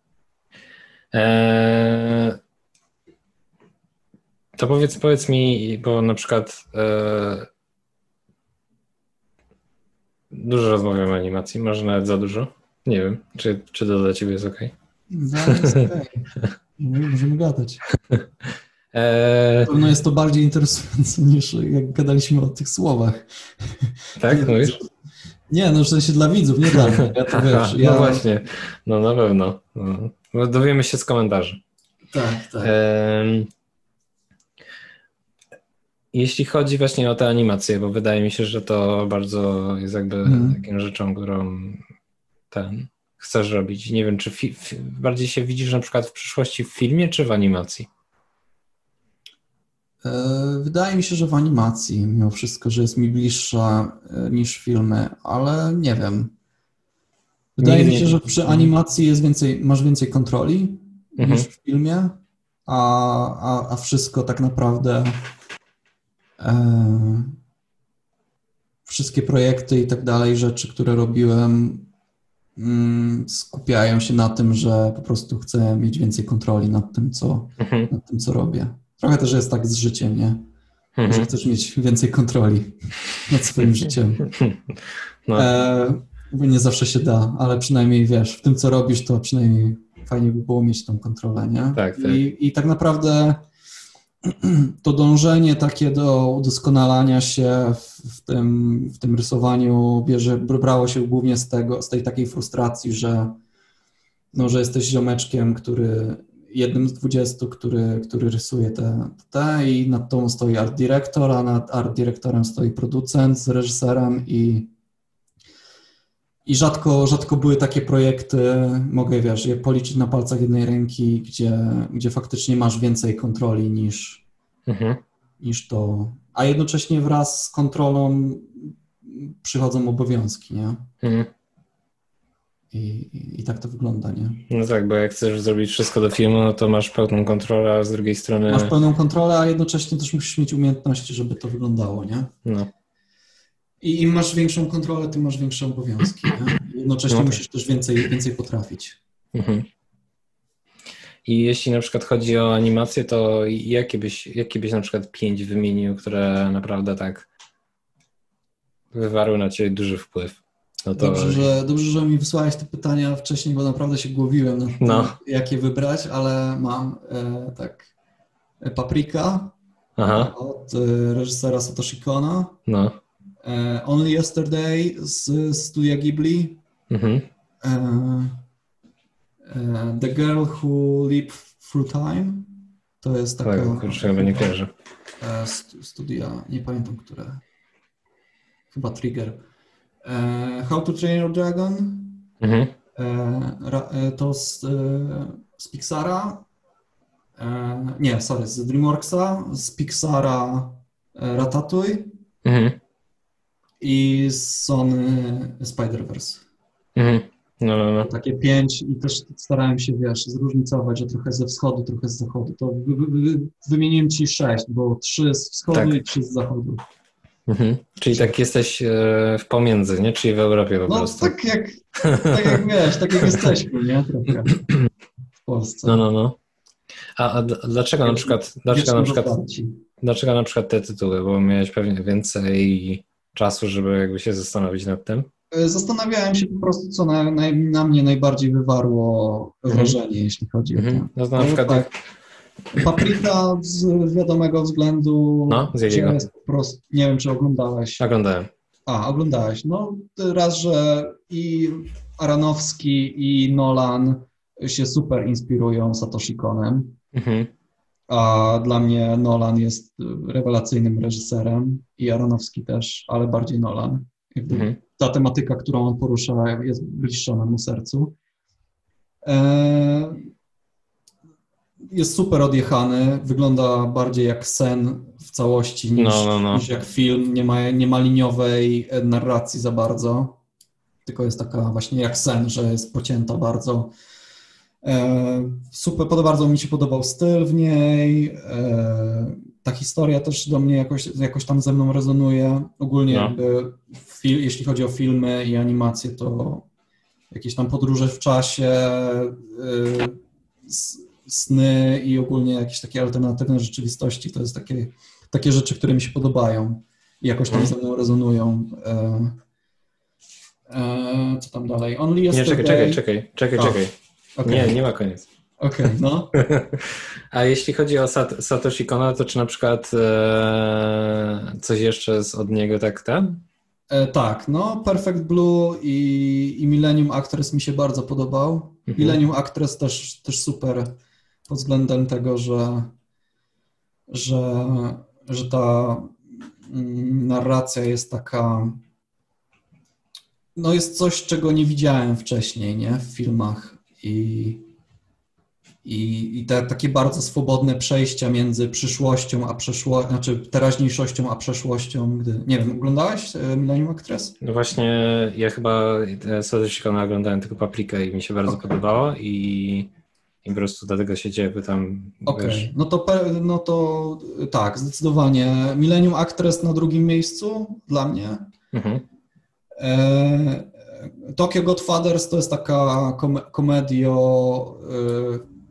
Eee, to powiedz, powiedz mi, bo na przykład eee, dużo rozmawiam o animacji, może nawet za dużo. Nie wiem, czy, czy to dla ciebie jest ok. Możemy gadać. Eee, Na pewno jest to bardziej interesujące niż jak gadaliśmy o tych słowach. tak, mówisz? Nie, no w sensie dla widzów, nie dla mnie. Ja to wiesz, ja... No właśnie, no na pewno. No. No, Dowiemy się z komentarzy. Tak, tak. Jeśli chodzi właśnie o te animacje, bo wydaje mi się, że to bardzo jest jakby Mhm. taką rzeczą, którą ten chcesz robić. Nie wiem, czy fi, fi, bardziej się widzisz na przykład w przyszłości w filmie, czy w animacji? E, wydaje mi się, że w animacji mimo wszystko, że jest mi bliższa e, niż filmy, ale nie wiem. Wydaje nie, mi się, że przy mhm. animacji jest więcej, masz więcej kontroli mhm. niż w filmie, a, a, a wszystko tak naprawdę wszystkie projekty i tak dalej, rzeczy, które robiłem, mm, skupiają się na tym, że po prostu chcę mieć więcej kontroli nad tym, co, mhm. nad tym, co robię. Trochę też jest tak z życiem, nie? Mhm. Że chcesz mieć więcej kontroli nad swoim życiem. No. E, nie zawsze się da, ale przynajmniej wiesz, w tym co robisz, to przynajmniej fajnie by było mieć tą kontrolę, nie? Tak, tak. I, I tak naprawdę to dążenie takie do udoskonalania się w tym, w tym rysowaniu bierze, brało się głównie z tego, z tej takiej frustracji, że, no, że jesteś ziomeczkiem, który jednym z dwudziestu, który, który rysuje te, te i nad tą stoi art director, a nad art dyrektorem stoi producent z reżyserem i i rzadko, rzadko były takie projekty, mogę wiesz, je policzyć na palcach jednej ręki, gdzie, gdzie faktycznie masz więcej kontroli niż, mhm. niż to. A jednocześnie wraz z kontrolą przychodzą obowiązki, nie? Mhm. I, i, I, tak to wygląda, nie? No tak, bo jak chcesz zrobić wszystko do filmu, no to masz pełną kontrolę, a z drugiej strony... Masz pełną kontrolę, a jednocześnie też musisz mieć umiejętności, żeby to wyglądało, nie? No. I im masz większą kontrolę, tym masz większe obowiązki. Nie? Jednocześnie no tak. musisz też więcej, więcej potrafić. Mhm. I jeśli na przykład chodzi o animację, to jakie byś, jakie byś na przykład pięć wymienił, które naprawdę tak wywarły na ciebie duży wpływ? No to... dobrze, że, dobrze, że mi wysłałeś te pytania wcześniej, bo naprawdę się głowiłem na no. jakie wybrać, ale mam e, tak Paprika Aha. od e, reżysera Satoshi Kona. No. E, Only Yesterday z studia Ghibli. Mhm. E, e, The Girl Who Leaped Through Time. To jest taka... Tak, kurczę, chyba nie kojarzę. Studia, nie pamiętam, które. Chyba Trigger. How to Train Your Dragon. Mhm. To z, z Pixara. Nie, sorry, z DreamWorksa. Z Pixara Ratatouille. Mhm i Sony Spider-Verse. Mhm. No, no, no. Takie pięć i też starałem się, wiesz, zróżnicować, że trochę ze wschodu, trochę z zachodu. To wy, wy, wy, wymieniłem ci sześć, bo trzy z wschodu tak. i trzy z zachodu. Mhm. Czyli tak jesteś e, w pomiędzy, nie? Czyli w Europie po no, prostu. tak jak, tak jak wiesz, tak jak jesteśmy, nie? Trochę w Polsce. No, no, no. A, a dlaczego na przykład, dlaczego na przykład, dlaczego na przykład te tytuły? Bo miałeś pewnie więcej czasu, żeby jakby się zastanowić nad tym? E, zastanawiałem się po prostu, co na, na, na mnie najbardziej wywarło mhm. wrażenie, mhm. jeśli chodzi mhm. o to. No to na przykład tak, Paprika z wiadomego względu, no, z jakiego? jest po prostu, nie wiem, czy oglądałeś. Oglądałem. A, oglądałeś. No raz, że i Aronowski i Nolan się super inspirują Satoshi Konem. Mhm. A dla mnie Nolan jest rewelacyjnym reżyserem i Aronowski też, ale bardziej Nolan. Mhm. Ta tematyka, którą on porusza, jest bliższa memu sercu. E, jest super odjechany, wygląda bardziej jak sen w całości niż, no, no, no. niż jak film. Nie ma, nie ma liniowej narracji za bardzo, tylko jest taka właśnie jak sen, że jest pocięta bardzo E, super, bardzo mi się podobał styl w niej. E, ta historia też do mnie jakoś, jakoś tam ze mną rezonuje. Ogólnie no. jakby, jeśli chodzi o filmy i animacje, to jakieś tam podróże w czasie, e, sny i ogólnie jakieś takie alternatywne rzeczywistości, to jest takie, takie rzeczy, które mi się podobają i jakoś tam mm. ze mną rezonują. Co tam dalej? Only yesterday... Nie, czekaj, czekaj, czekaj, czekaj, czekaj. Okay. Nie, nie ma koniec. Okej, okay, no. A jeśli chodzi o Sat Satoshi Kona, to czy na przykład e, coś jeszcze z od niego tak ten? E, tak, no Perfect Blue i, i Millennium Actress mi się bardzo podobał. Mhm. Millennium Actress też, też super pod względem tego, że, że, że ta mm, narracja jest taka no jest coś, czego nie widziałem wcześniej, nie, w filmach i, i, i te takie bardzo swobodne przejścia między przyszłością a przeszłością, znaczy teraźniejszością a przeszłością. Gdy, nie wiem, oglądałeś e, Millennium Actress? No właśnie, ja chyba Sodeszikona oglądałem tylko Paprikę i mi się bardzo okay. podobało i, i po prostu dlatego się ciebie pytam. Okej, okay. no, to, no to tak, zdecydowanie. Millennium Actress na drugim miejscu dla mnie. Mhm. E, Tokyo Godfathers to jest taka kom komedio,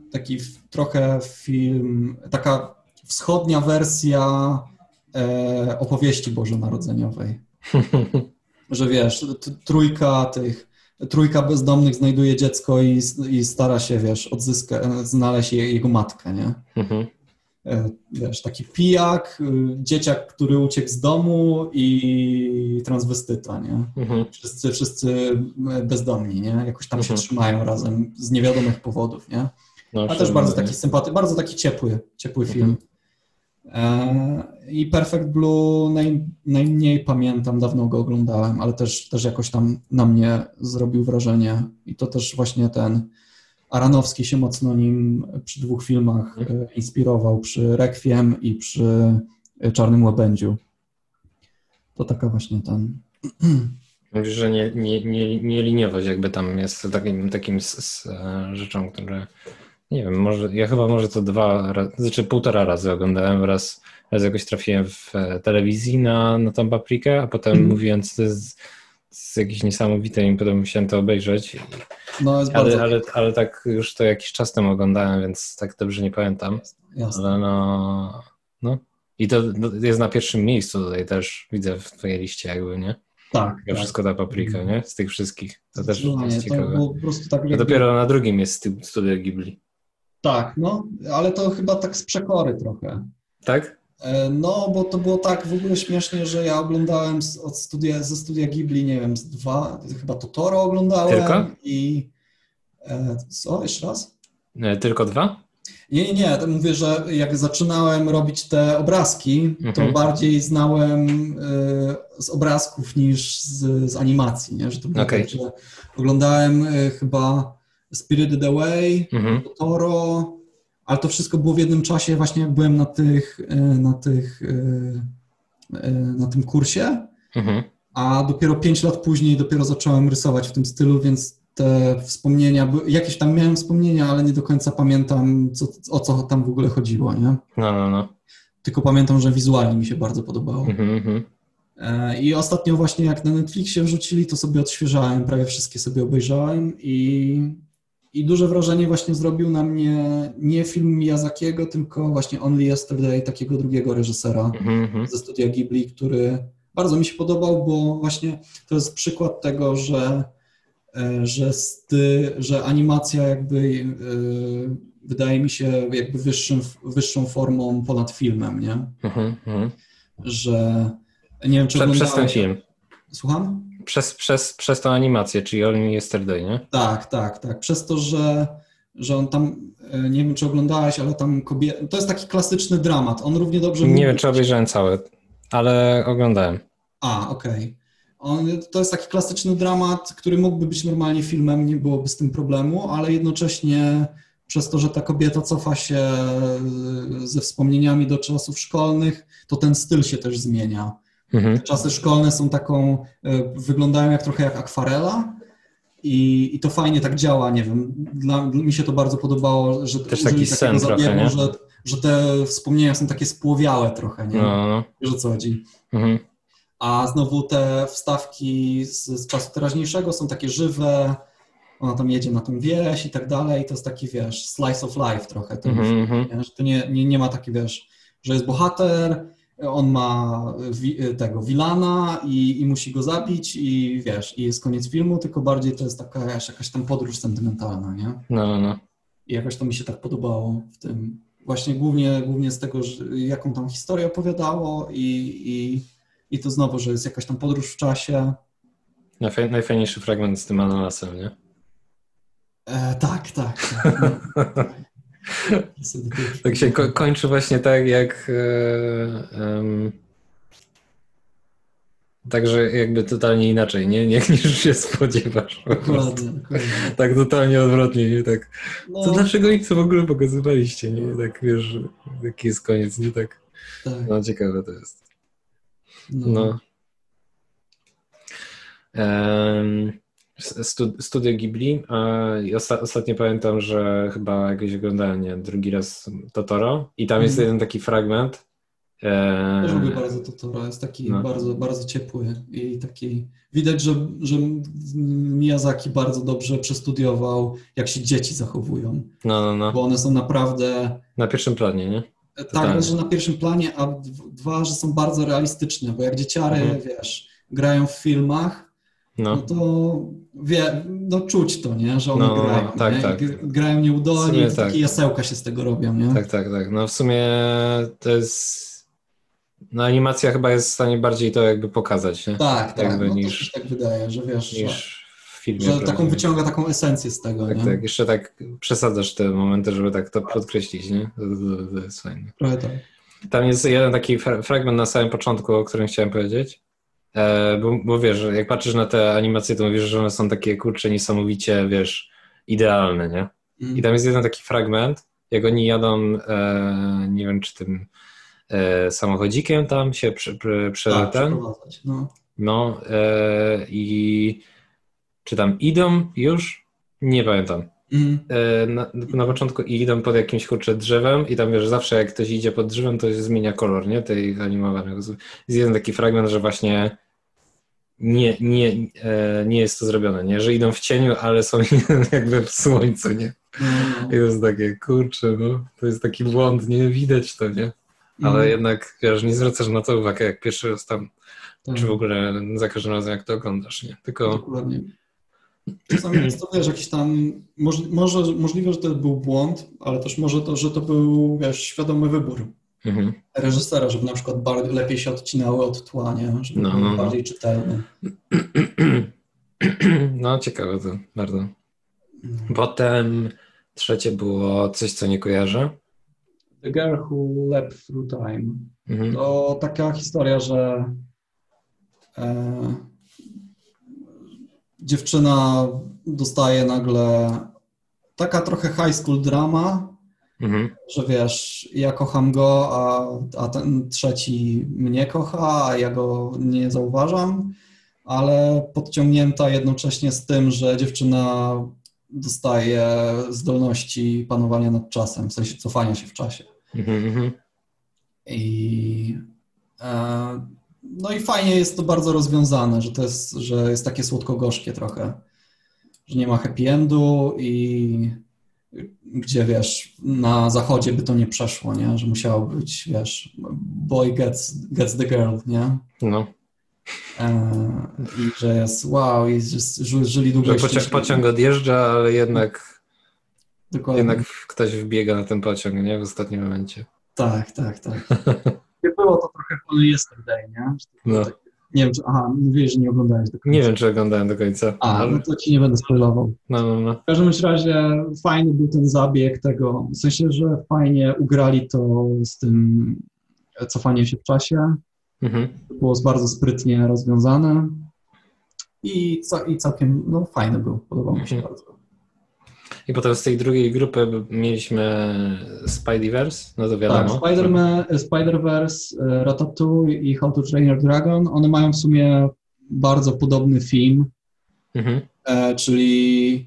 y, taki trochę film, taka wschodnia wersja e, opowieści bożonarodzeniowej. Że wiesz, trójka tych, trójka bezdomnych znajduje dziecko i, i stara się, wiesz, odzyskać, znaleźć jego matkę, nie? Mhm. E, wiesz, taki pijak, y, dzieciak, który uciekł z domu i transwestyta, nie? Mhm. Wszyscy, wszyscy bezdomni, nie? Jakoś tam mhm. się trzymają razem z niewiadomych powodów, nie? No, A też bardzo taki sympaty, bardzo taki ciepły, ciepły mhm. film. E, I Perfect Blue naj, najmniej pamiętam, dawno go oglądałem, ale też, też jakoś tam na mnie zrobił wrażenie. I to też właśnie ten Aranowski się mocno nim przy dwóch filmach e, inspirował, przy Requiem i przy e, Czarnym Łabędziu. To taka właśnie ten... Mówisz, że nie, nie, nie, nie liniowość jakby tam jest takim, takim z, z e, rzeczą, które nie wiem, może ja chyba może to dwa, znaczy półtora razy oglądałem, raz, raz jakoś trafiłem w telewizji na, na tą paprikę, a potem mm. mówiąc, to jest jest jakieś niesamowite i potem musiałem to obejrzeć. No, jest ale, bardzo... ale, ale tak już to jakiś czas temu oglądałem, więc tak dobrze nie pamiętam. Jasne. Ale no, no. I to jest na pierwszym miejscu tutaj też, widzę w twojej liście jakby, nie? Tak. Ja tak. wszystko ta paprika, nie? Z tych wszystkich. To też no, jest ciekawe. To po prostu tak jakby... Dopiero na drugim jest studio Ghibli. Tak, no, ale to chyba tak z przekory trochę. Tak? E, no, bo to było tak w ogóle śmiesznie, że ja oglądałem od studia, ze studia Ghibli, nie wiem, z dwa, chyba Totoro oglądałem. Tylko? I e, co, jeszcze raz? Nie, tylko dwa? Nie, nie, nie, to mówię, że jak zaczynałem robić te obrazki, to mhm. bardziej znałem y, z obrazków niż z, z, animacji, nie? Że to było okay. tak, że oglądałem y, chyba Spirited Away, mhm. Totoro, ale to wszystko było w jednym czasie, właśnie jak byłem na tych, e, na tych, e, e, na tym kursie, mhm. a dopiero pięć lat później dopiero zacząłem rysować w tym stylu, więc te wspomnienia, jakieś tam miałem wspomnienia, ale nie do końca pamiętam, co, o co tam w ogóle chodziło, nie? No, no, no. Tylko pamiętam, że wizualnie mi się bardzo podobało. Mhm, mhm. I ostatnio właśnie jak na Netflixie wrzucili, to sobie odświeżałem, prawie wszystkie sobie obejrzałem i i duże wrażenie właśnie zrobił na mnie nie film Miyazakiego, tylko właśnie Only Yesterday, takiego drugiego reżysera mm-hmm. ze studia Ghibli, który bardzo mi się podobał, bo właśnie to jest przykład tego, że, e, że, sty, że animacja jakby yy, wydaje mi się jakby wyższym, wyższą formą ponad filmem, nie? Mm-hmm. Że nie wiem, czy Prze, film. Słucham? Przez, przez, przez tą animację, czyli Only Yesterday, nie? Tak, tak, tak. Przez to, że, że on tam, e, nie wiem czy oglądałeś, ale tam kobieta, to jest taki klasyczny dramat. On równie dobrze... Nie wiem, czy obejrzałem cały, ale oglądałem. A, okej. Okay. To jest taki klasyczny dramat, który mógłby być normalnie filmem, nie byłoby z tym problemu, ale jednocześnie przez to, że ta kobieta cofa się e, ze wspomnieniami do czasów szkolnych, to ten styl się też zmienia. Mhm. Czasy szkolne są taką, e, wyglądają jak trochę jak akwarela i, i to fajnie tak działa, nie wiem, dla, mi się to bardzo podobało, że też taki sen trochę, nie? Że, że te wspomnienia są takie spłowiałe trochę, nie? No, no. Wiesz o co chodzi. Mhm. A znowu te wstawki z, z czasu teraźniejszego są takie żywe, ona tam jedzie na tą wieś i tak dalej, to jest taki, wiesz, slice of life trochę, to, mm -hmm. że to nie, nie, nie ma taki, wiesz, że jest bohater, on ma wi tego Wilana i, i, musi go zabić i wiesz, i jest koniec filmu, tylko bardziej to jest taka wiesz, jakaś tam podróż sentymentalna, nie? No, no, no. I jakoś to mi się tak podobało w tym. Właśnie głównie, głównie z tego, że, jaką tam historię opowiadało i, i, i to znowu, że jest jakaś tam podróż w czasie. Najfajniejszy fragment z tym ananasem, nie? E, tak, tak. tak. tak się ko kończy właśnie tak, jak. E, Także jakby totalnie inaczej, nie? nie niż się spodziewasz. Dokładnie. Tak totalnie odwrotnie, nie? Tak. No, To dlaczego ich to w ogóle pokazywaliście, nie? Tak wiesz, jaki jest koniec, nie? Tak. tak, No ciekawe to jest. no. No. Stu- Studio Ghibli. i osta- ostatnio pamiętam, że chyba jakoś oglądałem, nie, drugi raz Totoro i tam jest Mhm. jeden taki fragment. e, Też lubię bardzo Totoro, jest taki no. bardzo, bardzo ciepły i taki, widać, że, że Miyazaki bardzo dobrze przestudiował, jak się dzieci zachowują, No, no, no. bo one są naprawdę, Na pierwszym planie, nie? tak, Totalnie. raz, że na pierwszym planie, a dwa, że są bardzo realistyczne, bo jak dzieciary, Mhm. wiesz, grają w filmach, no No. to wie, no czuć to, nie, że one No, no, no, grają, tak, nie? Tak. grają nieudolnie, tak. takie jasełka się z tego robią, nie? Tak, tak, tak. No w sumie to jest. No animacja chyba jest w stanie bardziej to jakby pokazać, nie? Tak, tak, Jakby no to niż- się tak wydaje, że wiesz, że, Niż w filmie. że taką prawdziwym. wyciąga taką esencję z tego, Tak, nie? tak. Jeszcze tak przesadzasz te momenty, żeby tak to podkreślić, nie? To, to, to jest fajne. Trochę tak. Tam jest jeden taki fra- fragment na samym początku, o którym chciałem powiedzieć. E, bo, bo wiesz, jak patrzysz na te animacje, to mówisz, że one są takie kurcze, niesamowicie, wiesz, idealne, nie? Mm. I tam jest jeden taki fragment, jak oni jadą, e, nie wiem, czy tym e, samochodzikiem tam się przy tak, ten, no. no e, i czy tam idą już? Nie pamiętam. Mm. E, na, na początku idą pod jakimś kurczę drzewem i tam wiesz, zawsze jak ktoś idzie pod drzewem, to się zmienia kolor, nie? Tej animowanej. Jest jeden taki fragment, że właśnie nie, nie, e, nie jest to zrobione, nie? Że idą w cieniu, ale są jakby w słońcu, nie? No, I to jest takie, kurczę, no, to jest taki błąd, nie? Widać to, nie? Ale Mm. jednak, wiesz, nie zwracasz na to uwagi, jak pierwszy raz tam, Tak, czy w ogóle za każdym razem, jak to oglądasz, nie? Tylko, Dokładnie. Czasami jest to, wiesz, jakiś tam, moż, może, możliwe, że to był błąd, ale też może to, że to był, wiesz, świadomy wybór mhm. reżysera, żeby na przykład bar, lepiej się odcinały od tła, nie? Żeby No, były no, no. bardziej czytelne. no, ciekawe to, bardzo. Potem trzecie było coś, co nie kojarzę. The Girl Who Leapt Through Time. Mhm. To taka historia, że e, dziewczyna dostaje nagle taka trochę high school drama, Mhm. że wiesz, ja kocham go, a, a ten trzeci mnie kocha, a ja go nie zauważam, ale podciągnięta jednocześnie z tym, że dziewczyna dostaje zdolności panowania nad czasem, w sensie cofania się w czasie. Mhm. Mhm. I, e, no i fajnie jest to bardzo rozwiązane, że to jest, że jest takie słodko-gorzkie trochę, że nie ma happy endu i gdzie wiesz, na zachodzie by to nie przeszło, nie? Że musiało być, wiesz, boy gets, gets the girl, nie? No, E, I że jest wow, i że ży- żyli długo że pociąg, pociąg odjeżdża, ale jednak, Dokładnie. jednak ktoś wbiega na ten pociąg, nie? W ostatnim momencie. Tak, tak, tak. Nie było to trochę Funny Yesterday, nie? No. takie- Nie wiem, czy, aha, mówiłeś, że nie oglądałeś do końca. Nie wiem, czy oglądałem do końca. A, ale... no to ci nie będę spoilował. No, no, no. W każdym razie fajny był ten zabieg tego, w sensie, że fajnie ugrali to z tym cofaniem się w czasie. Mhm. Było bardzo sprytnie rozwiązane i, ca- i całkiem no, fajny był, podobał mi się Mhm. bardzo. I potem z tej drugiej grupy mieliśmy Spideyverse, no to Tak, wiadomo. Spider-Man, Spider-Verse, e, Ratatouille i How to Train Your Dragon, one mają w sumie bardzo podobny film, Mhm. e, czyli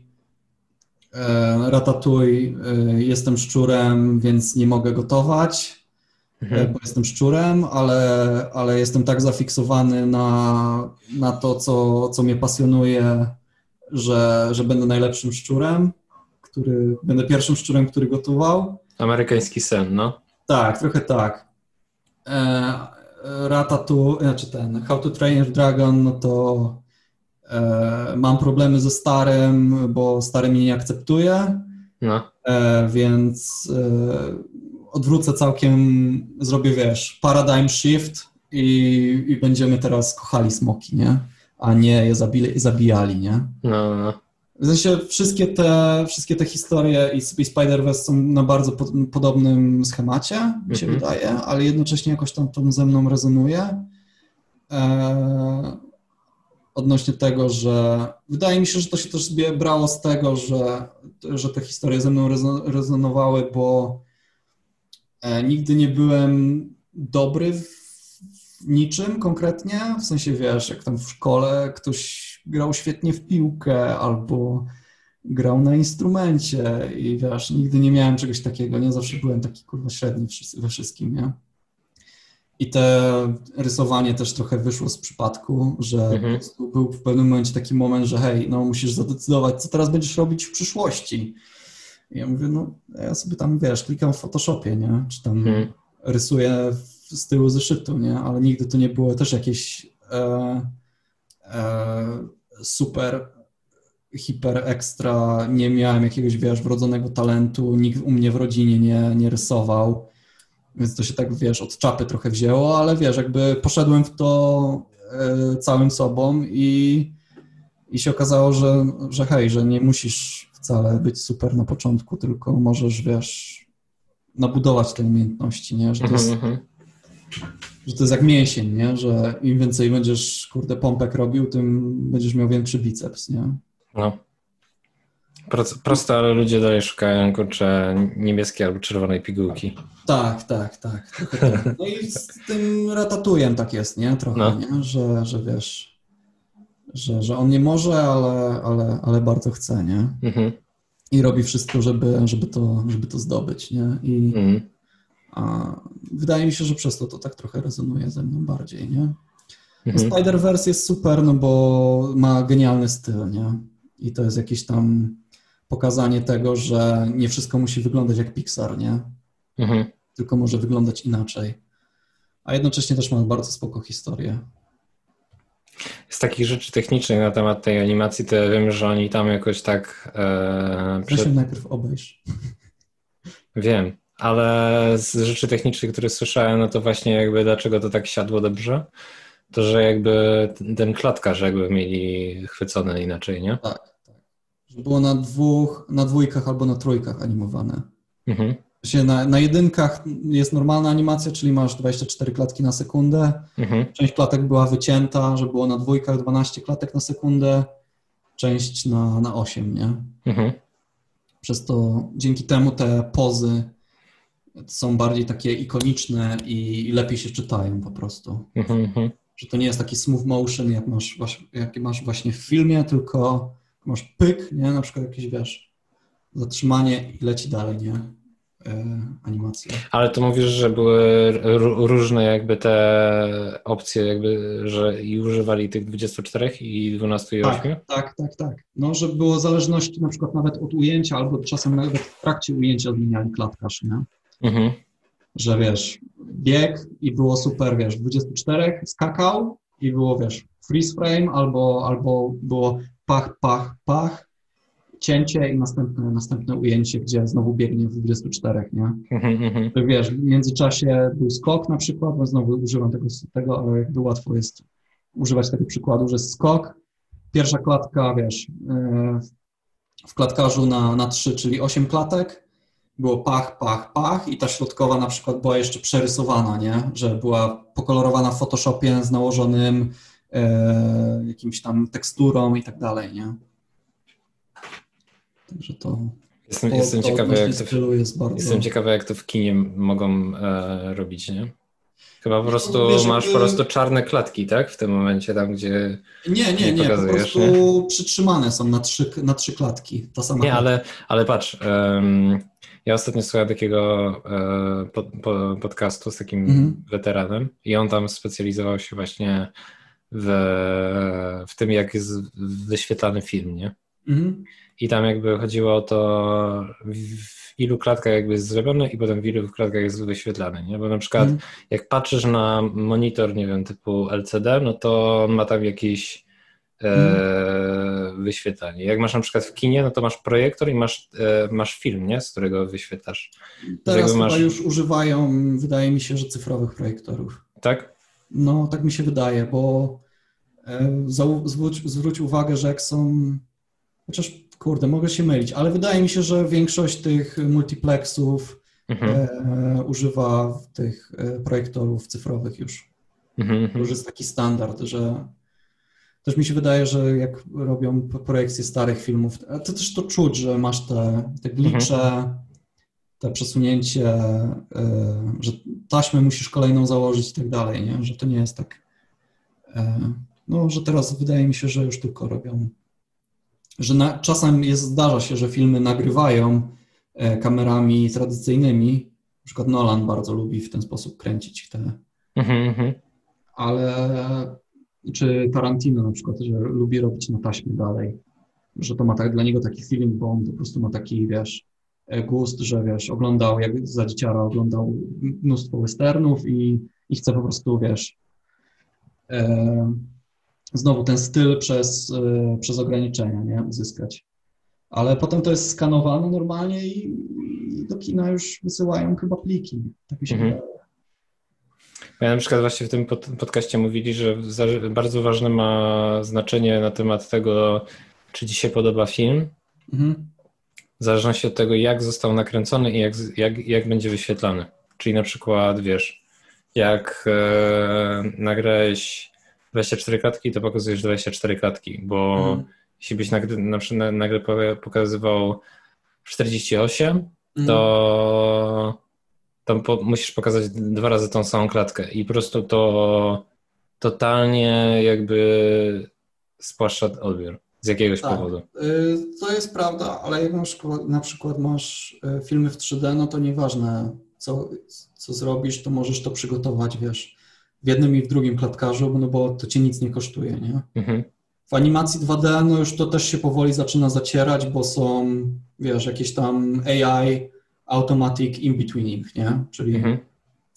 e, Ratatouille, e, jestem szczurem, więc nie mogę gotować, e, Mhm. bo jestem szczurem, ale, ale jestem tak zafiksowany na, na to, co, co mnie pasjonuje, że, że będę najlepszym szczurem, który, będę pierwszym szczurem, który gotował. Amerykański sen, no. Tak, trochę tak. E, Ratatouille, znaczy ten How to Train Your Dragon, no to e, mam problemy ze starym, bo stary mnie nie akceptuje, No, e, więc e, odwrócę całkiem, zrobię, wiesz, paradigm shift i, i będziemy teraz kochali smoki, nie? A nie je zabili, zabijali, nie? no, no. W sensie wszystkie te, wszystkie te historie i, i Spider-Verse są na bardzo po, podobnym schemacie, mi się Mhm. wydaje, ale jednocześnie jakoś tam to ze mną rezonuje. e, odnośnie tego, że wydaje mi się, że to się też brało z tego, że, że te historie ze mną rezonowały, bo e, nigdy nie byłem dobry w niczym konkretnie, w sensie wiesz, jak tam w szkole ktoś grał świetnie w piłkę albo grał na instrumencie i wiesz, nigdy nie miałem czegoś takiego, nie? Zawsze byłem taki kurwa średni we wszystkim, nie? I te rysowanie też trochę wyszło z przypadku, że mhm. był w pewnym momencie taki moment, że hej, no musisz zadecydować, co teraz będziesz robić w przyszłości. I ja mówię, no ja sobie tam, wiesz, klikam w Photoshopie, nie? Czy tam mhm. rysuję z tyłu zeszytu, nie? Ale nigdy to nie było też jakieś e, e, super, hiper ekstra, nie miałem jakiegoś, wiesz, wrodzonego talentu, nikt u mnie w rodzinie nie, nie rysował, więc to się tak, wiesz, od czapy trochę wzięło, ale wiesz, jakby poszedłem w to e, całym sobą i, i się okazało, że, że hej, że nie musisz wcale być super na początku, tylko możesz, wiesz, nabudować te umiejętności, nie? Że to jest, mhm, mhm że to jest jak mięsień, nie? Że im więcej będziesz, kurde, pompek robił, tym będziesz miał większy biceps, nie? No. Proste, ale ludzie dalej szukają, kurczę, niebieskiej albo czerwonej pigułki. Tak, tak, tak. tak. No i z tym ratatujem tak jest, nie? Trochę, no. nie? Że, że wiesz, że, że on nie może, ale, ale, ale bardzo chce, nie? Mhm. I robi wszystko, żeby, żeby, to, żeby to zdobyć, nie? I, mhm. A wydaje mi się, że przez to to tak trochę rezonuje ze mną bardziej, nie? Mhm. Spider-Verse jest super, no bo ma genialny styl, nie? I to jest jakieś tam pokazanie tego, że nie wszystko musi wyglądać jak Pixar, nie? Mhm. Tylko może wyglądać inaczej. A jednocześnie też ma bardzo spoko historię. Z takich rzeczy technicznych na temat tej animacji, to ja wiem, że oni tam jakoś tak... E, przed... najpierw obejść. Wiem, ale z rzeczy technicznych, które słyszałem, no to właśnie jakby dlaczego to tak siadło dobrze, to że jakby ten klatkarz jakby mieli chwycone inaczej, nie? Tak, tak. Że było na dwóch, na dwójkach albo na trójkach animowane. Mhm. Na, na jedynkach jest normalna animacja, czyli masz 24 klatki na sekundę. Mhm. Część klatek była wycięta, że było na dwójkach 12 klatek na sekundę, część na, na 8, nie? Mhm. Przez to dzięki temu te pozy są bardziej takie ikoniczne i lepiej się czytają po prostu. Mhm, mhm. Że to nie jest taki smooth motion, jak masz, jak masz właśnie w filmie, tylko masz pyk, nie? Na przykład jakieś, wiesz, zatrzymanie i leci dalej, nie? E, animacja. Ale to mówisz, że były różne jakby te opcje, jakby, że i używali tych 24 i 12 i 8? Tak, tak, tak, tak. No, że było zależności na przykład nawet od ujęcia, albo czasem nawet w trakcie ujęcia zmieniali klatkarz, nie? Mhm. Że wiesz, bieg i było super, wiesz, 24 skakał i było, wiesz, freeze frame albo, albo było pach, pach, pach, cięcie i następne, następne ujęcie, gdzie znowu biegnie w 24, nie? Mhm, mhm. To wiesz, w międzyczasie był skok na przykład, bo znowu używam tego, tego, ale jakby łatwo jest używać tego przykładu, że skok, pierwsza klatka, wiesz, e, w klatkarzu na, na 3, czyli 8 klatek, było pach, pach, pach i ta środkowa na przykład była jeszcze przerysowana, nie? Że była pokolorowana w Photoshopie z nałożonym e, jakimś tam teksturą i tak dalej, nie? Także to... Jestem, to, jestem to ciekawy, jak to, jest bardzo... jestem ciekawy, jak to w kinie mogą e, robić, nie? Chyba po prostu wiesz, masz po prostu czarne klatki, tak? W tym momencie, tam gdzie. Nie, nie, nie. Po prostu nie? przytrzymane są na trzy, na trzy klatki. Ta sama nie, ale, ale patrz. Um, ja ostatnio słuchałem takiego e, pod, po, podcastu z takim mhm. weteranem i on tam specjalizował się właśnie w, w tym, jak jest wyświetlany film, nie? Mhm. I tam jakby chodziło o to, w ilu klatkach jakby jest zrobione i potem w ilu klatkach jest wyświetlany, nie? Bo na przykład mhm. jak patrzysz na monitor, nie wiem, typu LCD, no to ma tam jakiś e, wyświetlanie. Jak masz na przykład w kinie, no to masz projektor i masz, e, masz film, nie? z którego wyświetlasz. Teraz chyba masz... już używają, wydaje mi się, że cyfrowych projektorów. Tak? No, tak mi się wydaje, bo e, zwróć, zwróć uwagę, że jak są, chociaż kurde, mogę się mylić, ale wydaje mi się, że większość tych multiplexów mhm. e, używa tych e, projektorów cyfrowych już. Mhm. To już jest taki standard, że też mi się wydaje, że jak robią projekcje starych filmów, to też to czuć, że masz te, te glicze, mhm. te przesunięcie, y, że taśmę musisz kolejną założyć i tak dalej, nie? że to nie jest tak, y, no, że teraz wydaje mi się, że już tylko robią, że na, czasem jest, zdarza się, że filmy nagrywają y, kamerami tradycyjnymi, na przykład Nolan bardzo lubi w ten sposób kręcić te, mhm, ale czy Tarantino na przykład, że lubi robić na taśmie dalej, że to ma tak, dla niego taki feeling, bo on po prostu ma taki, wiesz, gust, że wiesz, oglądał, jak za dzieciara oglądał mnóstwo westernów i, i chce po prostu, wiesz, e, znowu ten styl przez, e, przez ograniczenia, nie, uzyskać. Ale potem to jest skanowane normalnie i, i do kina już wysyłają chyba pliki, tak mi się mhm. wydaje. Ja na przykład właśnie w tym pod, podcaście mówili, że bardzo ważne ma znaczenie na temat tego, czy ci się podoba film. Mhm. W zależności od tego, jak został nakręcony i jak, jak, jak będzie wyświetlany. Czyli na przykład, wiesz, jak e, nagrałeś 24 klatki, to pokazujesz 24 klatki, bo mhm. jeśli byś nagle, na przykład nagle pokazywał 48, to mhm tam po, musisz pokazać dwa razy tą samą klatkę i po prostu to totalnie jakby spłaszcza odbiór z jakiegoś tak, powodu. Y, to jest prawda, ale jak na przykład, na przykład masz y, filmy w 3D, no to nieważne co, co zrobisz, to możesz to przygotować, wiesz, w jednym i w drugim klatkarzu, no bo to cię nic nie kosztuje, nie? Mhm. W animacji 2D, no już to też się powoli zaczyna zacierać, bo są, wiesz, jakieś tam AI, automatic in-betweening, nie? Czyli mhm.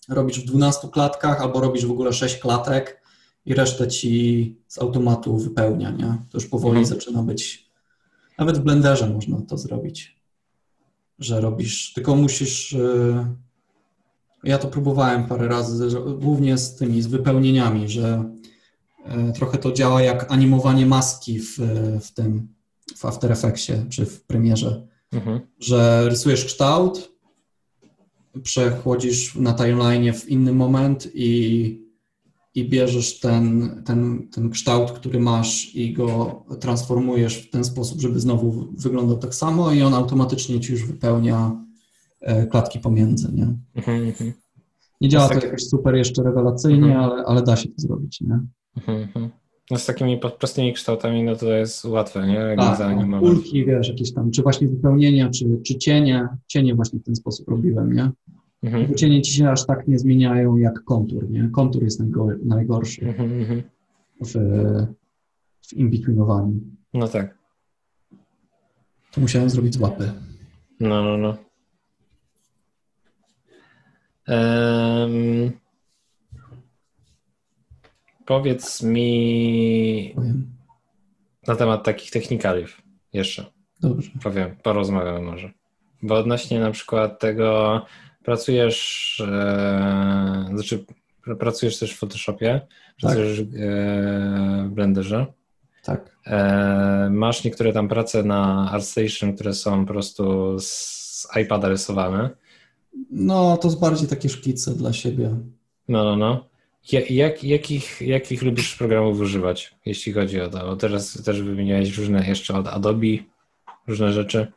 robisz w 12 klatkach albo robisz w ogóle 6 klatek i resztę ci z automatu wypełnia, nie? To już powoli mhm. zaczyna być, nawet w Blenderze można to zrobić, że robisz, tylko musisz, y, ja to próbowałem parę razy, głównie z tymi, z wypełnieniami, że y, trochę to działa jak animowanie maski w, w tym, w After Effectsie czy w Premierze mhm. że rysujesz kształt, przechodzisz na timeline w inny moment i, i bierzesz ten, ten, ten kształt, który masz i go transformujesz w ten sposób, żeby znowu wyglądał tak samo i on automatycznie ci już wypełnia e, klatki pomiędzy, nie? Mhm, mhm. Nie działa to jakoś super jeszcze rewelacyjnie, mhm. ale, ale da się to zrobić, nie? No z takimi prostymi kształtami, no to jest łatwe, nie? Tak, kulki, wiesz, jakieś tam, czy właśnie wypełnienia, czy, czy cienie. Cienie właśnie w ten sposób robiłem, nie? Mhm. Bo cienie ci się aż tak nie zmieniają jak kontur, nie? Kontur jest najgorszy mhm, w, w in-betweenowaniu. No tak. To musiałem zrobić z łapy. No, no, no. Um, Powiedz mi na temat takich technikaliów jeszcze. Dobrze. Powiem, porozmawiamy może. Bo odnośnie na przykład tego, pracujesz, e, znaczy pracujesz też w Photoshopie, pracujesz tak. e, w Blenderze. Tak. E, masz niektóre tam prace na ArtStation, które są po prostu z iPada rysowane. No, to jest bardziej takie szkice dla siebie. No, no, no. Jak, jakich, jakich lubisz programów używać, jeśli chodzi o to? Bo teraz też wymieniałeś różne jeszcze od Adobe, różne rzeczy.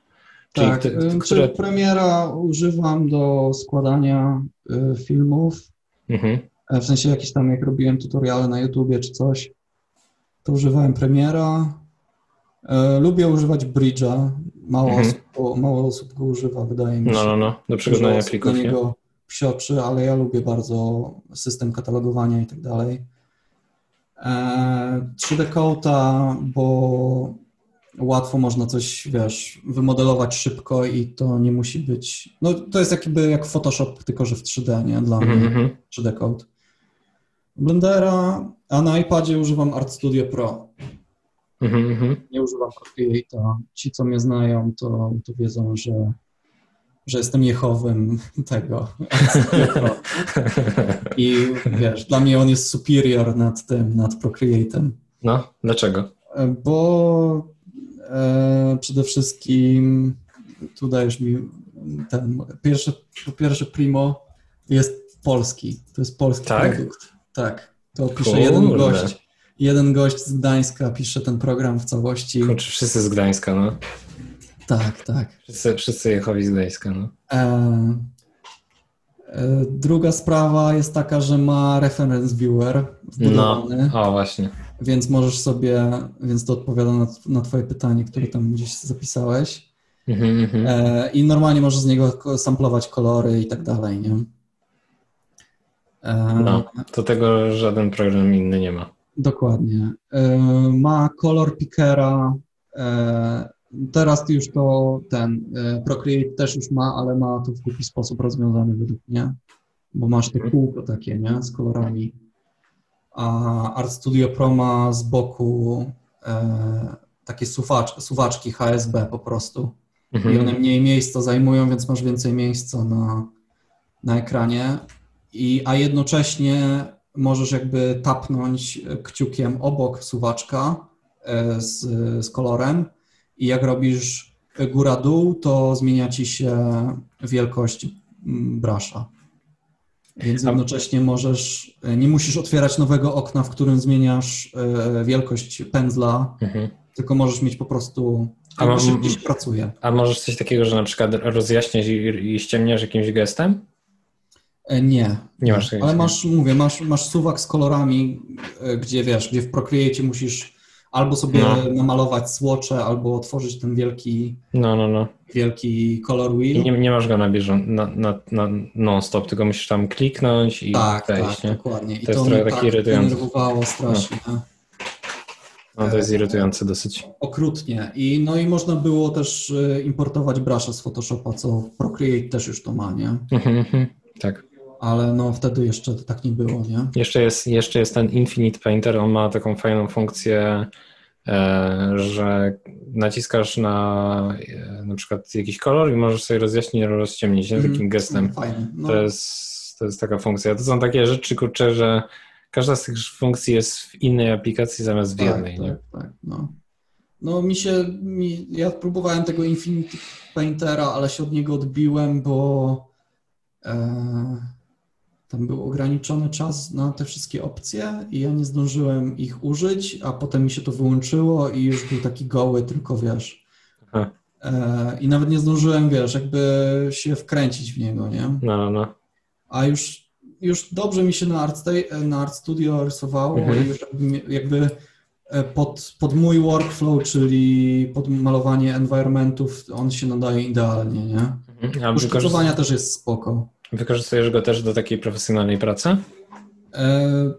Czyli tak, te, które... Premiera używam do składania y, filmów, mhm. E, w sensie jakieś tam, jak robiłem tutoriale na YouTubie czy coś, to używałem Premiera. E, lubię używać Bridge'a, mało, mhm. osób, mało osób go używa, wydaje mi no, się. No, no, no, do przeglądania plików, niego psioczy, ale ja lubię bardzo system katalogowania i tak dalej. 3D e, Coata, bo łatwo można coś, wiesz, wymodelować szybko i to nie musi być, no to jest jakby jak Photoshop, tylko że w 3D, nie? Dla mm -hmm. mnie 3D Code. Blendera, a na iPadzie używam Art Studio Pro. Mm -hmm. Nie używam Procreate'a. Ci, co mnie znają, to, to wiedzą, że że jestem Jehowym tego. I wiesz, dla mnie on jest superior nad tym, nad Procreate'em. No, dlaczego? Bo e, przede wszystkim tu dajesz mi ten, pierwszy, po pierwsze Primo jest polski, to jest polski tak? produkt. Tak. To pisze jeden gość. Jeden gość z Gdańska pisze ten program w całości. Kurczę, wszyscy z Gdańska, no. Tak, tak. Wszyscy, wszyscy z Gdańska, no. E, e, druga sprawa jest taka, że ma reference viewer wbudowany. No, o właśnie. Więc możesz sobie, więc to odpowiada na, na twoje pytanie, które tam gdzieś zapisałeś. Mm -hmm. e, I normalnie możesz z niego samplować kolory i tak dalej, nie? E, no, to tego żaden program inny nie ma. Dokładnie. E, ma kolor pickera. E, teraz już to ten Procreate też już ma, ale ma to w głupi sposób rozwiązany według mnie, bo masz te kółko takie, nie, z kolorami. A Art Studio Pro ma z boku takie suwacz, suwaczki HSB po prostu. Mhm. I one mniej miejsca zajmują, więc masz więcej miejsca na, na ekranie. I, a jednocześnie możesz jakby tapnąć kciukiem obok suwaczka e, z, z kolorem i jak robisz góra-dół, to zmienia ci się wielkość mm, brasza. Więc jednocześnie możesz, e, nie musisz otwierać nowego okna, w którym zmieniasz e, wielkość pędzla, mhm. tylko możesz mieć po prostu, a szybciej się pracuje. A możesz coś takiego, że na przykład rozjaśniać i, i ściemniasz jakimś gestem? E, nie. Nie masz Ale masz, mówię, masz, masz suwak z kolorami, e, gdzie wiesz, gdzie w Procreate musisz albo sobie no. namalować słocze, albo otworzyć ten wielki no, no, no. wielki color wheel. I nie, nie masz go na bieżąco, na, na, na non-stop, tylko musisz tam kliknąć i tak, wejść, tak, nie? dokładnie. I to, to jest trochę taki tak irytujące. denerwowało strasznie. No. no. to jest irytujące dosyć. Okrutnie. I, no i można było też e, importować brasze z Photoshopa, co Procreate też już to ma, nie? Mhm, mhm. tak ale no wtedy jeszcze tak nie było, nie? Jeszcze jest, jeszcze jest ten Infinite Painter, on ma taką fajną funkcję, e, że naciskasz na e, na przykład jakiś kolor i możesz sobie rozjaśnić, rozciemnić mm, takim gestem. Fajnie. No. To, jest, to jest taka funkcja. To są takie rzeczy, kurczę, że każda z tych funkcji jest w innej aplikacji zamiast w tak, jednej. Tak, nie? tak, no. No mi się, mi, ja próbowałem tego Infinite Paintera, ale się od niego odbiłem, bo e, tam był ograniczony czas na te wszystkie opcje i ja nie zdążyłem ich użyć, a potem mi się to wyłączyło i już był taki goły, tylko wiesz. Aha. E, I nawet nie zdążyłem, wiesz, jakby się wkręcić w niego, nie? No, no. A już, już dobrze mi się na Art, na Art Studio rysowało mhm. i już jakby e, pod, pod mój workflow, czyli pod malowanie environmentów, on się nadaje idealnie, nie? Mhm. Też jest spoko. Wykorzystujesz go też do takiej profesjonalnej pracy? E,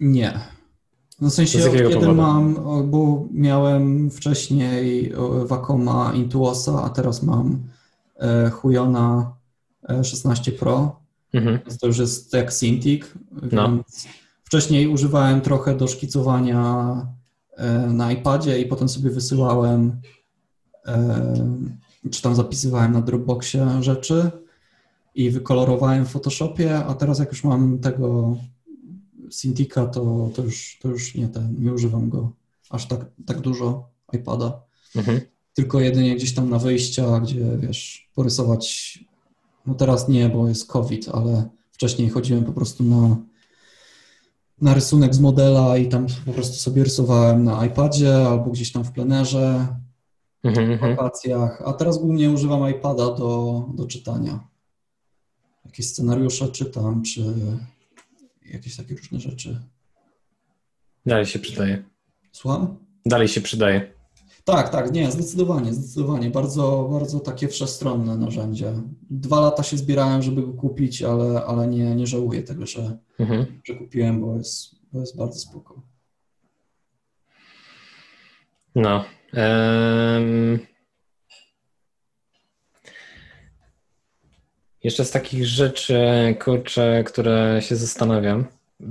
nie. No w sensie od kiedy powodu? mam, bo miałem wcześniej Wacoma Intuosa, a teraz mam e, Huyona 16 e, Pro. Mhm. To już jest jak Cintiq, no. więc wcześniej używałem trochę do szkicowania e, na iPadzie i potem sobie wysyłałem czy tam zapisywałem na Dropboxie rzeczy i wykolorowałem w Photoshopie, a teraz jak już mam tego Cintiqa, to, to, już, to już nie, ten, nie używam go aż tak, tak dużo iPada. Mhm. Tylko jedynie gdzieś tam na wyjścia, gdzie wiesz, porysować, no teraz nie, bo jest COVID, ale wcześniej chodziłem po prostu na, na rysunek z modela i tam po prostu sobie rysowałem na iPadzie albo gdzieś tam w plenerze, mhm, w mhm. wakacjach, a teraz głównie używam iPada do, do czytania jakieś scenariusze czytam, czy jakieś takie różne rzeczy. Dalej się przydaje. Słucham? Dalej się przydaje. Tak, tak, nie, zdecydowanie, zdecydowanie. Bardzo, bardzo takie wszechstronne narzędzie. Dwa lata się zbierałem, żeby go kupić, ale, ale nie, nie żałuję tego, że, mhm. że kupiłem, bo jest, bo jest bardzo spoko. No. Um... Jeszcze z takich rzeczy, kurczę, które się zastanawiam.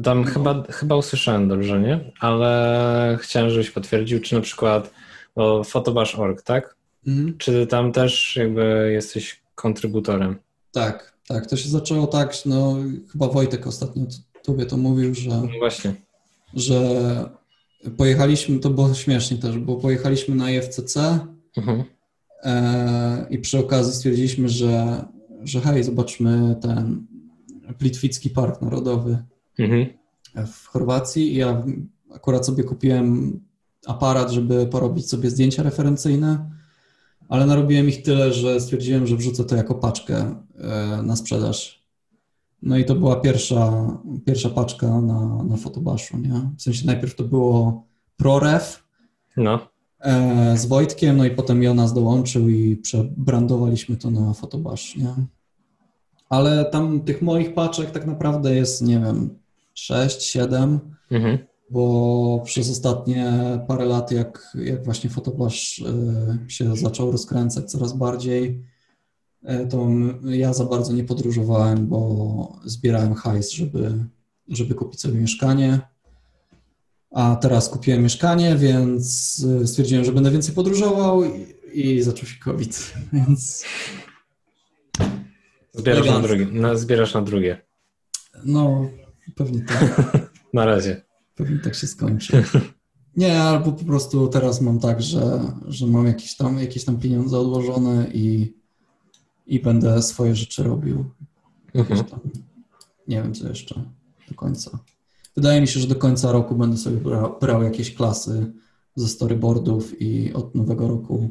Tam no. chyba, chyba usłyszałem dobrze, nie? Ale chciałem, żebyś potwierdził, czy na przykład bo fotobash.org, tak? Mhm. Czy tam też jakby jesteś kontrybutorem? Tak, tak. To się zaczęło tak, no chyba Wojtek ostatnio tobie to mówił, że... No właśnie. Że pojechaliśmy, to było śmiesznie też, bo pojechaliśmy na IFCC mhm. e, i przy okazji stwierdziliśmy, że że hej, zobaczmy ten Plitwicki Park Narodowy. Mhm. w Chorwacji ja akurat sobie kupiłem aparat, żeby porobić sobie zdjęcia referencyjne, ale narobiłem ich tyle, że stwierdziłem, że wrzucę to jako paczkę e, na sprzedaż. No i to była pierwsza, pierwsza paczka na, na fotobaszu, nie? W sensie najpierw to było ProRef No. e, z Wojtkiem, no i potem Jonas dołączył i przebrandowaliśmy to na fotobasz, nie? Ale tam tych moich paczek tak naprawdę jest, nie wiem, 6, 7, Mhm. bo przez ostatnie parę lat, jak, jak właśnie fotobasz e, się zaczął rozkręcać coraz bardziej, e, to ja za bardzo nie podróżowałem, bo zbierałem hajs, żeby, żeby kupić sobie mieszkanie. A teraz kupiłem mieszkanie, więc e, stwierdziłem, że będę więcej podróżował i, i zaczął się COVID, więc Zbierasz na drugie. No, zbierasz na drugie. no pewnie tak. Na razie. Pewnie tak się skończy. Nie, albo po prostu teraz mam tak, że, że mam jakieś tam, jakieś tam pieniądze odłożone i, i będę swoje rzeczy robił. Mhm. Nie wiem co jeszcze do końca. Wydaje mi się, że do końca roku będę sobie brał, brał jakieś klasy ze storyboardów i od nowego roku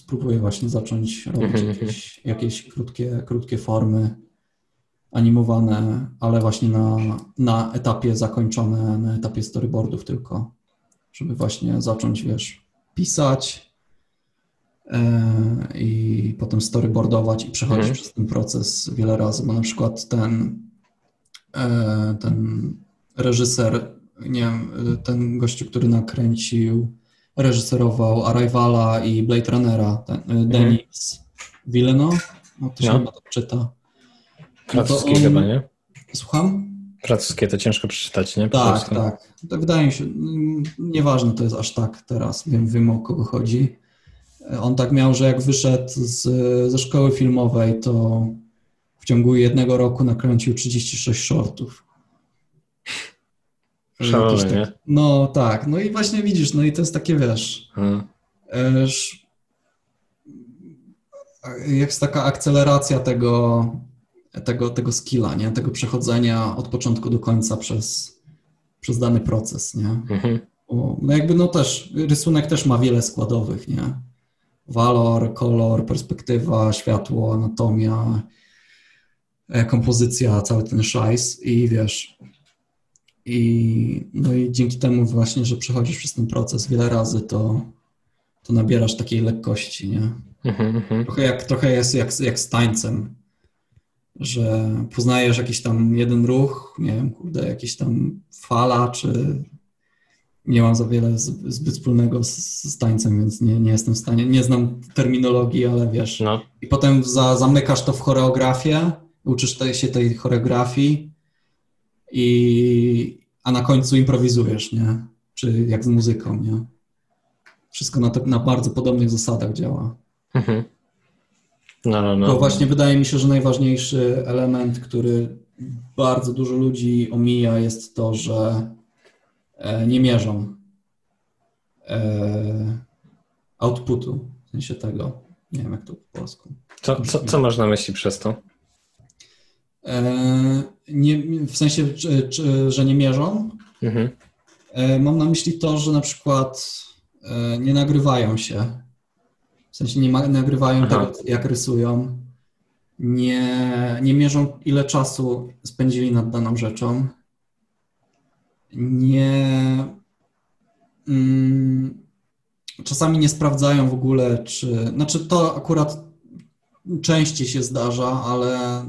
spróbuję właśnie zacząć robić Mhm, jakieś, jakieś krótkie, krótkie formy animowane, ale właśnie na, na etapie zakończone, na etapie storyboardów tylko, żeby właśnie zacząć, wiesz, pisać e, i potem storyboardować i przechodzić Mhm. przez ten proces wiele razy, bo na przykład ten, e, ten reżyser, nie wiem, ten gościu, który nakręcił, reżyserował Arrivala i Blade Runnera, ten, e, Denis Villeneuve, no to się No. chyba tak czyta. Francuskie on- chyba, nie? Słucham? Francuskie to ciężko przeczytać, nie? Po Tak, polsku. tak. tak. Wydaje mi się, mm, nieważne to jest aż tak teraz, wiem, wiem o kogo chodzi. On tak miał, że jak wyszedł z, ze szkoły filmowej, to w ciągu jednego roku nakręcił 36 shortów. Szalone, Jakieś nie? tak- No tak, no i właśnie widzisz, no i to jest takie, wiesz, sz- jest taka akceleracja tego, tego, tego skilla, nie? Tego przechodzenia od początku do końca przez, przez dany proces, nie? Mhm. No jakby no też, rysunek też ma wiele składowych, nie? Walor, kolor, perspektywa, światło, anatomia, e, kompozycja, cały ten szajs i wiesz, i, no i dzięki temu właśnie, że przechodzisz przez ten proces wiele razy, to, to nabierasz takiej lekkości, nie? Mhm. Mhm. Trochę, jak, trochę jest jak, jak z tańcem, że poznajesz jakiś tam jeden ruch, nie wiem, kurde, jakiś tam fala, czy nie mam za wiele zbyt wspólnego z, z tańcem, więc nie, nie jestem w stanie, nie znam terminologii, ale wiesz. No. I potem za, zamykasz to w choreografię, uczysz tej, się tej choreografii, i, a na końcu improwizujesz, nie? Czy jak z muzyką, nie? Wszystko na, te, na bardzo podobnych zasadach działa. Mhm. No, no, To no. właśnie wydaje mi się, że najważniejszy element, który bardzo dużo ludzi omija, jest to, że e, nie mierzą e, outputu, w sensie tego. Nie wiem, jak to po polsku. Co, co, co masz na myśli przez to? E, nie, w sensie, że nie mierzą. Mhm. E, mam na myśli to, że na przykład e, nie nagrywają się. W sensie nie ma, nagrywają Aha. tego, jak rysują. Nie, nie mierzą, ile czasu spędzili nad daną rzeczą. Nie. Mm, czasami nie sprawdzają w ogóle, czy. Znaczy, to akurat częściej się zdarza, ale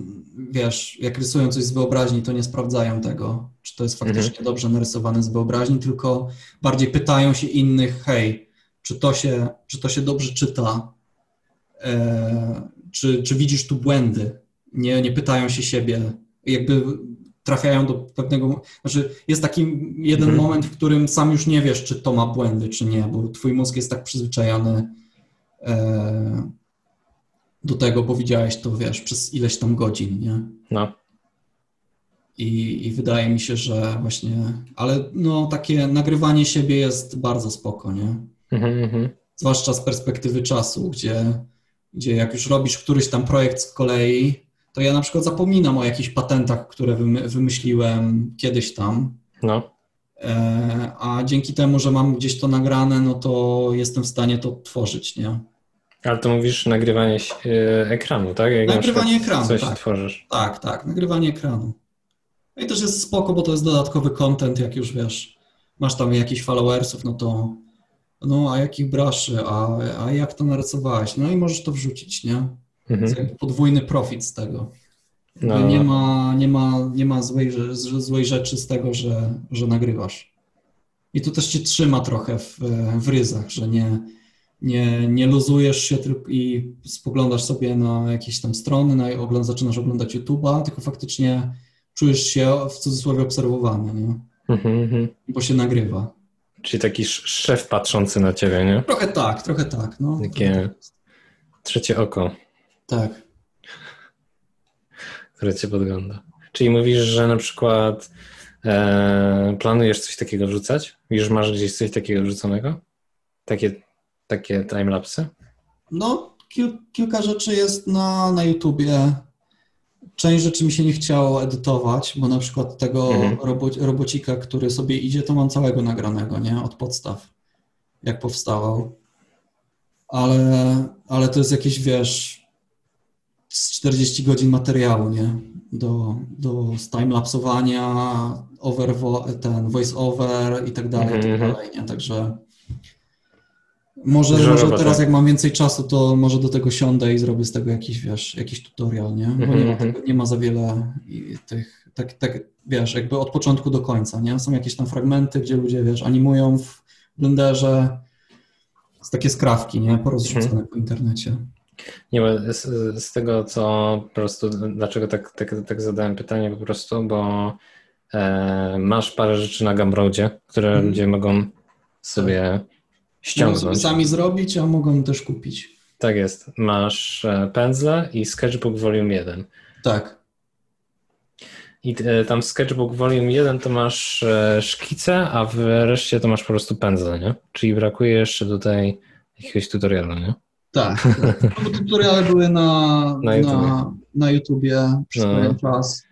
wiesz, jak rysują coś z wyobraźni, to nie sprawdzają tego, czy to jest faktycznie dobrze narysowane z wyobraźni, tylko bardziej pytają się innych, hej, czy to się, czy to się dobrze czyta, e, czy, czy widzisz tu błędy? Nie, nie pytają się siebie, jakby trafiają do pewnego, znaczy jest taki jeden Mhm. moment, w którym sam już nie wiesz, czy to ma błędy, czy nie, bo twój mózg jest tak przyzwyczajony e, do tego, bo widziałeś to, wiesz, przez ileś tam godzin, nie? No. I, I wydaje mi się, że właśnie, ale no takie nagrywanie siebie jest bardzo spoko, nie? Mhm, mhm. Zwłaszcza z perspektywy czasu, gdzie, gdzie jak już robisz któryś tam projekt z kolei, to ja na przykład zapominam o jakichś patentach, które wymyśliłem kiedyś tam. No. E, a dzięki temu, że mam gdzieś to nagrane, no to jestem w stanie to tworzyć, nie? Ale to mówisz nagrywanie e, ekranu, tak? Jak nagrywanie ekranu, coś tak. tworzysz. Tak, tak, nagrywanie ekranu. No i też jest spoko, bo to jest dodatkowy content, jak już wiesz, masz tam jakichś followersów, no to no a jakich braszy, a, a jak to narysowałeś? No i możesz to wrzucić, nie? Mhm. podwójny profit z tego. No. Nie ma, nie ma, nie ma złej, złej rzeczy z tego, że, że nagrywasz. I to też cię trzyma trochę w, w ryzach, że nie, nie, nie luzujesz się tylko i spoglądasz sobie na jakieś tam strony, na, ogląd, zaczynasz oglądać YouTube'a, tylko faktycznie czujesz się w cudzysłowie obserwowany, nie? Mhm, mhm. bo się nagrywa. Czyli taki szef patrzący na ciebie, nie? Trochę tak, trochę tak. No. Takie trzecie oko. Tak. Które cię podgląda. Czyli mówisz, że na przykład e, planujesz coś takiego wrzucać? Już masz gdzieś coś takiego wrzuconego? Takie, takie timelapsy? No, kil, kilka rzeczy jest na, na YouTubie. Część rzeczy mi się nie chciało edytować, bo na przykład tego mhm. robo, robocika, który sobie idzie, to mam całego nagranego, nie? Od podstaw, jak powstawał. Ale, ale to jest jakieś, wiesz, z 40 godzin materiału, nie? Do, do timelapsowania, over, ten voice over i tak dalej, i tak mhm. dalej, nie? Także może, może teraz jak mam więcej czasu, to może do tego siądę i zrobię z tego jakiś, wiesz, jakiś tutorial, nie? Bo nie ma, mhm. tego, nie ma za wiele tych, tak, tak, wiesz, jakby od początku do końca, nie? Są jakieś tam fragmenty, gdzie ludzie, wiesz, animują w Blenderze, z takie skrawki, nie? Porozrzucone mhm. po internecie. Nie, bo z, z, tego, co po prostu, dlaczego tak, tak, tak zadałem pytanie po prostu, bo e, masz parę rzeczy na Gumroadzie, które mhm. ludzie mogą sobie ściągnąć. Sami zrobić, a mogą też kupić. Tak jest. Masz e, pędzle i Sketchbook Volume 1. Tak. I e, tam Sketchbook Volume 1 to masz e, szkice, a w reszcie to masz po prostu pędzle, nie? Czyli brakuje jeszcze tutaj jakiegoś tutorialu, nie? Tak, tutoriale były na, na, YouTubie. na, na YouTubie przez no. pewien czas,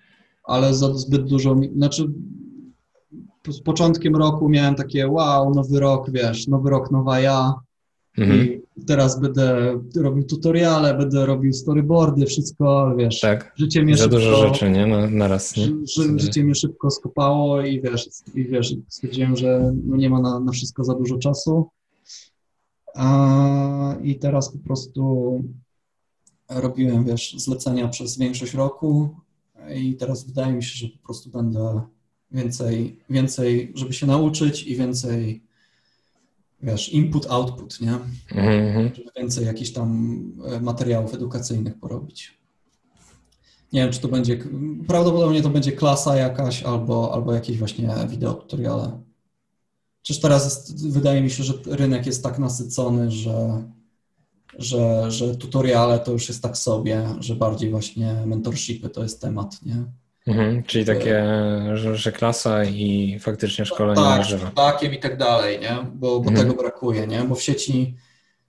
ale za zbyt dużo, znaczy z początkiem roku miałem takie wow, nowy rok, wiesz, nowy rok, nowa ja mhm. i teraz będę robił tutoriale, będę robił storyboardy, wszystko, wiesz, tak. życie mnie Za szybko, dużo rzeczy, nie? Na, na raz, nie? Ży, życie mnie szybko skopało i wiesz, i wiesz, stwierdziłem, że no nie ma na, na wszystko za dużo czasu i teraz po prostu robiłem, wiesz, zlecenia przez większość roku i teraz wydaje mi się, że po prostu będę więcej, więcej, żeby się nauczyć i więcej, wiesz, input, output, nie? Mhm. Żeby więcej jakichś tam e, materiałów edukacyjnych porobić. Nie wiem, czy to będzie, prawdopodobnie to będzie klasa jakaś albo, albo jakieś właśnie wideo tutoriale. Przecież teraz jest, wydaje mi się, że rynek jest tak nasycony, że, że, że tutoriale to już jest tak sobie, że bardziej właśnie mentorshipy to jest temat, nie? Mhm, czyli takie, że, że, klasa i faktycznie szkolenie tak, na żywo. takiem i tak dalej, nie? Bo, bo mhm. tego brakuje, nie? Bo w sieci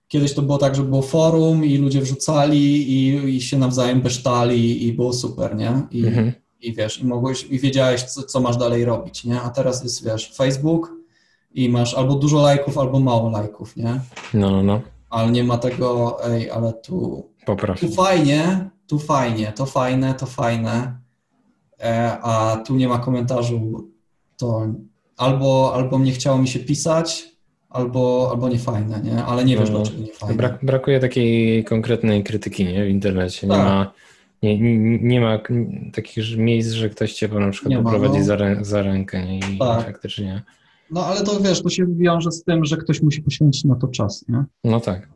kiedyś to było tak, że było forum i ludzie wrzucali i, i się nawzajem besztali i było super, nie? I, mhm. i wiesz, i mogłeś, i wiedziałeś, co, co masz dalej robić, nie? A teraz jest, wiesz, Facebook, i masz albo dużo lajków, albo mało lajków, nie? No, no, no. Ale nie ma tego, ej, ale tu, Popraw. tu fajnie, tu fajnie, to fajne, to fajne, a tu nie ma komentarzu, to albo, albo nie chciało mi się pisać, albo, albo nie fajne, nie? Ale nie wiesz, no, dlaczego nie fajne. Brak, brakuje takiej konkretnej krytyki, nie? W internecie. Nie tak. ma... Nie, nie, nie, ma takich miejsc, że ktoś cię na przykład nie poprowadzi ma, no. za, za rękę nie? i tak. faktycznie no ale to wiesz, to się wiąże z tym, że ktoś musi poświęcić na to czas, nie? No tak.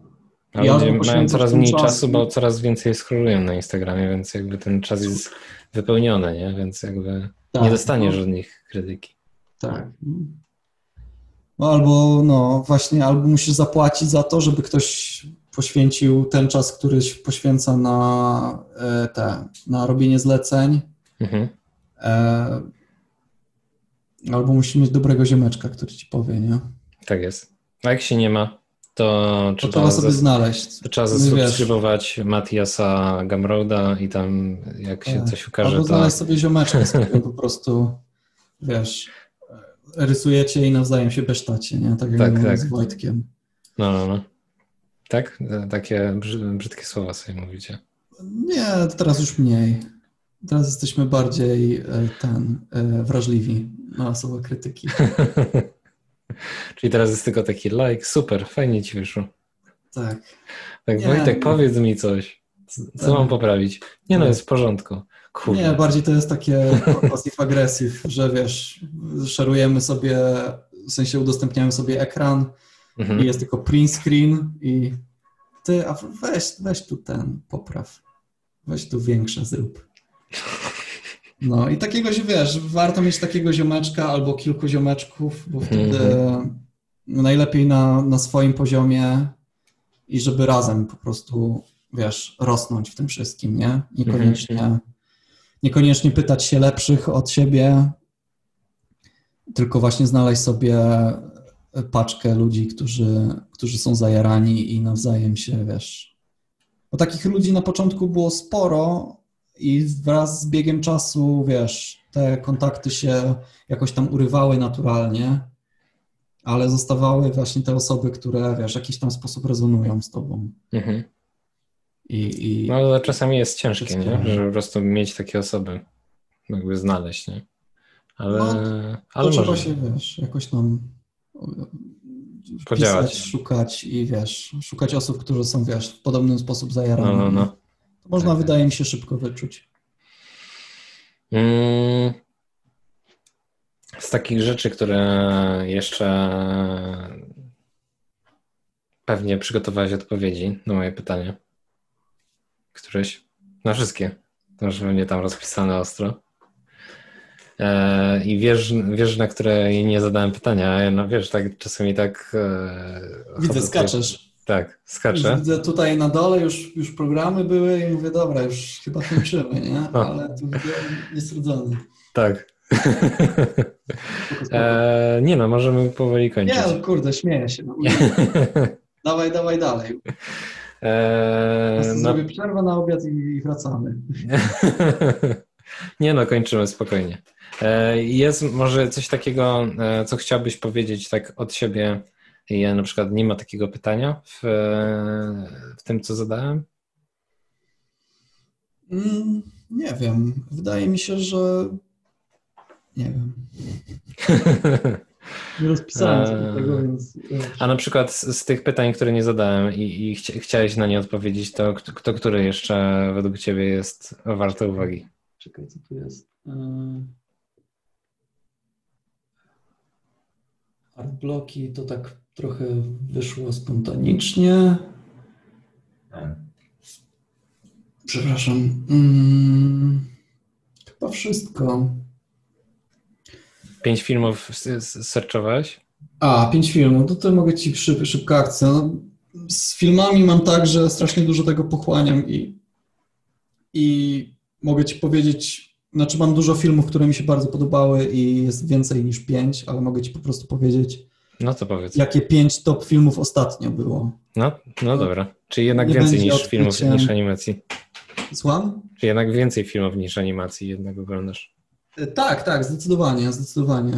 Ale ja ludzie mają coraz mniej czas, czasu, bo coraz więcej scrollują na Instagramie, więc jakby ten czas jest wypełniony, nie? Więc jakby tak, nie dostanie no. żadnych krytyki. Tak. No albo no właśnie, albo musisz zapłacić za to, żeby ktoś poświęcił ten czas, który się poświęca na e, te, na robienie zleceń. Mhm. E, Albo musisz mieć dobrego ziomeczka, który ci powie, nie? Tak jest. A jak się nie ma, to, to trzeba sobie znaleźć. Trzeba no zasubskrybować Matiasa Gamroda i tam jak się tak. coś ukaże, Albo to... znaleźć sobie ziomeczkę, z po prostu, wiesz, rysujecie i nawzajem się besztacie, nie? Tak jak tak, tak. z Wojtkiem. No, no, no. Tak? Takie brzydkie słowa sobie mówicie. Nie, teraz już mniej. Teraz jesteśmy bardziej e, ten, e, wrażliwi na słowa krytyki. Czyli teraz jest tylko taki like, super, fajnie ci wyszło. Tak. Tak, nie, Wojtek, powiedz mi coś. Co tak. mam poprawić? Nie no, jest w porządku. Kurde. Nie, bardziej to jest takie passive aggressive, że wiesz, szerujemy sobie, w sensie udostępniamy sobie ekran mhm. i jest tylko print screen i ty, a weź, weź tu ten, popraw. Weź tu większe zrób. No i takiego, wiesz, warto mieć takiego ziomeczka albo kilku ziomeczków, bo wtedy mm-hmm. najlepiej na, na swoim poziomie i żeby razem po prostu, wiesz, rosnąć w tym wszystkim, nie? Niekoniecznie, mm-hmm. niekoniecznie pytać się lepszych od siebie, tylko właśnie znaleźć sobie paczkę ludzi, którzy, którzy są zajarani i nawzajem się, wiesz... Bo takich ludzi na początku było sporo, i wraz z biegiem czasu, wiesz, te kontakty się jakoś tam urywały naturalnie, ale zostawały właśnie te osoby, które, wiesz, w jakiś tam sposób rezonują z tobą. Mhm. I, i, no ale czasami jest ciężkie, nie? Że po prostu mieć takie osoby, jakby znaleźć, nie? Ale, no, ale trzeba może... się, wiesz, jakoś tam podziałać. Pisać, szukać i wiesz, szukać osób, które są, wiesz, w podobny sposób zajarane. No, no, no. To można, tak. wydaje mi się, szybko wyczuć. Mm. Z takich rzeczy, które jeszcze pewnie przygotowałeś odpowiedzi na moje pytanie. Któreś? Na wszystkie. To już pewnie tam rozpisane ostro. E, I wiesz, wiesz, na które nie zadałem pytania, no wiesz, tak czasami tak... E, Widzę, skaczesz. Tak, skaczę. Widzę tutaj na dole już, już programy były i mówię, dobra, już chyba kończymy, nie? Ale tu niestrudzony. Tak. e, nie no, możemy powoli kończyć. Nie, kurde, śmieję się. No. dawaj, dawaj dalej. E, no. Zrobię przerwę na obiad i wracamy. nie no, kończymy spokojnie. E, jest może coś takiego, e, co chciałbyś powiedzieć tak od siebie ja na przykład nie ma takiego pytania w, w tym, co zadałem? Mm, nie wiem. Wydaje mi się, że nie wiem. Nie rozpisałem sobie tego, więc. A na przykład z, z, tych pytań, które nie zadałem i, i chci chciałeś na nie odpowiedzieć, to kto, który jeszcze według Ciebie jest warte uwagi? Czekaj, co tu jest. Artbloki to tak trochę wyszło spontanicznie. Przepraszam. Hmm, chyba wszystko. Pięć filmów searchowałeś? A, pięć filmów. To, to mogę ci szyb, szybka akcja. No, z filmami mam tak, że strasznie dużo tego pochłaniam i, i mogę ci powiedzieć, znaczy mam dużo filmów, które mi się bardzo podobały i jest więcej niż pięć, ale mogę ci po prostu powiedzieć, no to powiedz. Jakie pięć top filmów ostatnio było? No, no dobra. Czyli jednak Nie więcej niż filmów niż animacji. Słucham? Czy jednak więcej filmów niż animacji jednak oglądasz? E, tak, tak, zdecydowanie, zdecydowanie.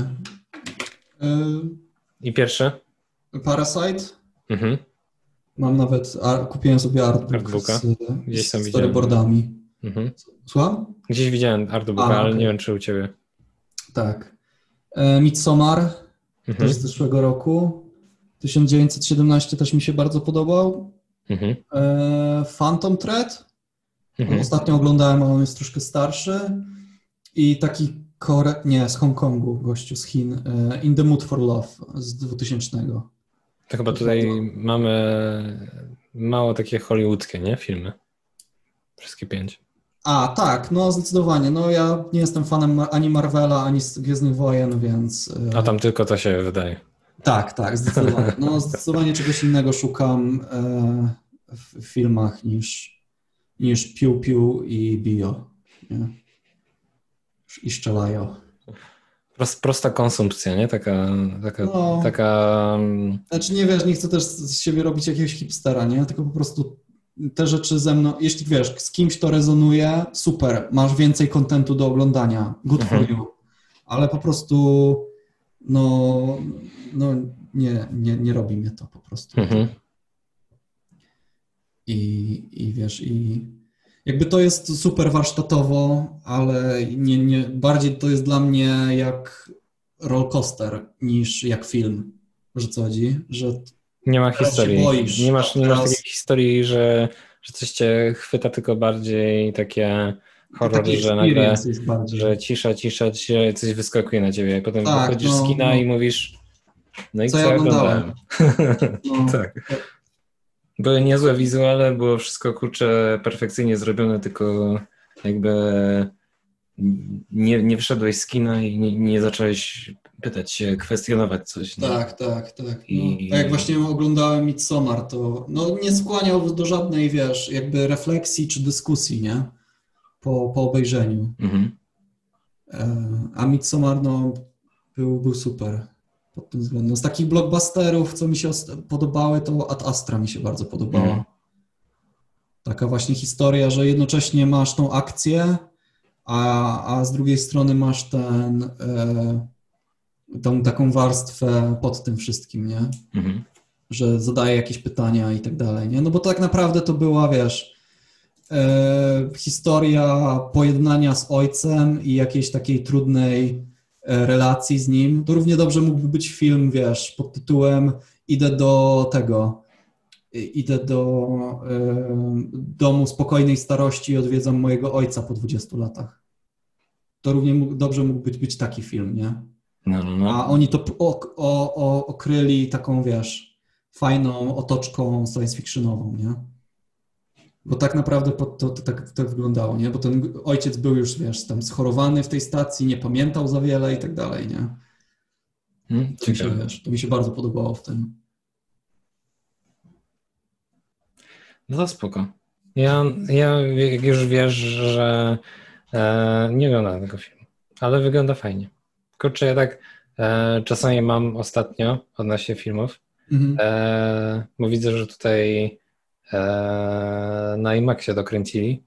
I pierwsze? Parasite. Mhm. Mam nawet, kupiłem sobie artbook Artbooka. z, Gdzieś z storyboardami. Mhm. Słucham? Gdzieś widziałem artbooka, A, ale okay. nie wiem, czy u ciebie. Tak. E, Midsommar mhm. też z zeszłego roku. 1917 też mi się bardzo podobał. Mhm. E, Phantom Thread. Mhm. Ostatnio oglądałem, ale on jest troszkę starszy. I taki Kore... nie, z Hongkongu, gościu z Chin. E, In the Mood for Love z 2000. To chyba tutaj mamy mało takie hollywoodzkie, nie? Filmy. Wszystkie pięć. A, tak, no zdecydowanie. No ja nie jestem fanem ani Marvela, ani Gwiezdnych Wojen, więc... A tam tylko to się wydaje. Tak, tak, zdecydowanie. No zdecydowanie czegoś innego szukam e, w filmach niż, niż piu piu i bio. Nie? I szczelają. Prost, prosta konsumpcja, nie? Taka, taka, No. taka mm, Znaczy nie wiesz, nie chcę też z siebie robić jakiegoś hipstera, nie? Tylko po prostu te rzeczy ze mną, jeśli wiesz, z kimś to rezonuje, super, masz więcej kontentu do oglądania, good for Mhm. you. Ale po prostu no, no nie, nie, nie robi mnie to po prostu. mhm. I, I wiesz, i jakby to jest super warsztatowo, ale nie, nie, bardziej to jest dla mnie jak roller coaster niż jak film. Że co chodzi? Że Nie ma historii. boisz, nie masz, nie masz teraz- takiej historii, że, że coś cię chwyta, tylko bardziej takie horror, taki że nagle że cisza, cisza, cisza, coś wyskakuje na ciebie. Potem Tak, wychodzisz no, z kina no. i mówisz, no i Co co, ja oglądałem. No, tak. Były niezłe wizuale, było wszystko kurczę perfekcyjnie zrobione, tylko jakby nie, nie wyszedłeś z kina i nie, nie zacząłeś pytać się, kwestionować coś. Tak, tak, tak. No, I- A jak właśnie oglądałem Midsommar, to no, nie skłaniał do żadnej, wiesz, jakby refleksji czy dyskusji, nie? Po, po obejrzeniu. Mhm. E, A Midsommar, no, był, był super pod tym względem. Z takich blockbusterów, co mi się podobały, to Ad Astra mi się bardzo podobała. Mhm. Taka właśnie historia, że jednocześnie masz tą akcję, a, a z drugiej strony masz ten, e, tą taką warstwę pod tym wszystkim, nie? Mhm. że zadaje jakieś pytania i tak dalej, nie? No bo tak naprawdę to była, wiesz, e, historia pojednania z ojcem i jakiejś takiej trudnej e, relacji z nim. To równie dobrze mógłby być film, wiesz, pod tytułem Idę do tego, i- idę do e, domu spokojnej starości i odwiedzam mojego ojca po 20 latach. To równie mógł, dobrze mógł być, być taki film, nie? No, no, no. A oni to o, o, o, okryli taką, wiesz, fajną otoczką science fictionową, nie? Bo tak naprawdę po- to, to tak to wyglądało, nie? Bo ten ojciec był już, wiesz, tam schorowany w tej stacji, nie pamiętał za wiele i tak dalej, nie? Hmm, To mi się, wiesz, to mi się bardzo podobało w tym. No to spoko. Ja, ja jak już wiesz, że e, nie oglądałem tego filmu, ale wygląda fajnie. Kurczę, ja tak e, czasami mam ostatnio odnośnie filmów, Mhm. e, bo widzę, że tutaj e, na IMAXie dokręcili.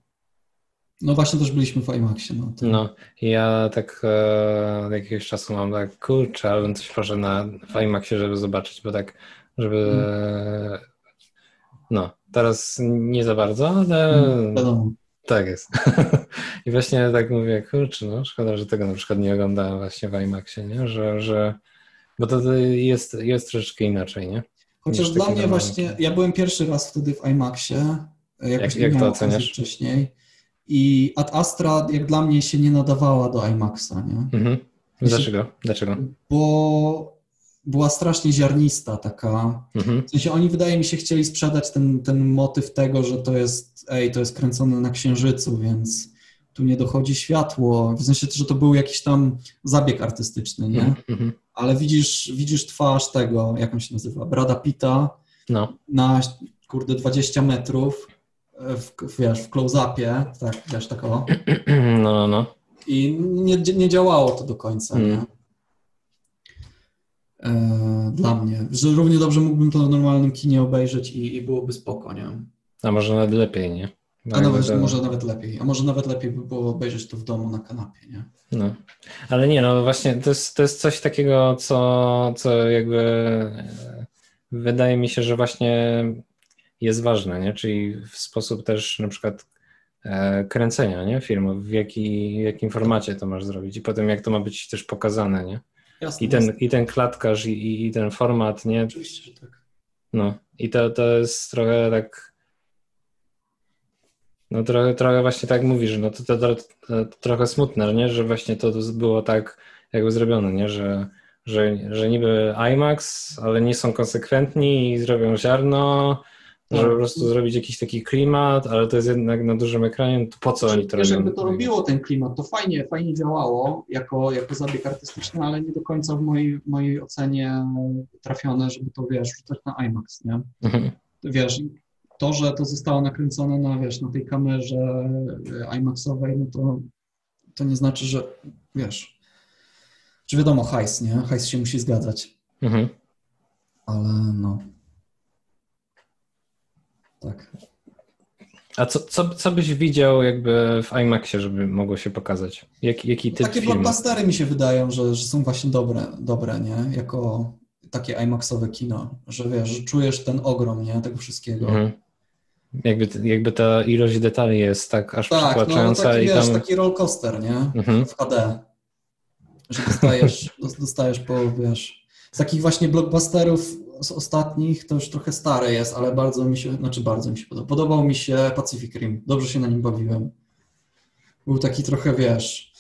No właśnie też byliśmy w IMAXie, no. To, No ja tak e, od jakiegoś czasu mam tak, kurczę, ale bym coś poszedł na, w IMAXie, żeby zobaczyć, bo tak, żeby no, teraz nie za bardzo, ale Wiadomo. Tak jest. I właśnie tak mówię, kurczę, no szkoda, że tego na przykład nie oglądałem właśnie w IMAXie, nie? Że, że bo to jest, jest troszeczkę inaczej, nie? Chociaż dla mnie właśnie, film. ja byłem pierwszy raz wtedy w IMAXie, jakoś nie jak to oceniasz? wcześniej i Ad Astra jak dla mnie się nie nadawała do IMAXa, nie? Mhm. Dlaczego? Dlaczego? Bo była strasznie ziarnista taka, Mhm. w sensie oni wydaje mi się chcieli sprzedać ten, ten motyw tego, że to jest, ej, to jest kręcone na Księżycu, więc tu nie dochodzi światło, w sensie, że to był jakiś tam zabieg artystyczny, nie? Mhm. Mhm. Ale widzisz, widzisz twarz tego, jak on się nazywa, Brada Pitta, No. na kurde 20 metrów e, w, wiesz, w close-upie, tak, wiesz, tak o. No, no, no. I nie, nie działało to do końca, nie? Mm. Dla mnie. Że równie dobrze mógłbym to w normalnym kinie obejrzeć i, i byłoby spoko, nie? A może nawet lepiej, nie? Bo A nawet, może nawet lepiej. A może nawet lepiej by było obejrzeć to w domu na kanapie, nie? No. Ale nie, no właśnie to jest, to jest coś takiego, co, co jakby e, wydaje mi się, że właśnie jest ważne, nie? Czyli w sposób też na przykład e, kręcenia, nie? Filmów, w, jaki, w jakim formacie to masz zrobić i potem jak to ma być też pokazane, nie? Jasne, I ten, jasne. i ten klatkarz i, i- i ten format, nie? Oczywiście, że tak. No i to, to jest trochę tak. No trochę, trochę właśnie tak mówisz, no to, to, to, to trochę smutne, nie? Że właśnie to było tak jakby zrobione, nie? Że, że, że niby IMAX, ale nie są konsekwentni i zrobią ziarno, żeby Tak. po prostu zrobić jakiś taki klimat, ale to jest jednak na dużym ekranie, to po co oni to robią? jakby to robiło ten klimat, to fajnie, fajnie działało jako, jako zabieg artystyczny, ale nie do końca w mojej, mojej ocenie trafione, żeby to, wiesz, rzucać na IMAX, nie? Mhm. Wiesz, to, że to zostało nakręcone na, wiesz, na tej kamerze e, IMAXowej, no to, to nie znaczy, że, wiesz, Czy wiadomo, hajs, nie? Hajs się musi zgadzać. Mhm. Ale no. Tak. A co, co, co byś widział jakby w IMAXie, żeby mogło się pokazać? Jak, jaki typ Takie filmu? blockbustery mi się wydają, że, że są właśnie dobre, dobre, nie? Jako takie IMAXowe kino, że wiesz, że czujesz ten ogrom, nie? Tego wszystkiego. Mhm. Jakby, jakby ta ilość detali jest tak aż Tak, no przytłaczająca taki, i wiesz, tam... taki roller coaster, nie? Mhm. W HD. Że dostajesz, dostajesz po, wiesz, z takich właśnie blockbusterów z ostatnich, to już trochę stare jest, ale bardzo mi się, znaczy bardzo mi się podobał. Podobał mi się Pacific Rim. Dobrze się na nim bawiłem. Był taki trochę, wiesz,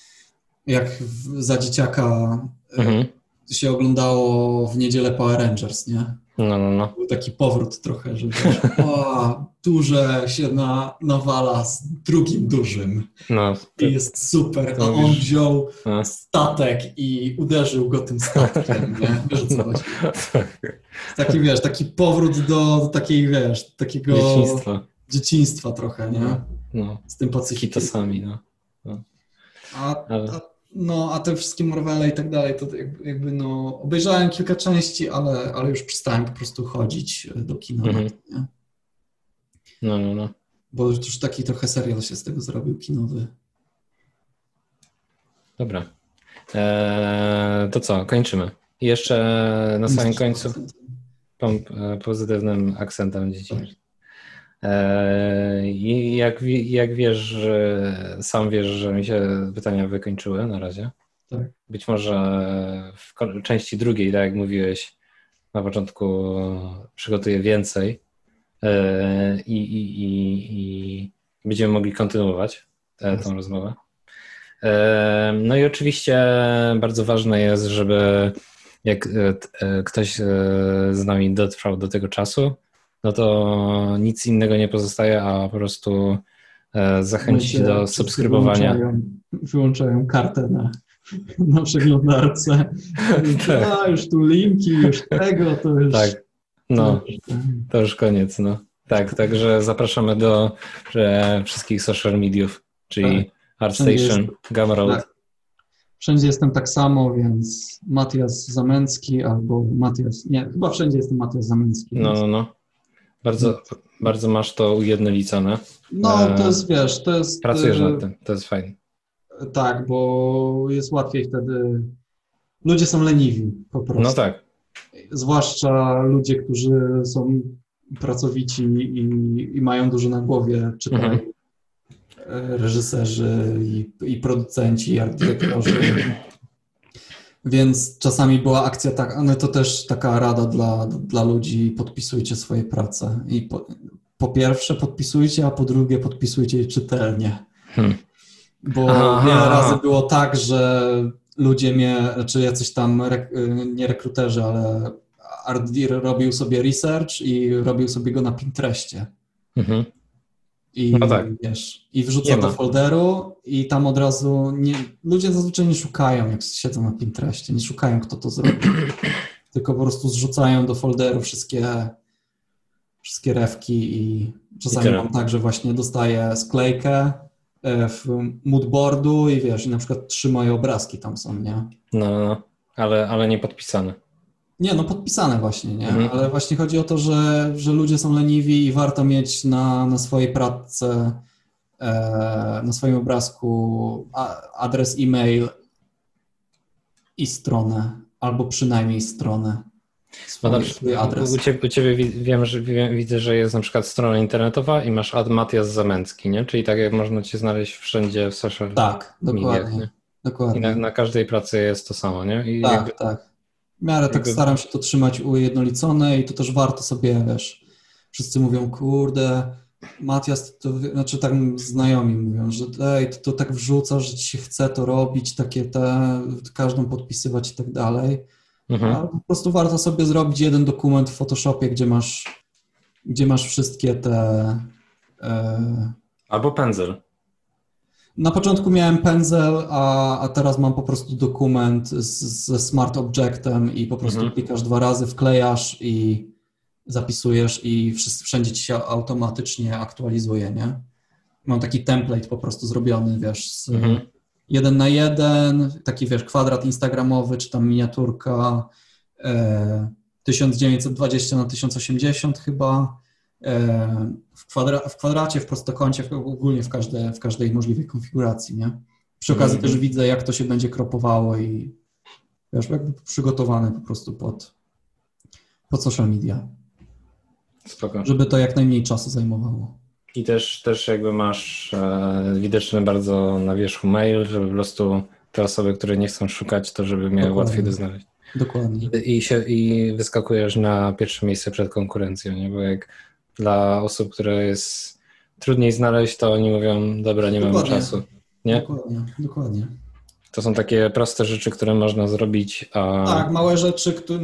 jak w, za dzieciaka Mhm. y, się oglądało w niedzielę Power Rangers, nie? No, no, no. Był taki powrót trochę, że wiesz, o, duże się na, nawala z drugim dużym no to, i jest super, a on wziął no. statek i uderzył go tym statkiem, nie? Wiesz co chodzi? Taki, wiesz, taki powrót do, do takiej, wiesz, takiego Dzieciństwo. dzieciństwa trochę, nie? No, Z tym Pacyfikiem. kitosami, no. A, Ale- a, no, a te wszystkie Marvele i tak dalej, to jakby, jakby no, obejrzałem kilka części, ale, ale już przestałem po prostu chodzić do kina, Mhm. No, no, no. Bo już taki trochę serial się z tego zrobił kinowy. Dobra. Eee, to co, kończymy. I jeszcze na samym końcu pom- e, pozytywnym akcentem dzieci. Eee, I jak, jak wiesz, że sam wiesz, że mi się pytania wykończyły na razie. Tak. Być może w części drugiej, tak jak mówiłeś na początku, przygotuję więcej eee, i, i, i, i będziemy mogli kontynuować tę tą rozmowę. No i oczywiście bardzo ważne jest, żeby jak e, e, ktoś e, z nami dotrwał do tego czasu, no to nic innego nie pozostaje, a po prostu e, zachęcić Ludzie do subskrybowania. Wyłączają, wyłączają kartę na, na przeglądarce. Tak. A, już tu linki, już tego, to już... Tak, no, to już- to już koniec, no. Tak, także zapraszamy do e, wszystkich social mediów, czyli Tak. ArtStation, Gumroad. Tak. Wszędzie jestem tak samo, więc Matias Zamęcki albo Matias, nie, chyba wszędzie jestem Matias Zamęcki. No, no, no. Bardzo, bardzo masz to ujednolicone. No, to e, jest, wiesz, to jest... Pracujesz e, nad tym, to jest fajne. Tak, bo jest łatwiej wtedy... Ludzie są leniwi po prostu. No tak, Zwłaszcza ludzie, którzy są pracowici i, i mają dużo na głowie, czytaj Mhm. reżyserzy i, i producenci, i art dyrektorzy. Więc czasami była akcja tak, ale to też taka rada dla, dla ludzi, podpisujcie swoje prace. I po, po pierwsze podpisujcie, a po drugie podpisujcie je czytelnie. Hmm. Bo Aha. wiele razy było tak, że ludzie mnie, czy jacyś tam, nie rekruterzy, ale Artdir robił sobie research i robił sobie go na Pinterestie. mhm. I No tak. wiesz, i wrzuca do folderu i tam od razu nie, ludzie zazwyczaj nie szukają, jak siedzą na Pinterestie, nie szukają, kto to zrobił. tylko po prostu zrzucają do folderu wszystkie, wszystkie refki i czasami tyle. mam tak, że właśnie dostaję sklejkę e, w moodboardu i wiesz, i na przykład trzy moje obrazki tam są, nie? no, no, no. Ale, ale nie podpisane. Nie, no podpisane właśnie, nie? Mhm. Ale właśnie chodzi o to, że, że ludzie są leniwi i warto mieć na, na swojej pracce, e, na swoim obrazku a, adres e-mail i stronę, albo przynajmniej stronę. No Swój, dobrze, swój adres. U ciebie, u ciebie wi- wiem, że widzę, że jest na przykład strona internetowa i masz ad Matias Zamęcki, nie? Czyli tak jak można cię znaleźć wszędzie w social Tak, dokładnie. nie? I dokładnie. na, na każdej pracy jest to samo, nie? I Tak, jakby, tak. W miarę tak staram się to trzymać ujednolicone i to też warto sobie, wiesz, wszyscy mówią, kurde, Matias, to, znaczy tak znajomi mówią, że ej, to, to tak wrzuca, że ci się chce to robić, takie te, każdą podpisywać i tak dalej. mhm. Ale po prostu warto sobie zrobić jeden dokument w Photoshopie, gdzie masz, gdzie masz wszystkie te... E, Albo pędzel. Na początku miałem pędzel, a, a teraz mam po prostu dokument z, ze Smart Objectem i po prostu Mhm. klikasz dwa razy, wklejasz i zapisujesz i wszyscy, wszędzie ci się automatycznie aktualizuje, nie? Mam taki template po prostu zrobiony, wiesz, z, Mhm. jeden na jeden, taki wiesz, kwadrat instagramowy, czy tam miniaturka, e, 1920 na 1080 chyba, w, kwadra, w kwadracie, w prostokącie, w, ogólnie w, każde, w każdej możliwej konfiguracji, nie? Przy okazji Mhm. też widzę, jak to się będzie kropowało i wiesz, jakby przygotowane po prostu pod, pod social media, Spoko. żeby to jak najmniej czasu zajmowało. I też, też jakby masz e, widoczny bardzo na wierzchu mail, żeby po prostu te osoby, które nie chcą szukać, to żeby miały łatwiej do znaleźć. Dokładnie. I, i, się, I wyskakujesz na pierwsze miejsce przed konkurencją, nie? Bo jak dla osób, które jest trudniej znaleźć, to oni mówią, dobra, nie mamy Dokładnie. czasu. Nie? Dokładnie, dokładnie. To są takie proste rzeczy, które można zrobić, a Tak, małe rzeczy, które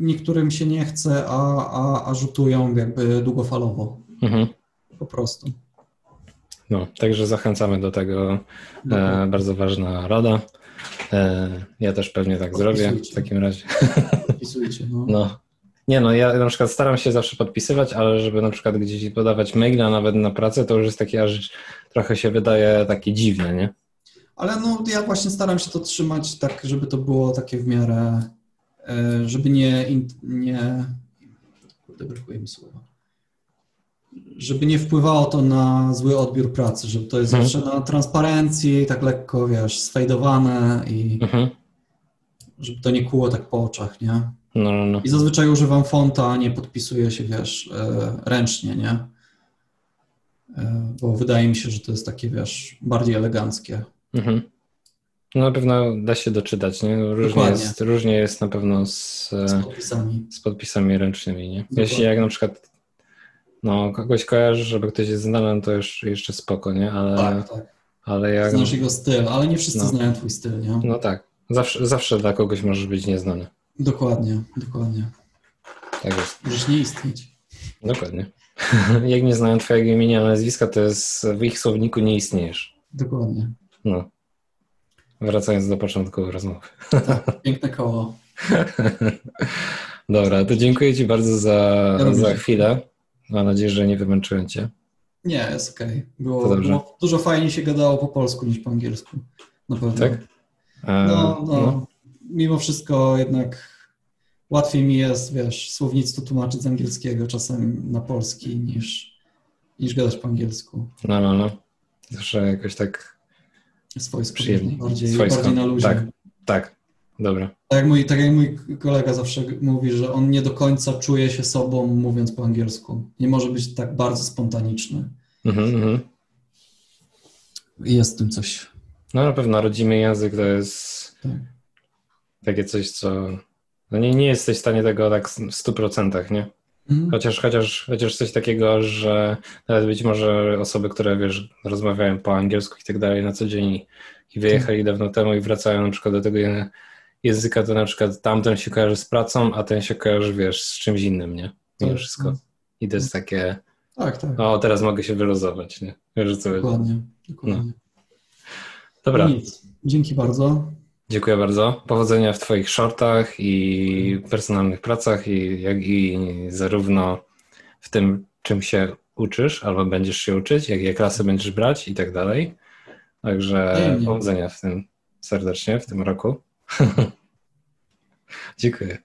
niektórym się nie chce, a, a, a rzutują jakby długofalowo. mhm. Po prostu. no, także zachęcamy do tego. E, bardzo ważna rada. E, ja też pewnie tak zrobię w takim razie. Podpisujcie. No. No. Nie no, ja na przykład staram się zawsze podpisywać, ale żeby na przykład gdzieś podawać maila nawet na pracę, to już jest takie aż trochę się wydaje takie dziwne, nie? Ale no, ja właśnie staram się to trzymać tak, żeby to było takie w miarę, e, żeby nie, nie kurde, brakuje mi słowa, żeby nie wpływało to na zły odbiór pracy, żeby to jest Mhm. zawsze na transparencji, tak lekko, wiesz, sfejdowane i Mhm. żeby to nie kłuło tak po oczach, nie? No, no, no. I zazwyczaj używam fonta, a nie podpisuję się, wiesz, e, ręcznie, nie? E, Bo wydaje mi się, że to jest takie, wiesz, bardziej eleganckie. Mhm. No na pewno da się doczytać, nie? Różnie Dokładnie. jest, różnie jest na pewno z, Z podpisami. z podpisami ręcznymi, nie? Dokładnie. Jeśli jak na przykład no, kogoś kojarzysz, żeby ktoś jest znany, to już jeszcze spoko, nie? Ale, Tak, tak. ale jak... Znasz jego styl, ale nie wszyscy No. znają twój styl, nie? No tak, zawsze, zawsze dla kogoś możesz być nieznany. Dokładnie, dokładnie. Tak jest. Możesz nie istnieć. Dokładnie. Jak nie znają twojego imienia, nazwiska, to jest w ich słowniku nie istniejesz. Dokładnie. No. Wracając do początku rozmowy. Tak, piękne koło. Dobra, to dziękuję Ci bardzo za, również za chwilę. Mam nadzieję, że nie wymęczyłem Cię. Nie, jest okej. To Było, było dużo fajniej się gadało po polsku niż po angielsku. Na pewno. Tak? E, No, no, Mimo wszystko jednak łatwiej mi jest, wiesz, słownictwo tłumaczyć z angielskiego czasem na polski niż, niż gadać po angielsku. No, no, no. Zawsze jakoś tak Swojsko, przyjemnie. bardziej, Swojsko. bardziej na luzie. Tak, tak. Dobra. Tak jak, mój, tak jak mój kolega zawsze mówi, że on nie do końca czuje się sobą mówiąc po angielsku. Nie może być tak bardzo spontaniczny. Mhm, mhm. Jest w tym coś. No na pewno rodzimy język to jest Tak. Takie coś, co... No nie, nie jesteś w stanie tego tak w 100%, nie? Mhm. Chociaż, chociaż, chociaż coś takiego, że nawet być może osoby, które wiesz, rozmawiają po angielsku i tak dalej na co dzień i wyjechali dawno temu i wracają na przykład do tego języka, to na przykład tamten się kojarzy z pracą, a ten się kojarzy, wiesz, z czymś innym, nie? Mimo Tak. wszystko. I to jest takie, Tak, tak. o teraz mogę się wyluzować, nie? Wiesz co. Dokładnie. dokładnie. Dobra, Nic. Dzięki bardzo. Dziękuję bardzo. Powodzenia w Twoich shortach i personalnych pracach i, jak i zarówno w tym, czym się uczysz albo będziesz się uczyć, jakie klasy będziesz brać i tak dalej. Także powodzenia w tym serdecznie w tym roku. Dziękuję.